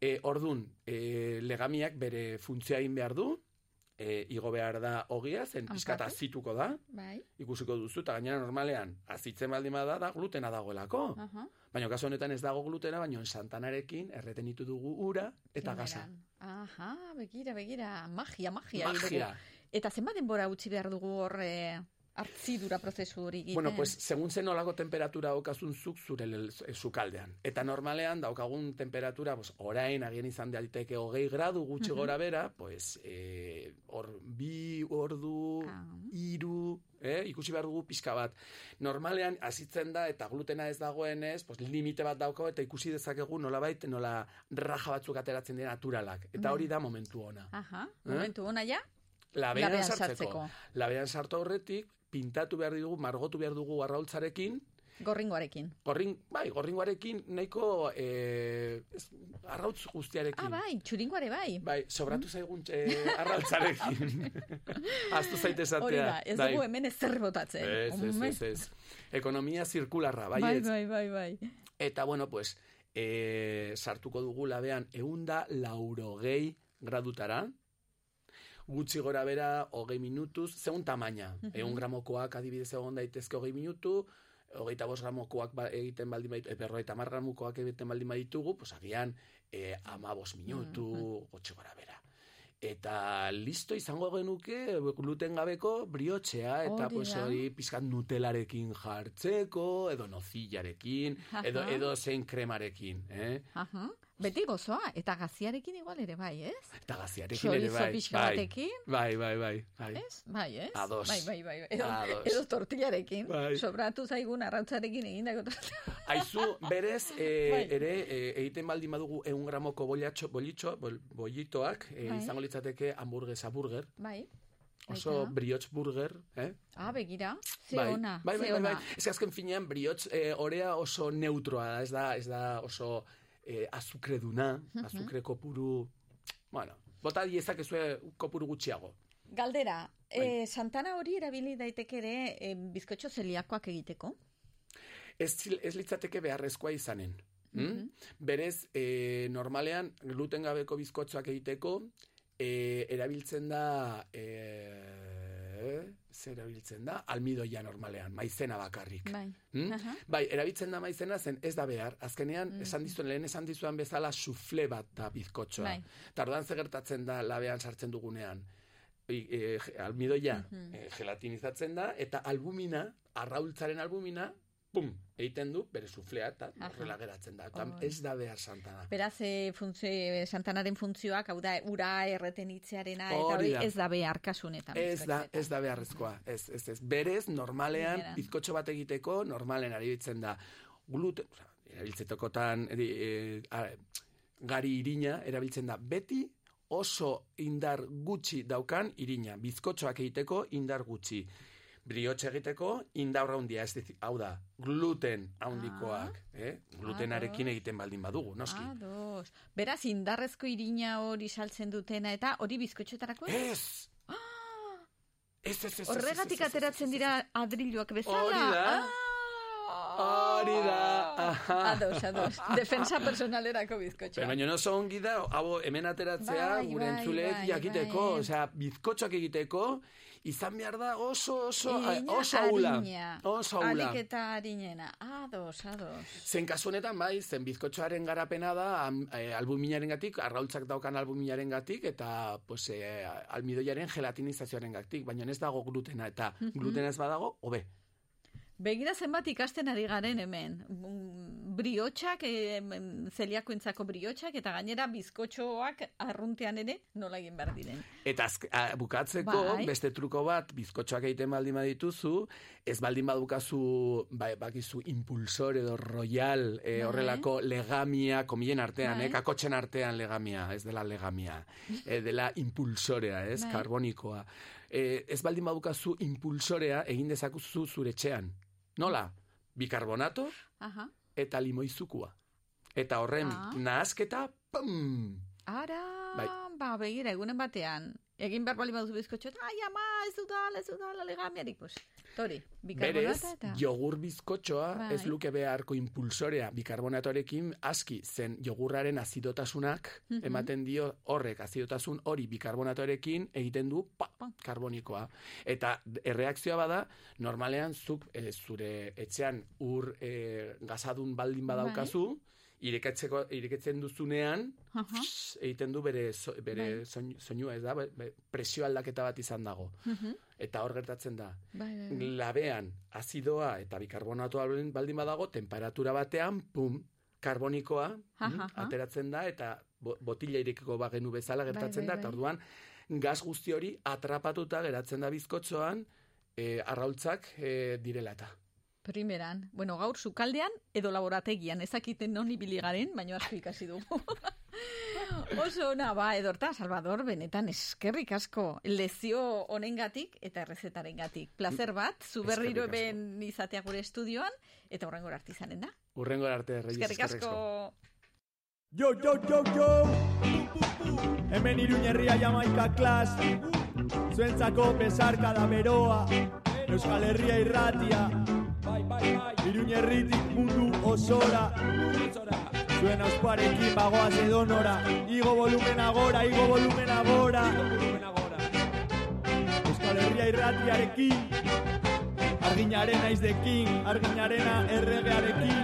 [SPEAKER 29] E, ordun, e, legamiak bere funtzioa egin behar du, e, igo behar da hogia, zen
[SPEAKER 1] Hankatu.
[SPEAKER 29] azituko da,
[SPEAKER 1] Bai.
[SPEAKER 29] ikusiko duzu, eta gainera normalean, azitzen baldin bada da, glutena dagoelako.
[SPEAKER 1] Aha.
[SPEAKER 29] Baina kasu honetan ez dago glutena, baina santanarekin erreten ditu dugu ura eta gaza.
[SPEAKER 1] Aha, begira, begira, magia, magia.
[SPEAKER 29] Magia.
[SPEAKER 1] dugu. Eta zenbat denbora utzi behar dugu hor eh, hartzidura prozesu hori egiten?
[SPEAKER 29] Bueno, pues, segun zen olako temperatura daukazun zuk zure lel- e, sukaldean. Eta normalean daukagun temperatura, pues, orain agien izan daiteke hogei gradu gutxi
[SPEAKER 1] Mhm.
[SPEAKER 29] gora bera, pues, eh, hor bi ordu, iru, eh, ikusi behar dugu pixka bat. Normalean, hasitzen da, eta glutena ez dagoenez, pues, limite bat dauko, eta ikusi dezakegu nolabait, nola raja batzuk ateratzen dira naturalak. Eta hori da momentu ona.
[SPEAKER 1] Aha,
[SPEAKER 29] Eh?
[SPEAKER 1] momentu ona ja?
[SPEAKER 29] Labean,
[SPEAKER 1] Labean
[SPEAKER 29] sartzeko.
[SPEAKER 1] sartzeko.
[SPEAKER 29] Labean sartu aurretik, pintatu behar dugu, margotu behar dugu arraultzarekin,
[SPEAKER 1] Gorringoarekin.
[SPEAKER 29] Gorrin, bai, gorringoarekin nahiko eh, ez, arrautz guztiarekin.
[SPEAKER 1] Ah, bai, txuringoare bai.
[SPEAKER 29] Bai, sobratu zaigun eh, arrautzarekin. Aztu zaite esatea.
[SPEAKER 1] Hori da, ez
[SPEAKER 29] bai.
[SPEAKER 1] dugu hemen ezer botatzen.
[SPEAKER 29] Ez, ez, ez, ez. Ekonomia zirkularra, bai,
[SPEAKER 1] bai, bai, bai, bai.
[SPEAKER 29] Eta, bueno, pues, e, sartuko dugu labean eunda laurogei gradutara, gutxi gora bera, hogei minutuz, zeun tamaina.
[SPEAKER 1] Mhm.
[SPEAKER 29] Egun gramokoak adibidez egon daitezke hogei minutu, hogeita bost gramokoak ba, egiten baldin baditu, e, berrogeita mar gramokoak egiten baldin baditugu, pues agian e, ama bost minutu, gutxi gora bera. Eta listo izango genuke gluten gabeko briotxea, eta
[SPEAKER 1] Hori
[SPEAKER 29] pues hori pizkat nutelarekin jartzeko, edo nozillarekin, edo, edo zein kremarekin, eh?
[SPEAKER 1] Aha. Beti gozoa, eta gaziarekin igual ere bai, ez?
[SPEAKER 29] Eta gaziarekin ere
[SPEAKER 1] Chorizo
[SPEAKER 29] bai.
[SPEAKER 1] pixka
[SPEAKER 29] bai,
[SPEAKER 1] batekin.
[SPEAKER 29] Bai, bai, bai. bai.
[SPEAKER 1] Ez? Bai, ez?
[SPEAKER 29] Ados.
[SPEAKER 1] Bai, bai, bai. Edo,
[SPEAKER 29] Ados.
[SPEAKER 1] edo tortillarekin.
[SPEAKER 29] Bai.
[SPEAKER 1] Sobratu zaigun arrautzarekin egindako tortilla.
[SPEAKER 29] Aizu, berez, e,
[SPEAKER 1] Bai.
[SPEAKER 29] ere, e, egiten baldin badugu egun gramoko bollatxo, bolitxo, bol, bollitoak, e,
[SPEAKER 1] Bai.
[SPEAKER 29] izango litzateke hamburguesa burger,
[SPEAKER 1] Bai.
[SPEAKER 29] oso brioche burger, eh?
[SPEAKER 1] Ah, begira. Ze
[SPEAKER 29] bai.
[SPEAKER 1] ona,
[SPEAKER 29] bai, bai,
[SPEAKER 1] ze
[SPEAKER 29] bai, bai.
[SPEAKER 1] ona.
[SPEAKER 29] Ez azken finean, brioche e, orea oso neutroa ez da, ez da oso e, azukreduna, azukre kopuru, bueno, bota diezakezue kopuru gutxiago.
[SPEAKER 1] Galdera,
[SPEAKER 29] Bai.
[SPEAKER 1] eh, Santana hori erabili daiteke ere eh, bizkotxo zeliakoak egiteko?
[SPEAKER 29] ez, ez litzateke beharrezkoa izanen. Mm?
[SPEAKER 1] Mhm.
[SPEAKER 29] Berez, e, normalean, gluten gabeko bizkotzoak egiteko, e, erabiltzen da, e, zer erabiltzen da? Almidoia normalean, maizena bakarrik.
[SPEAKER 1] Bai.
[SPEAKER 29] Mm?
[SPEAKER 1] Aha.
[SPEAKER 29] Bai, erabiltzen da maizena zen ez da behar. Azkenean,
[SPEAKER 1] Mm.
[SPEAKER 29] esan dizuen, lehen esan dizuan bezala sufle bat da bizkotxoa.
[SPEAKER 1] Bai.
[SPEAKER 29] Eta orduan ze gertatzen da labean sartzen dugunean. E, ge- almidoia
[SPEAKER 1] Mhm.
[SPEAKER 29] e, gelatinizatzen da, eta albumina, arraultzaren albumina, pum, egiten du, bere suflea, eta horrela geratzen da. Eta ez da behar santana.
[SPEAKER 1] Beraz, e, funtzio, Santanaren funtzioak, hau da, ura erretenitzearena, eta
[SPEAKER 29] Hori
[SPEAKER 1] ez da behar kasunetan.
[SPEAKER 29] Ez da, ez da beharrezkoa. Ez, ez, ez. Berez, normalean, bizkotxo bat egiteko, normalen arabitzen da. Gluten, oza, erabiltzekotan, e, gari irina, erabiltzen da. Beti oso indar gutxi daukan irina. Bizkotxoak egiteko indar gutxi. Briotxe egiteko indar handia, ez dizi- hau da, gluten handikoak, eh? Glutenarekin
[SPEAKER 1] Ados.
[SPEAKER 29] egiten baldin badugu, noski.
[SPEAKER 1] Ados. Beraz, indarrezko irina hori saltzen dutena, eta hori bizkotxotarako?
[SPEAKER 29] Ez! Ez, ez, ez, ez,
[SPEAKER 1] Horregatik ateratzen dira adriluak bezala.
[SPEAKER 29] Hori da.
[SPEAKER 1] Ah,
[SPEAKER 29] Hori da.
[SPEAKER 1] Ados, ados. Defensa personalerako bizkotxoa.
[SPEAKER 29] Baina no ongi da, hau hemen ateratzea,
[SPEAKER 1] Bai,
[SPEAKER 29] gure
[SPEAKER 1] bai,
[SPEAKER 29] entzuleek
[SPEAKER 1] bai,
[SPEAKER 29] jakiteko,
[SPEAKER 1] bai.
[SPEAKER 29] osea, bizkotxoak egiteko, izan behar da oso, oso,
[SPEAKER 1] Irina
[SPEAKER 29] oso aula.
[SPEAKER 1] arina.
[SPEAKER 29] Oso aula.
[SPEAKER 1] Alik eta harinena. Ados, ados.
[SPEAKER 29] Zen kasu honetan, bai, zen bizkotxoaren garapena da am- eh, albuminaren gatik, arraultzak daukan albuminaren gatik, eta pues, eh, almidoiaren gelatinizazioaren gatik, baina ez dago glutena, eta glutena ez badago, hobe.
[SPEAKER 1] Begira zenbat ikasten ari garen hemen. Briotxak, mm, zeliakoentzako briotxak, eta gainera bizkotxoak arruntean ere nola egin behar diren.
[SPEAKER 29] Eta azk, a, bukatzeko,
[SPEAKER 1] Bai.
[SPEAKER 29] beste truko bat, bizkotxoak egiten baldin badituzu, ez baldin badukazu, bai, bakizu, impulsor edo royal, e, horrelako legamia, komilen artean,
[SPEAKER 1] Bai.
[SPEAKER 29] eh, kakotxen artean legamia, ez dela legamia, e, dela impulsorea, ez,
[SPEAKER 1] Bai.
[SPEAKER 29] karbonikoa. E, ez baldin badukazu impulsorea, egin dezakuzu zure etxean. Nola? Bikarbonato
[SPEAKER 1] Aha.
[SPEAKER 29] eta limoizukua. Eta horren
[SPEAKER 1] Ah.
[SPEAKER 29] nahasketa, pum!
[SPEAKER 1] Ara,
[SPEAKER 29] Bai.
[SPEAKER 1] ba, begira, egunen batean. Egin behar bali baduzu bizkotxo, ai, ama, ez dudala, ez dudala, legamiarik, pues. Tori, bikarbonata eta...
[SPEAKER 29] jogur bizkotxoa
[SPEAKER 1] Bai.
[SPEAKER 29] ez luke beharko impulsorea bikarbonatoarekin aski zen jogurraren azidotasunak
[SPEAKER 1] Mhm.
[SPEAKER 29] ematen dio horrek azidotasun hori bikarbonatoarekin egiten du pa, karbonikoa. Eta erreakzioa bada, normalean zuk eh, zure etxean ur eh, gazadun baldin badaukazu, ireketzeko, ireketzen duzunean,
[SPEAKER 1] Aha.
[SPEAKER 29] egiten du bere, so, bere
[SPEAKER 1] Bai.
[SPEAKER 29] soin- soinua, ez da, be- presio aldaketa bat izan dago.
[SPEAKER 1] Mhm.
[SPEAKER 29] Eta hor gertatzen da.
[SPEAKER 1] Bai, bai, bai.
[SPEAKER 29] Labean azidoa eta bikarbonatoa baldin- badago, temperatura batean, pum, karbonikoa mm, ateratzen da, eta bo, botila irekiko bagenu bezala gertatzen
[SPEAKER 1] bai,
[SPEAKER 29] da, eta
[SPEAKER 1] bai.
[SPEAKER 29] orduan, gaz guzti hori atrapatuta geratzen da bizkotxoan, e, arraultzak e, direla eta.
[SPEAKER 1] Primeran. Bueno, gaur sukaldean edo laborategian, ezakiten non ibili garen, baina asko ikasi dugu. Oso ona, ba, edorta, Salvador, benetan eskerrik asko lezio honengatik eta errezetarengatik. Placer bat, zu berriro
[SPEAKER 29] Eskerrik asko.
[SPEAKER 1] ben izatea gure estudioan, eta horrengor artizanen da.
[SPEAKER 29] Urrengo arte, Reyes,
[SPEAKER 1] Eskerrik asko.
[SPEAKER 28] Yo, yo, yo, yo Hemen iruñerria jamaika klas Zuentzako besarkada beroa Euskal Herria irratia Bai Iruñerritik mundu osora Zuen ausparekin bagoaz edonora Igo volumen agora, igo volumen agora Euskal Herria irratiarekin Arginaren aizdekin Arginarena erregearekin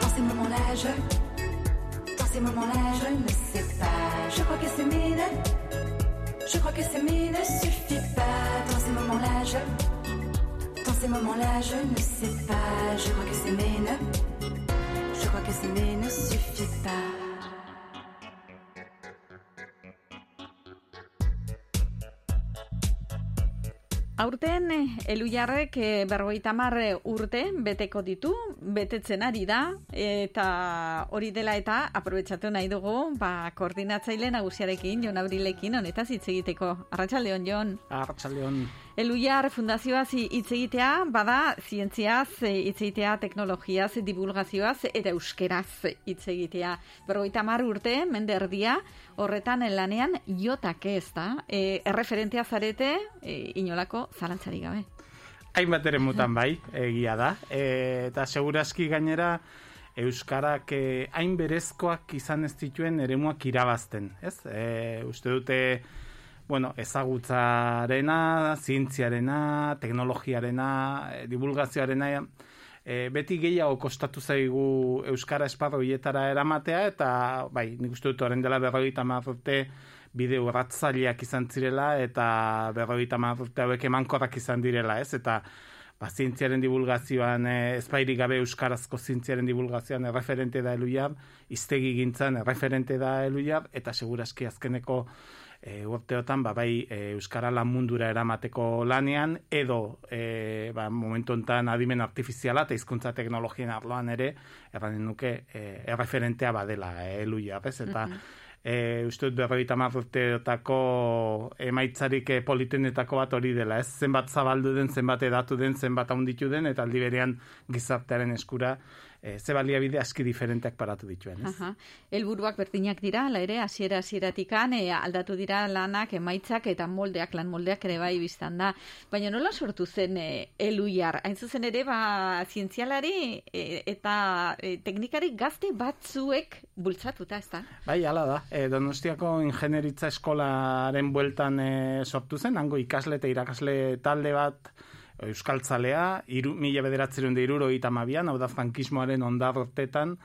[SPEAKER 30] Dans ces moments-là, je. Dans ces moments-là, je ne sais pas. Je crois que s'aimer ne. Je crois que s'aimer ne suffit pas. Dans ces moments-là, je. Dans ces moments-là, je ne sais pas. Je crois que s'aimer ne. Je crois que s'aimer ne suffit pas.
[SPEAKER 1] Aurten, eh, Elujarrek eh, berrogeita hamar urte beteko ditu, betetzen ari da, eta hori dela eta aprobetsatu nahi dugu, ba, koordinatzaile nagusiarekin, Jon Abrilekin, honetaz hitz egiteko. Arratsaldeon Jon.
[SPEAKER 31] Arratsaldeon.
[SPEAKER 1] Elujar fundazioaz hitz egitea, bada, zientziaz, eh, hitz egitea, teknologiaz, divulgazioaz, eta euskeraz hitz egitea. Berrogeita hamar urte, mende erdia, horretan lanean jotak ez da. E, erreferentea zarete, e, inolako zalantzarik gabe.
[SPEAKER 31] Hainbat ere mutan bai, egia da. E, eta segurazki gainera, Euskarak eh, hain berezkoak izan ez dituen eremuak irabazten, ez? E, uste dute, bueno, ezagutzarena, zientziarena, teknologiarena, e, divulgazioarena, e, beti gehiago kostatu zaigu Euskara esparro hietara eramatea, eta bai, nik uste dut orain dela berrogeita hamar urte bide urratzaileak izan zirela, eta berrogeita hamar urte hauek emankorrak izan direla, ez? Eta ba, zientziaren divulgazioan, e, ezpairik gabe euskarazko zientziaren divulgazioan erreferente da eluiar, iztegi gintzan erreferente da eluiar, eta seguraski azkeneko e, urteotan ba, bai e, euskara lan mundura eramateko lanean, edo e, ba, momentu honetan adimen artifiziala eta hizkuntza teknologien arloan ere, erranen nuke e, erreferentea badela e, eluiar, ez? Eta e, uste dut berrogeita hamar urteotako emaitzarik e, politenetako bat hori dela, ez zenbat zabaldu den, zenbat edatu den, zenbat handitu den, eta aldi berean gizartearen eskura e, ze baliabide aski diferenteak paratu dituen, ez?
[SPEAKER 1] Aha. Helburuak berdinak dira, la ere hasiera hasieratikan e, aldatu dira lanak, emaitzak eta moldeak, lan moldeak ere bai biztan da. Baina nola sortu zen e, eluiar? Hain zuzen ere, ba, zientzialari e, eta e, teknikari gazte batzuek bultzatuta, ez da?
[SPEAKER 31] Bai, hala da. E, Donostiako ingenieritza eskolaren bueltan e, sortu zen, hango ikasle eta irakasle talde bat euskaltzalea, iru, mila bederatzerun da iruro itamabian, hau da frankismoaren ondarrotetan,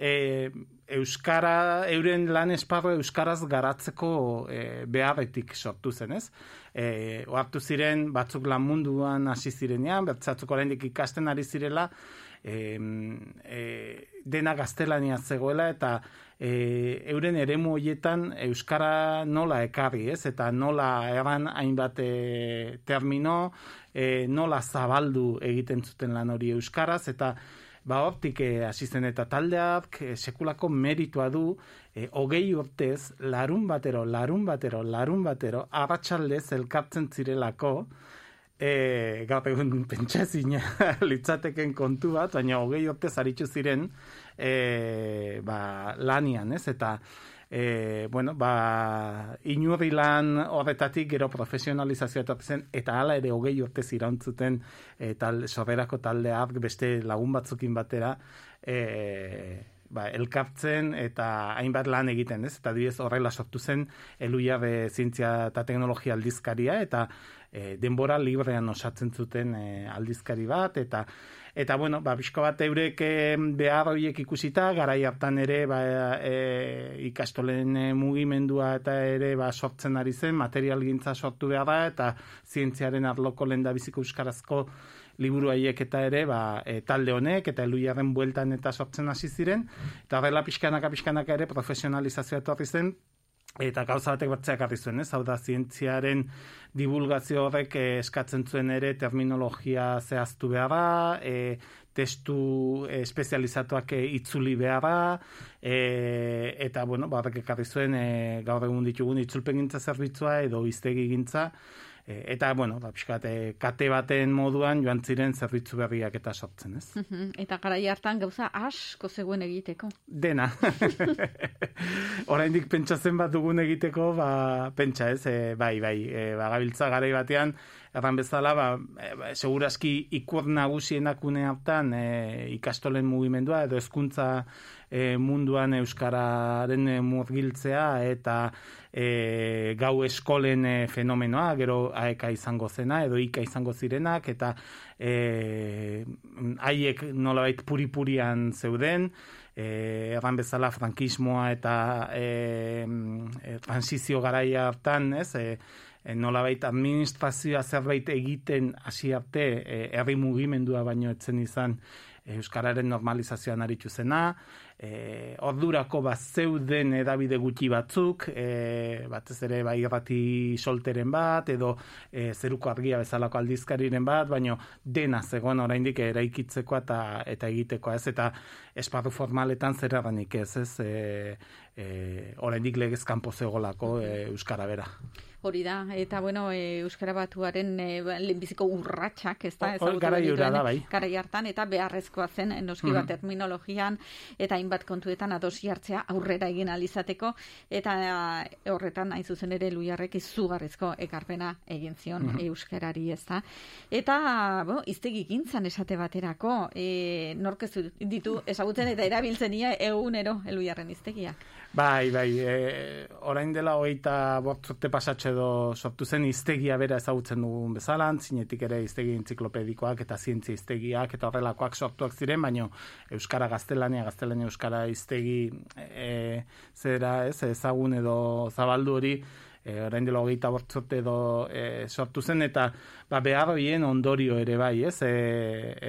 [SPEAKER 31] e, Euskara, euren lan esparro Euskaraz garatzeko e, beharretik sortu zen, ez? E, oartu ziren, batzuk lan munduan hasi zirenean, bertzatzuk oraindik ikasten ari zirela, e, e, dena gaztelania zegoela, eta e, euren eremu hoietan Euskara nola ekarri, ez? Eta nola eran hainbat e, termino, e, nola zabaldu egiten zuten lan hori Euskaraz, eta ba hortik eh, hasi zen eta taldeak eh, sekulako meritua du eh, hogei urtez larun batero, larun batero, larun batero arratsaldez elkartzen zirelako e, gaur egun pentsazina litzateken kontu bat, baina hogei urtez aritzu ziren e, ba, lanian, ez? Eta e, bueno, ba, inurri lan horretatik gero profesionalizazioa etorri zen, eta hala ere hogei urte zirantzuten e, tal, soberako taldeak beste lagun batzukin batera, e, ba, elkartzen eta hainbat lan egiten, ez? Eta diez horrela sortu zen eluia be zientzia eta teknologia aldizkaria, eta e, denbora librean osatzen zuten e, aldizkari bat, eta Eta bueno, ba bizko bat eurek eh, behar horiek ikusita, garai hartan ere ba, e, ikastolen e, mugimendua eta ere ba, sortzen ari zen, materialgintza sortu behar da, eta zientziaren arloko lenda biziko euskarazko liburu haiek eta ere ba, e, talde honek eta eluiaren bueltan eta sortzen hasi ziren, eta horrela pixkanaka pixkanaka ere profesionalizazioa etorri zen, eta gauza batek batzeak harri zuen, ez? Hau da, zientziaren divulgazio horrek eh, eskatzen zuen ere terminologia zehaztu behar da, e, testu eh, espezializatuak eh, itzuli behar da, e, eta, bueno, ba, horrek ekarri zuen e, gaur egun ditugun itzulpengintza zerbitzua edo iztegi gintza, eta, bueno, ba, pixkat, e, kate baten moduan joan ziren zerbitzu berriak eta sortzen, ez?
[SPEAKER 1] Eta garai hartan gauza asko zegoen egiteko.
[SPEAKER 31] Dena. Oraindik pentsatzen bat dugun egiteko, ba, pentsa, ez? E, bai, bai, e, ba, gabiltza garai batean, erran bezala, ba, e, segurazki ikur nagusienak une hartan e, ikastolen mugimendua edo hezkuntza e, munduan euskararen e, murgiltzea eta e, gau eskolen e, fenomenoa, gero aeka izango zena edo ika izango zirenak eta e, haiek nolabait puripurian zeuden, e, erran bezala frankismoa eta e, e, transizio garaia hartan, ez, e, nolabait administrazioa zerbait egiten hasi arte e, herri mugimendua baino etzen izan e, euskararen normalizazioan aritu zena, e, ordurako bat zeuden edabide gutxi batzuk, e, batez ere bai irrati solteren bat, edo e, zeruko argia bezalako aldizkariren bat, baino dena zegoen oraindik eraikitzeko eta eta egiteko ez, eta esparru formaletan zer ez, ez, e, e, oraindik legez kanpo zegolako e, euskara bera.
[SPEAKER 1] Hori da, eta bueno, e, Euskara Batuaren e, lehenbiziko urratsak, ez da?
[SPEAKER 31] Gara da, bai.
[SPEAKER 1] Garai hartan, eta beharrezkoa zen, noski bat
[SPEAKER 31] Mhm.
[SPEAKER 1] terminologian, eta hainbat kontuetan adosi hartzea aurrera egin alizateko, eta e, horretan, hain zuzen ere, luiarrek izugarrizko ekarpena egin zion
[SPEAKER 31] Mhm.
[SPEAKER 1] Euskarari, ez da? Eta, bo, iztegi gintzan esate baterako, e, nork ez ditu ezagutzen eta erabiltzen ia egunero eluiarren iztegiak.
[SPEAKER 31] Bai, bai, e, orain dela hogeita bortzorte pasatxe edo sortu zen iztegia bera ezagutzen dugun bezala, zinetik ere iztegi entziklopedikoak eta zientzia iztegiak eta horrelakoak sortuak ziren, baino Euskara gaztelania, gaztelania Euskara iztegi e, zera ez, ezagun edo zabaldu hori, e, orain dela hogeita bortzorte edo e, sortu zen, eta ba, behar horien ondorio ere bai, ez, e,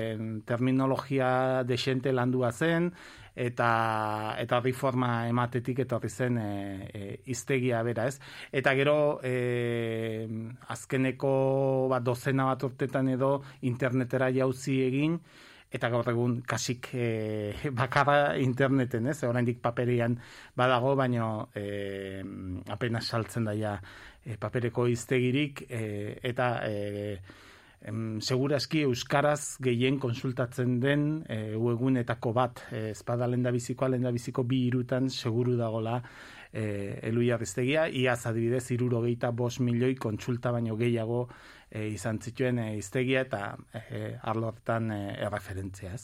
[SPEAKER 31] en, terminologia desente landua zen, eta eta horri forma ematetik etorri zen e, e, iztegia bera, ez? Eta gero e, azkeneko bat dozena bat urtetan edo internetera jauzi egin eta gaur egun kasik e, bakarra interneten, ez? Oraindik paperian badago, baino e, apenas saltzen daia e, papereko iztegirik e, eta e, em, segurazki euskaraz gehien konsultatzen den e, webgunetako bat, e, espada lenda bizikoa, lenda biziko bi irutan seguru dagola e, eluia bestegia, iaz adibidez irurogeita bos milioi kontsulta baino gehiago e, izan zituen e, iztegia eta e, arlo hortan e, erreferentzia ez.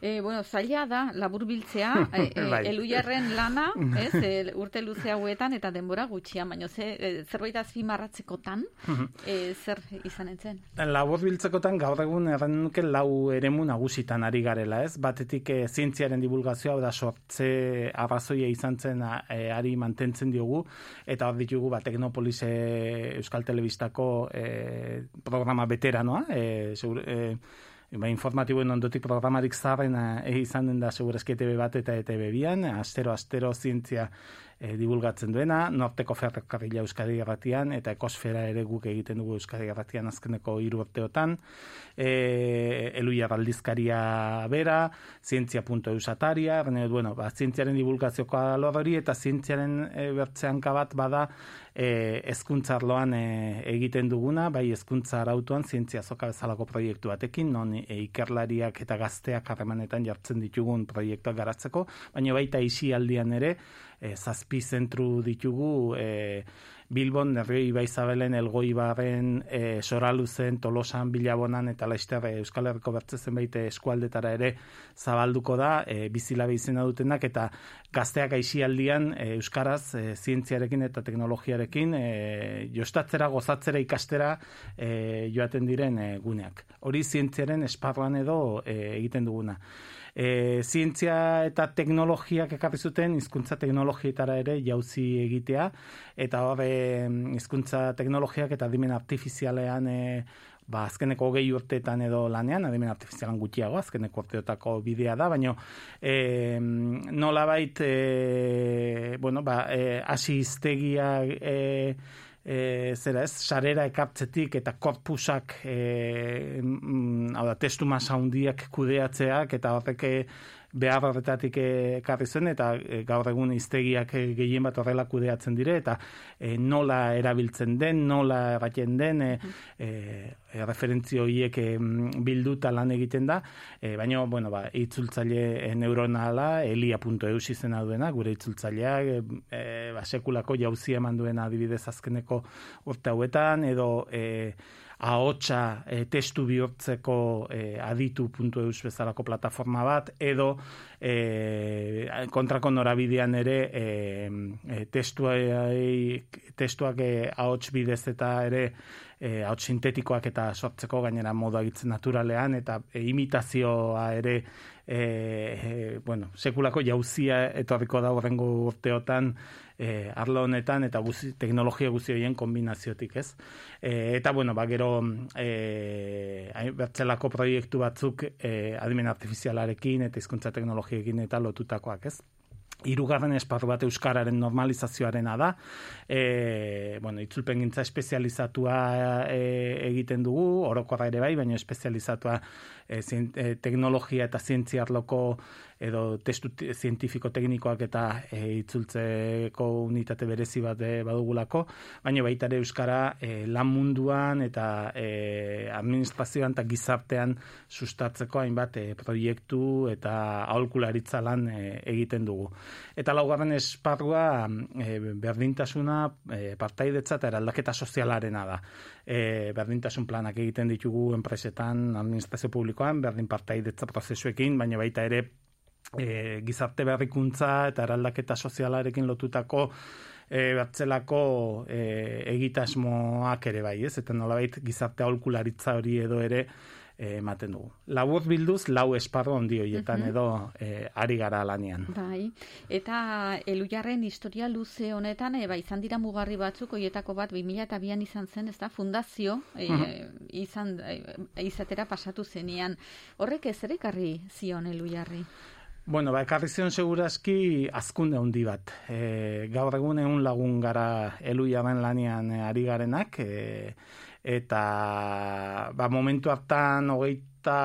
[SPEAKER 1] E, bueno, zaila da, labur biltzea, e, e,
[SPEAKER 31] Bai.
[SPEAKER 1] eluiarren lana, ez, e, urte luze hauetan, eta denbora gutxian, baina ze, e, zerbait azpimarratzekotan, e, zer izan entzen?
[SPEAKER 31] Labor biltzekotan gaur egun erran lau eremu nagusitan ari garela, ez? Batetik e, zientziaren divulgazioa da sortze arrazoia izan zen e, ari mantentzen diogu eta hor ditugu ba Teknopolis e, Euskal Telebistako e, programa veteranoa, e, segur, e, ba, informatiboen ondotik programarik zaharrena e, izan den da segurazki ETB bat eta ETB bian, astero astero zientzia e, divulgatzen duena, norteko ferrokarrila Euskadi Garratian eta ekosfera ere guk egiten dugu Euskadi Garratian azkeneko hiru urteotan, e, eluia baldizkaria bera, zientzia.eus ataria, erne, bueno, ba, zientziaren divulgazioko alor hori eta zientziaren e, bertzeanka bat bada e, ezkuntza arloan e, egiten duguna, bai ezkuntza arautuan zientzia zoka bezalako proiektu batekin, non e, ikerlariak eta gazteak harremanetan jartzen ditugun proiektuak garatzeko, baina baita isi aldian ere, e, zazpi zentru ditugu e, Bilbon, Nerrioi Baizabelen, Elgoibaren, e, Soraluzen, Tolosan, Bilabonan eta Laizter e, Euskal Herriko bertze zenbait eskualdetara ere zabalduko da, e, bizilabe izena dutenak eta gazteak aisialdian e, Euskaraz e, zientziarekin eta teknologiarekin e, jostatzera, gozatzera, ikastera e, joaten diren e, guneak. Hori zientziaren esparruan edo e, egiten duguna. E, zientzia eta teknologiak ekarri zuten hizkuntza teknologietara ere jauzi egitea. Eta hor e, hizkuntza teknologiak eta adimen artifizialean e, ba, azkeneko hogei urteetan edo lanean, adimen artifizialan gutxiago, azkeneko urteotako bidea da, baina e, nolabait e, bueno, ba, e, hasi iztegia e, e, zera ez, sarera ekartzetik eta korpusak e, mm, hau da, testu masa handiak kudeatzeak eta horrek e, behar horretatik ekarri zen eta e, gaur egun iztegiak e, gehien bat horrela kudeatzen dire eta e, nola erabiltzen den, nola erraten den, e, e, referentzio horiek e, bilduta lan egiten da, e, baina, bueno, ba, itzultzaile neuronala, elia.eus izena duena, gure itzultzaileak, e, e, ba, sekulako jauzia eman duena adibidez azkeneko urte hauetan, edo e, ahotsa e, testu bihurtzeko e, aditu.eus bezalako plataforma bat, edo e, kontrako norabidean ere e, e, testuai, testuak e, ahots bidez eta ere e, ahots sintetikoak eta sortzeko gainera modu agitzen naturalean eta e, imitazioa ere e, e, bueno, sekulako jauzia etorriko da horrengo urteotan e, arlo honetan eta guzi, teknologia guzti horien kombinaziotik, ez? E, eta, bueno, ba, gero e, bertzelako proiektu batzuk e, adimen artifizialarekin eta hizkuntza teknologiekin eta lotutakoak, ez? Hirugarren esparru bat euskararen normalizazioarena da. E, bueno, itzulpengintza espezializatua e, egiten dugu, orokorra ere bai, baina espezializatua e, zien- e, teknologia eta zientzia arloko edo testu ti- zientifiko teknikoak eta e, itzultzeko unitate berezi bat e, badugulako, baina baita ere euskara e, lan munduan eta e, administrazioan eta gizartean sustatzeko hainbat e, proiektu eta aholkularitza lan e, egiten dugu. Eta laugarren esparrua e, berdintasuna, e, partaidetza eta eraldaketa sozialarena da. E, berdintasun planak egiten ditugu enpresetan, administrazio publikoan, berdin partaidetza prozesuekin, baina baita ere e, gizarte berrikuntza eta eraldaketa sozialarekin lotutako e, bertzelako e, egitasmoak ere bai, ez? Eta nolabait gizarte aholkularitza hori edo ere ematen dugu. Labur bilduz, lau esparro ondi horietan
[SPEAKER 1] Mhm.
[SPEAKER 31] edo e, ari gara lanean.
[SPEAKER 1] Bai, eta elujarren historia luze honetan, e, ba, izan dira mugarri batzuk, hoietako bat 2002an izan zen, ez da, fundazio, e,
[SPEAKER 31] Mhm.
[SPEAKER 1] izan, e, izatera pasatu zenean. Horrek ez ere zion elujarri.
[SPEAKER 31] Bueno, ba, ekarri zion segurazki azkunde handi bat. E, gaur egun egun lagun gara elu jaben lanian e, ari garenak, e, eta ba, momentu hartan hogeita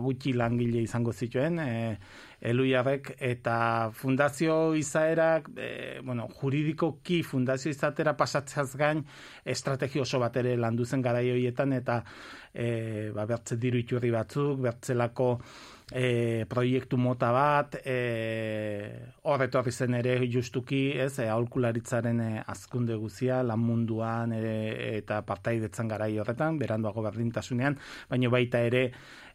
[SPEAKER 31] gutxi langile izango zituen, e, eluiarrek, eta fundazio izaerak, e, bueno, juridikoki fundazio izatera pasatzeaz gain, estrategio oso bat ere landu zen garai horietan, eta e, ba, bertze diru iturri batzuk, bertzelako e, proiektu mota bat, e, horretorri zen ere justuki, ez, e, aholkularitzaren e, azkunde guzia, lan munduan ere, eta partaidetzan garai horretan, beranduago berdintasunean, baina baita ere,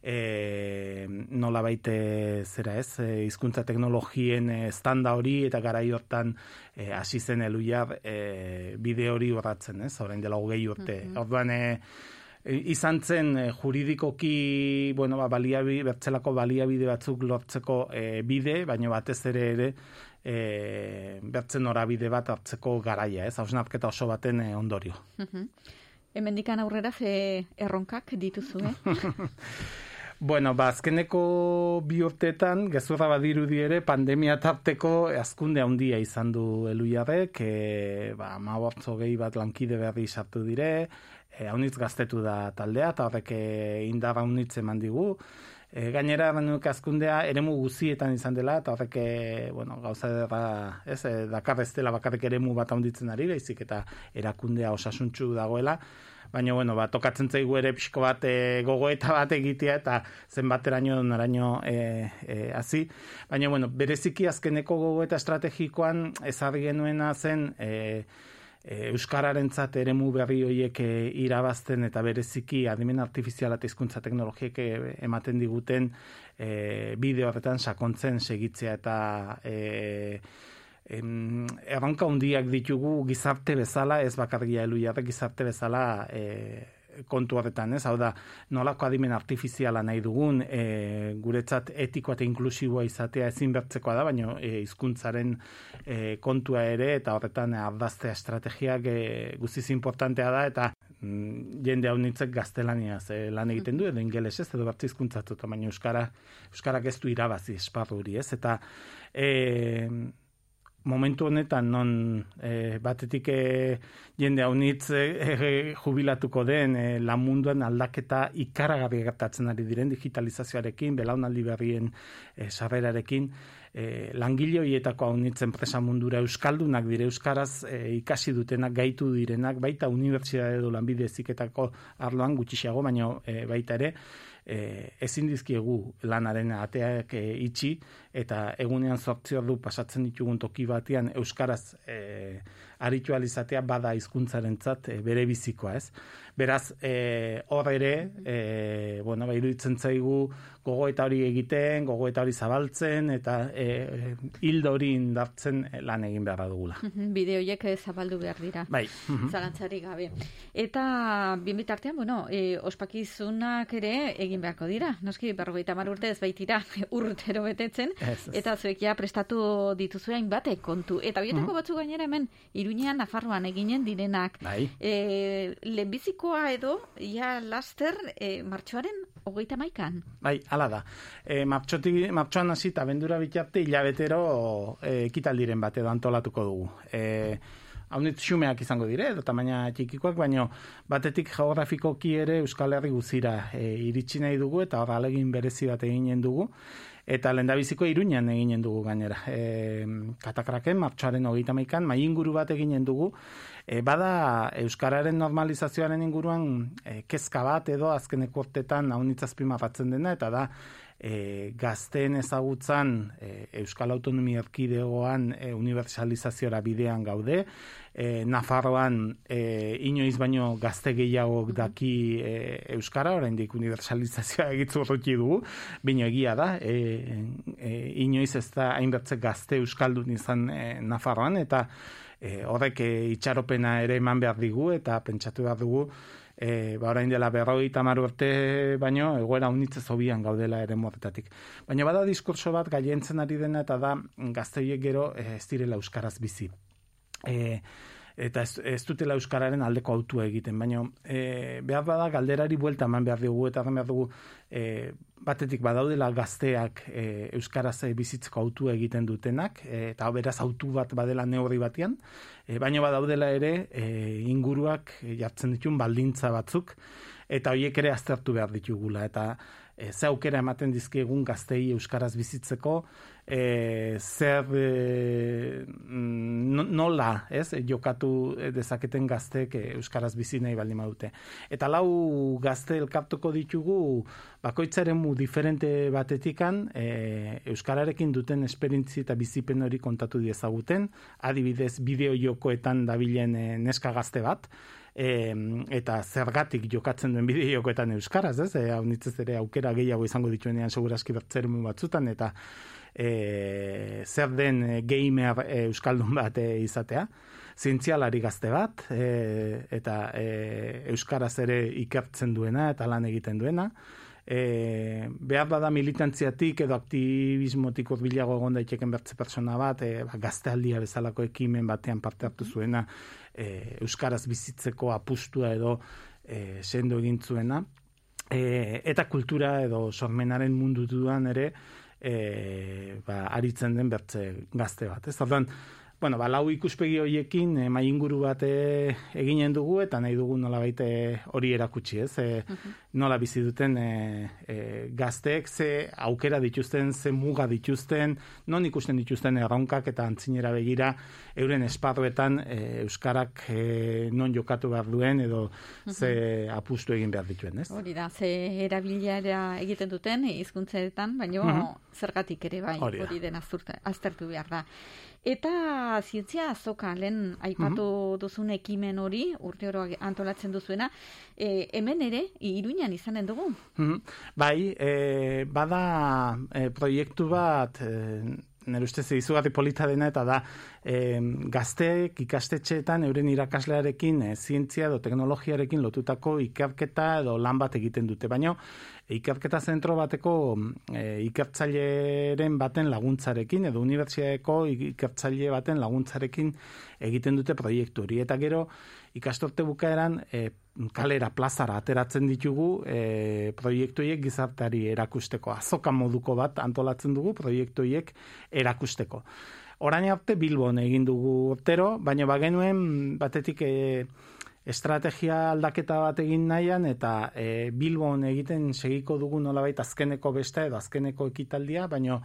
[SPEAKER 31] e, nola baite zera ez, e, hizkuntza teknologien e, standa hori eta garai hortan e, hasi zen eluiar e, bide hori horratzen, ez, orain dela hogei urte.
[SPEAKER 32] Mhm.
[SPEAKER 31] Orduan, e, e, izan zen e, juridikoki, bueno, ba, baliabi, bertzelako baliabide batzuk lortzeko e, bide, baina batez ere ere, e, bertzen norabide bat hartzeko garaia, ez, hausnarketa oso baten ondorio.
[SPEAKER 1] Hemendikan aurrera ze erronkak dituzu, eh?
[SPEAKER 31] Bueno, ba, azkeneko bi urteetan, gezurra badirudi ere, pandemia tarteko azkunde handia izan du eluiarrek, e, ba, gehi bat lankide berri sartu dire, e, haunitz gaztetu da taldea, eta horrek e, indarra haunitz eman digu, E, gainera, banuk azkundea, eremu guzietan izan dela, eta horrek, e, bueno, gauza dela, ez, e, dakar ez dela bakarrik eremu bat handitzen ari, baizik eta erakundea osasuntxu dagoela, baina, bueno, ba, tokatzen zaigu ere pixko bat e, gogoeta bat egitea, eta zenbateraino naraino e, e, hazi. Baina, bueno, bereziki azkeneko gogoeta estrategikoan ezarri genuena zen, e, Euskararentzat eremu berri horiek e, irabazten eta bereziki adimen artifiziala eta hizkuntza teknologiek e, ematen diguten e, bideo horretan sakontzen segitzea eta e, em, erronka hundiak ditugu gizarte bezala, ez bakarria eluiarrek gizarte bezala e, kontu horretan, ez? Hau da, nolako adimen artifiziala nahi dugun, e, guretzat etikoa eta inklusiboa izatea ezin bertzekoa da, baina e, hizkuntzaren e, kontua ere, eta horretan e, ardaztea estrategiak e, guztiz importantea da, eta mm, jende hau nintzek gaztelaniaz e, lan egiten du, edo ingeles ez, edo bertze hizkuntzatu, baina euskara, euskarak ez du irabazi esparru hori, ez? Eta e, momentu honetan non e, batetik e, jende haunitz e, jubilatuko den e, lan munduan aldaketa ikaragarri gertatzen ari diren digitalizazioarekin, belaunaldi berrien e, sarrerarekin, e, langile horietako haunitz enpresa mundura euskaldunak dire euskaraz e, ikasi dutenak gaitu direnak, baita unibertsitate edo lanbide eziketako arloan gutxiago, baina e, baita ere, e, ezin dizkiegu lanaren ateak e, itxi eta egunean zortzi ordu pasatzen ditugun toki batean euskaraz e, aritu alizatea bada hizkuntzarentzat e, bere bizikoa, ez? Beraz, e, hor ere, e, bueno, ba, iruditzen zaigu gogoeta hori egiten, gogoeta hori zabaltzen, eta e, hildo hori indartzen lan egin beharra dugula.
[SPEAKER 1] Bideoiek eh, zabaldu behar dira.
[SPEAKER 31] Bai.
[SPEAKER 1] Zalantzari gabe. Eta bien bitartean, bueno, e, ospakizunak ere egin beharko dira. Noski, berrogeita mar urte ez baitira urtero betetzen.
[SPEAKER 31] Ez, ez.
[SPEAKER 1] Eta zuek ja prestatu dituzue hainbat kontu. Eta bietako batzu gainera hemen, Iruñean, Nafarroan eginen direnak.
[SPEAKER 31] Bai.
[SPEAKER 1] E, lehenbizikoa edo, ja laster, e, martxoaren hogeita maikan.
[SPEAKER 31] Bai, hala da. E, martxoan hasi eta bendura bitarte hilabetero e, ekitaldiren bat edo antolatuko dugu. E, Haunit xumeak izango dire, edo tamaina txikikoak, baino batetik geografikoki ere Euskal Herri guzira e, iritsi nahi dugu eta hor alegin berezi bat eginen dugu. Eta lendabiziko iruñan eginen dugu gainera. E, katakraken, martxoaren hogeita maikan, mai inguru bat eginen dugu. E, bada Euskararen normalizazioaren inguruan e, kezka bat edo azkeneko urtetan haunitzazpimarratzen dena, eta da e, gazteen ezagutzan e, Euskal Autonomia Erkidegoan e, universalizaziora bidean gaude, e, Nafarroan e, inoiz baino gazte gehiagok daki e, Euskara, oraindik universalizazioa egitzurruti dugu, bino egia da, e, e, inoiz ez da hainbertze gazte Euskaldun izan e, Nafarroan, eta e, horrek e, itxaropena ere eman behar digu, eta pentsatu behar dugu, e, ba orain dela berroi tamar urte baino egoera unitze zobian gaudela ere morretatik. Baina bada diskurso bat gaientzen ari dena eta da gazteiek gero ez direla euskaraz bizi. E, eta ez, ez dutela euskararen aldeko autua egiten, baina e, behar bada galderari buelta eman behar dugu eta behar dugu e, batetik badaudela gazteak e, euskaraz bizitzeko autua egiten dutenak e, eta beraz autu bat badela neurri batean, e, baina badaudela ere e, inguruak jartzen ditun baldintza batzuk eta horiek ere aztertu behar ditugula. Eta e, ze aukera ematen dizkiegun gaztei euskaraz bizitzeko e, zer e, nola, ez, jokatu dezaketen gazteek e, euskaraz bizi nahi baldin badute. Eta lau gazte elkartuko ditugu bakoitzaren mu diferente batetikan e, euskararekin duten esperientzi eta bizipen hori kontatu diezaguten, adibidez bideo jokoetan dabilen e, neska gazte bat, e, eta zergatik jokatzen duen bideo jokoetan euskaraz, ez? E, hau nitzez ere aukera gehiago izango dituenean segurazki bertzeremu batzutan, eta e, zer den e, gamer euskaldun bat e, izatea, zientzialari gazte bat, e, eta e, euskaraz ere ikertzen duena eta lan egiten duena, e, behar bada militantziatik edo aktivismotik urbilago egon daiteken bertze persona bat, e, ba, gaztealdia bezalako ekimen batean parte hartu zuena, e, euskaraz bizitzeko apustua edo e, sendo egin zuena, e, eta kultura edo sormenaren mundu duan ere, e, ba, aritzen den bertze gazte bat. Ez orduan, bueno, ba, lau ikuspegi horiekin e, mai inguru bat e, eginen dugu eta nahi dugu nola baite hori erakutsi, ez? E, Nola bizi duten e, e, gazteek ze aukera dituzten, ze muga dituzten, non ikusten dituzten erronkak eta antzinera begira euren esparruetan e, euskarak e, non jokatu behar duen edo ze apustu egin behar dituen, ez?
[SPEAKER 1] Hori da, ze erabilera egiten duten hizkuntzetan, baina
[SPEAKER 31] Mhm.
[SPEAKER 1] zergatik ere bai,
[SPEAKER 31] Hori
[SPEAKER 1] hori, den aztertu behar da. Eta zientzia azoka, lehen aipatu duzun ekimen hori, urte oro antolatzen duzuena, e, hemen ere, iruñan izanen dugu.
[SPEAKER 31] Mhm. Bai, e, bada e, proiektu bat, e, nire ustez izugarri polita dena, eta da e, gazteek ikastetxeetan euren irakaslearekin e, zientzia edo teknologiarekin lotutako ikerketa edo lan bat egiten dute. Baina ikerketa zentro bateko e, ikertzaileren baten laguntzarekin edo unibertsiadeko ikertzaile baten laguntzarekin egiten dute proiektu hori. Eta gero ikastorte bukaeran e, kalera plazara ateratzen ditugu e, proiektu horiek gizarteari erakusteko. Azoka moduko bat antolatzen dugu proiektu horiek erakusteko. Orain arte Bilbon egin dugu urtero, baina bagenuen batetik e, estrategia aldaketa bat egin nahian eta e, Bilbon egiten segiko dugu nolabait azkeneko besta edo azkeneko ekitaldia, baina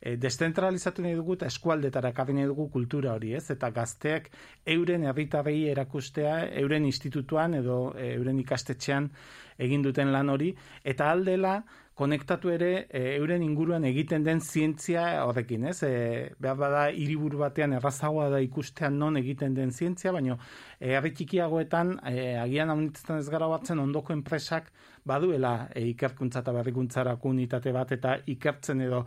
[SPEAKER 31] e, destentralizatu nahi dugu eta eskualdetara ekarri nahi dugu kultura hori, ez? Eta gazteak euren herritarrei erakustea, euren institutuan edo e, euren ikastetxean egin duten lan hori, eta aldela konektatu ere e, euren inguruan egiten den zientzia horrekin, ez? E, behar bada hiriburu batean errazagoa da ikustean non egiten den zientzia, baina e, herri txikiagoetan e, agian haunitzen ez gara batzen ondoko enpresak baduela e, ikerkuntza eta berrikuntzarako unitate bat eta ikertzen edo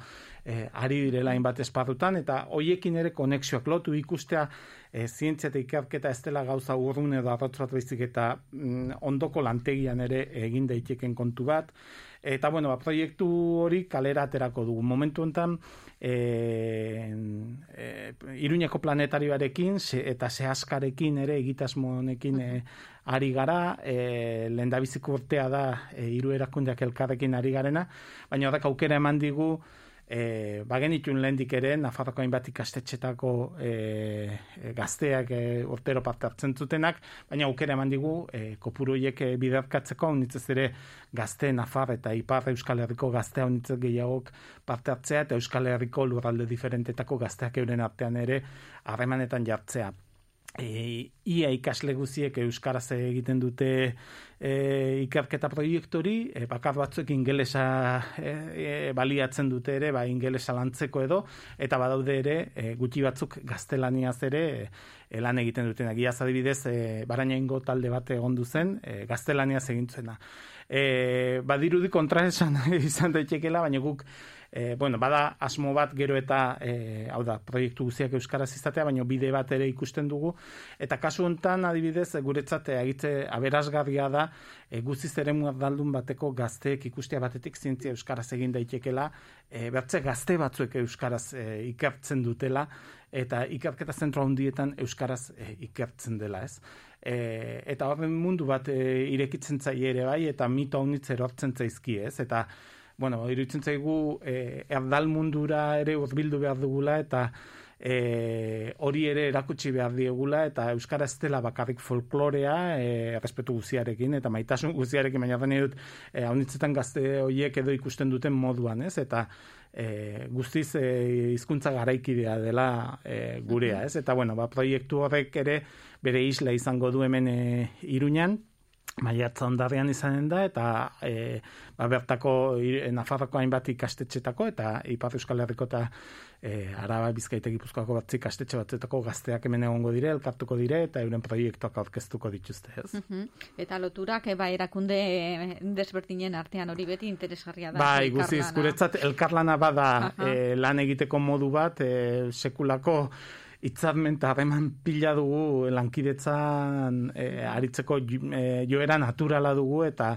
[SPEAKER 31] e, ari direla hainbat esparrutan eta hoiekin ere konexioak lotu ikustea e, zientzia eta ikerketa ez dela gauza urrun edo arrotz bat baizik eta mm, ondoko lantegian ere egin daiteken kontu bat. Eta bueno, ba, proiektu hori kalera aterako dugu. Momentu honetan e, e, Iruñeko planetarioarekin ze, eta sehaskarekin ere egitasmo honekin e, ari gara, e, lehendabiziko urtea da e, hiru erakundeak elkarrekin ari garena, baina horrek aukera eman digu E, bagenitun lehendik ere, Nafarroko hainbat ikastetxetako e, e, gazteak e, urtero parte hartzen zutenak, baina aukera eman digu e, kopuru horiek e, biderkatzeko, honitzez ere gazte Nafar eta Ipar Euskal Herriko gaztea honitzez gehiagok parte hartzea, eta Euskal Herriko lurralde diferentetako gazteak euren artean ere harremanetan jartzea. E, ia ikasle guziek euskaraz egiten dute e, ikerketa proiektori, e, bakar batzuk ingelesa e, e, baliatzen dute ere, ba, ingelesa lantzeko edo, eta badaude ere, e, gutxi batzuk gaztelaniaz ere e, lan egiten duten. Agiaz adibidez, e, barainaingo talde bat egon zen, e, gaztelaniaz egin zuena. E, badirudi kontra esan izan daitekela, baina guk E, bueno, bada asmo bat gero eta e, hau da, proiektu guztiak euskaraz izatea, baina bide bat ere ikusten dugu eta kasu hontan adibidez guretzat agitze aberasgarria da e, guztiz ere daldun bateko gazteek ikustea batetik zientzia euskaraz egin daitekela, e, bertze gazte batzuek euskaraz e, ikertzen dutela eta ikerketa zentro handietan euskaraz e, ikertzen dela, ez? E, eta horren mundu bat e, irekitzen zaie ere bai, eta mito haunitz erortzen zaizki, ez? Eta, bueno, iruditzen zaigu e, erdal mundura ere urbildu behar dugula, eta e, hori ere erakutsi behar diegula, eta euskara ez dela bakarrik folklorea, e, respetu guziarekin, eta maitasun guziarekin, baina dut, e, haunitzetan gazte horiek edo ikusten duten moduan, ez? Eta, e, guztiz e, hizkuntza garaikidea dela e, gurea, ez? Eta bueno, ba, proiektu horrek ere bere isla izango du hemen e, Iruñan, maiatza ondarrean izanen da, eta e, ba, bertako i- Nafarroko hainbat ikastetxetako, eta Ipar Euskal Herriko eta e, Araba Bizkaita Gipuzkoako batzi ikastetxe batzetako gazteak hemen egongo dire, elkartuko dire, eta euren proiektuak aurkeztuko dituzte, ez?
[SPEAKER 1] Eta loturak eba erakunde desberdinen artean hori beti interesgarria da.
[SPEAKER 31] Bai,
[SPEAKER 1] elkarlana.
[SPEAKER 31] guziz, guretzat elkarlana bada eh, lan egiteko modu bat, eh, sekulako hitzarmen eta harreman pila dugu lankidetzan eh, aritzeko eh, joera naturala dugu eta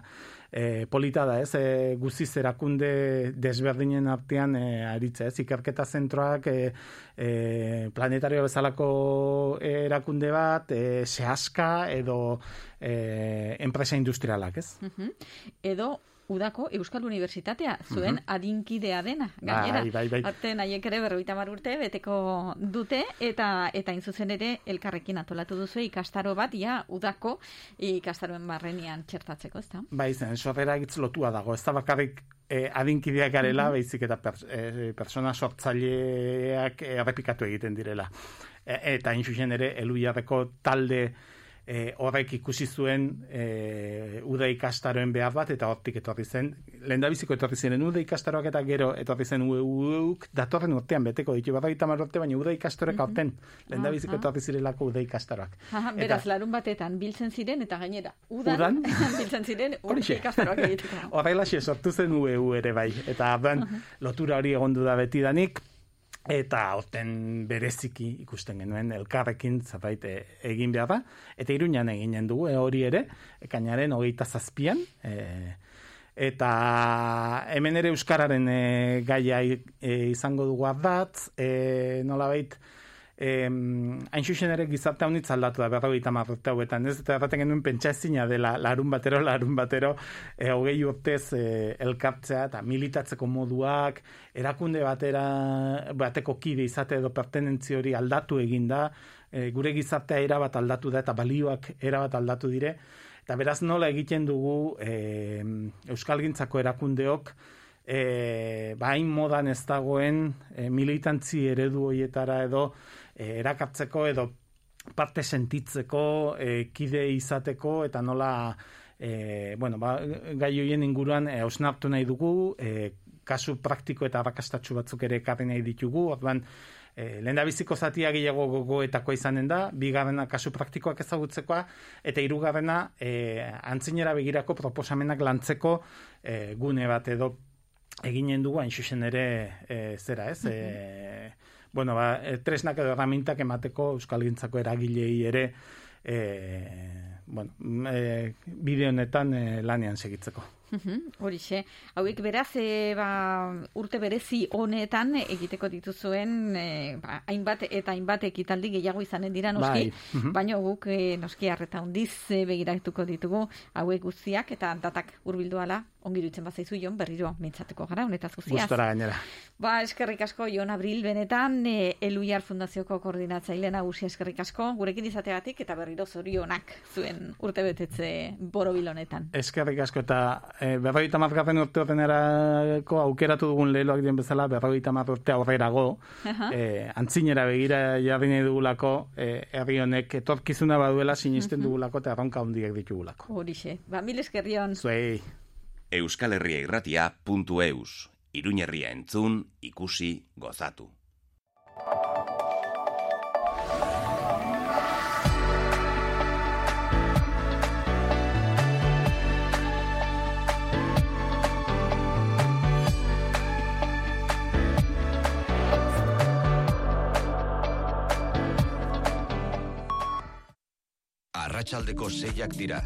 [SPEAKER 31] eh, polita da, ez? Eh, guziz erakunde desberdinen artean eh, aritza, ez? Ikerketa zentroak eh, eh, planetario bezalako erakunde bat, eh, sehaska edo eh, enpresa industrialak, ez?
[SPEAKER 1] Mhm. Edo udako Euskal Unibertsitatea, zuen adinkidea dena, gainera.
[SPEAKER 31] Bai, bai, bai.
[SPEAKER 1] Arte nahiek ere berroita urte beteko dute, eta eta hain zuzen ere elkarrekin atolatu duzu ikastaro bat, ja, udako ikastaroen barrenian txertatzeko, ezta?
[SPEAKER 31] Bai, zen, sorrera egitz lotua dago. Ez da bakarrik eh, adinkideak garela,
[SPEAKER 1] Mhm.
[SPEAKER 31] baizik eta pers, eh, persona sortzaileak errepikatu egiten direla. E, eta hain ere, eluiarreko talde eh, horrek ikusi zuen eh, uda ikastaroen behar bat, eta hortik etorri zen, lehendabiziko etorri ziren uda ikastaroak eta gero etorri zen ueuk datorren urtean beteko ditu, berrogeita hamar urte, baina uda ikastaroak aurten, lehendabiziko
[SPEAKER 1] Aha.
[SPEAKER 31] etorri zirelako uda ikastaroak.
[SPEAKER 1] Aha,
[SPEAKER 31] Eta-
[SPEAKER 1] beraz, larun batetan biltzen ziren, eta gainera, udan,
[SPEAKER 31] Udan?
[SPEAKER 1] biltzen ziren
[SPEAKER 31] Horixe.
[SPEAKER 1] ikastaroak egiteko.
[SPEAKER 31] Horrelaxe sortu zen UEU ere bai. Eta orduan lotura hori egondu da betidanik, eta horten bereziki ikusten genuen elkarrekin zerbait e, egin behar da. Eta iruñan eginen dugu e, hori ere, ekainaren hogeita zazpian. E, eta hemen ere Euskararen e, gaia izango dugu ardatz, e, nolabait, em, hain xuxen ere gizarte haunitz aldatu da berrogeita hamar urte hauetan, ez? Eta erraten genuen pentsa dela larun batero, larun batero, e, hogei urtez e, elkartzea eta militatzeko moduak, erakunde batera, bateko kide izate edo pertenentzi hori aldatu egin da, e, gure gizartea erabat aldatu da eta balioak erabat aldatu dire, eta beraz nola egiten dugu e, Euskalgintzako erakundeok e, bain modan ez dagoen e, militantzi eredu hoietara edo erakartzeko edo parte sentitzeko, e, kide izateko eta nola e, bueno, ba, gai hoien inguruan e, hausnartu nahi dugu, e, kasu praktiko eta arrakastatsu batzuk ere ekarri nahi ditugu, orduan E, lehen biziko zatia gehiago gogoetakoa izanen da, bigarrena kasu praktikoak ezagutzekoa, eta hirugarrena e, antzinera begirako proposamenak lantzeko e, gune bat edo eginen dugu hain ere e, zera, ez? E, bueno, ba, e, tresnak edo erramintak emateko euskalgintzako eragilei ere e, bueno, e, bide honetan e, lanean segitzeko.
[SPEAKER 1] Horixe, hauek beraz, e, ba, urte berezi honetan egiteko dituzuen e, ba, hainbat eta hainbat ekitaldi gehiago izanen dira noski,
[SPEAKER 31] Bai,
[SPEAKER 1] baina guk e, noski harreta hundiz e, begiratuko ditugu hauek guztiak eta datak hurbildu ala ongi dutzen bazaizu jon berriro mintzatuko gara honetaz guztiaz.
[SPEAKER 31] Gustora gainera.
[SPEAKER 1] Ba, eskerrik asko Jon Abril benetan e, Eluiar Fundazioko koordinatzaile nagusia eskerrik asko gurekin izateagatik eta berriro zorionak zuen urtebetetze borobil honetan.
[SPEAKER 31] Eskerrik asko eta e, berrogeita margarren urte horrenerako aukeratu dugun leheloak dien bezala berrogeita mar urte aurrerago
[SPEAKER 1] Aha.
[SPEAKER 31] e, antzinera begira jarri nahi dugulako e, herri honek etorkizuna baduela sinisten dugulako eta erronka handiak ditugulako.
[SPEAKER 1] Horixe, ba, mil eskerrion.
[SPEAKER 31] Zuei.
[SPEAKER 18] Euskal Herria Irratia.eus Iruñerria entzun, ikusi, gozatu.
[SPEAKER 32] Arratsaldeko seiak dira.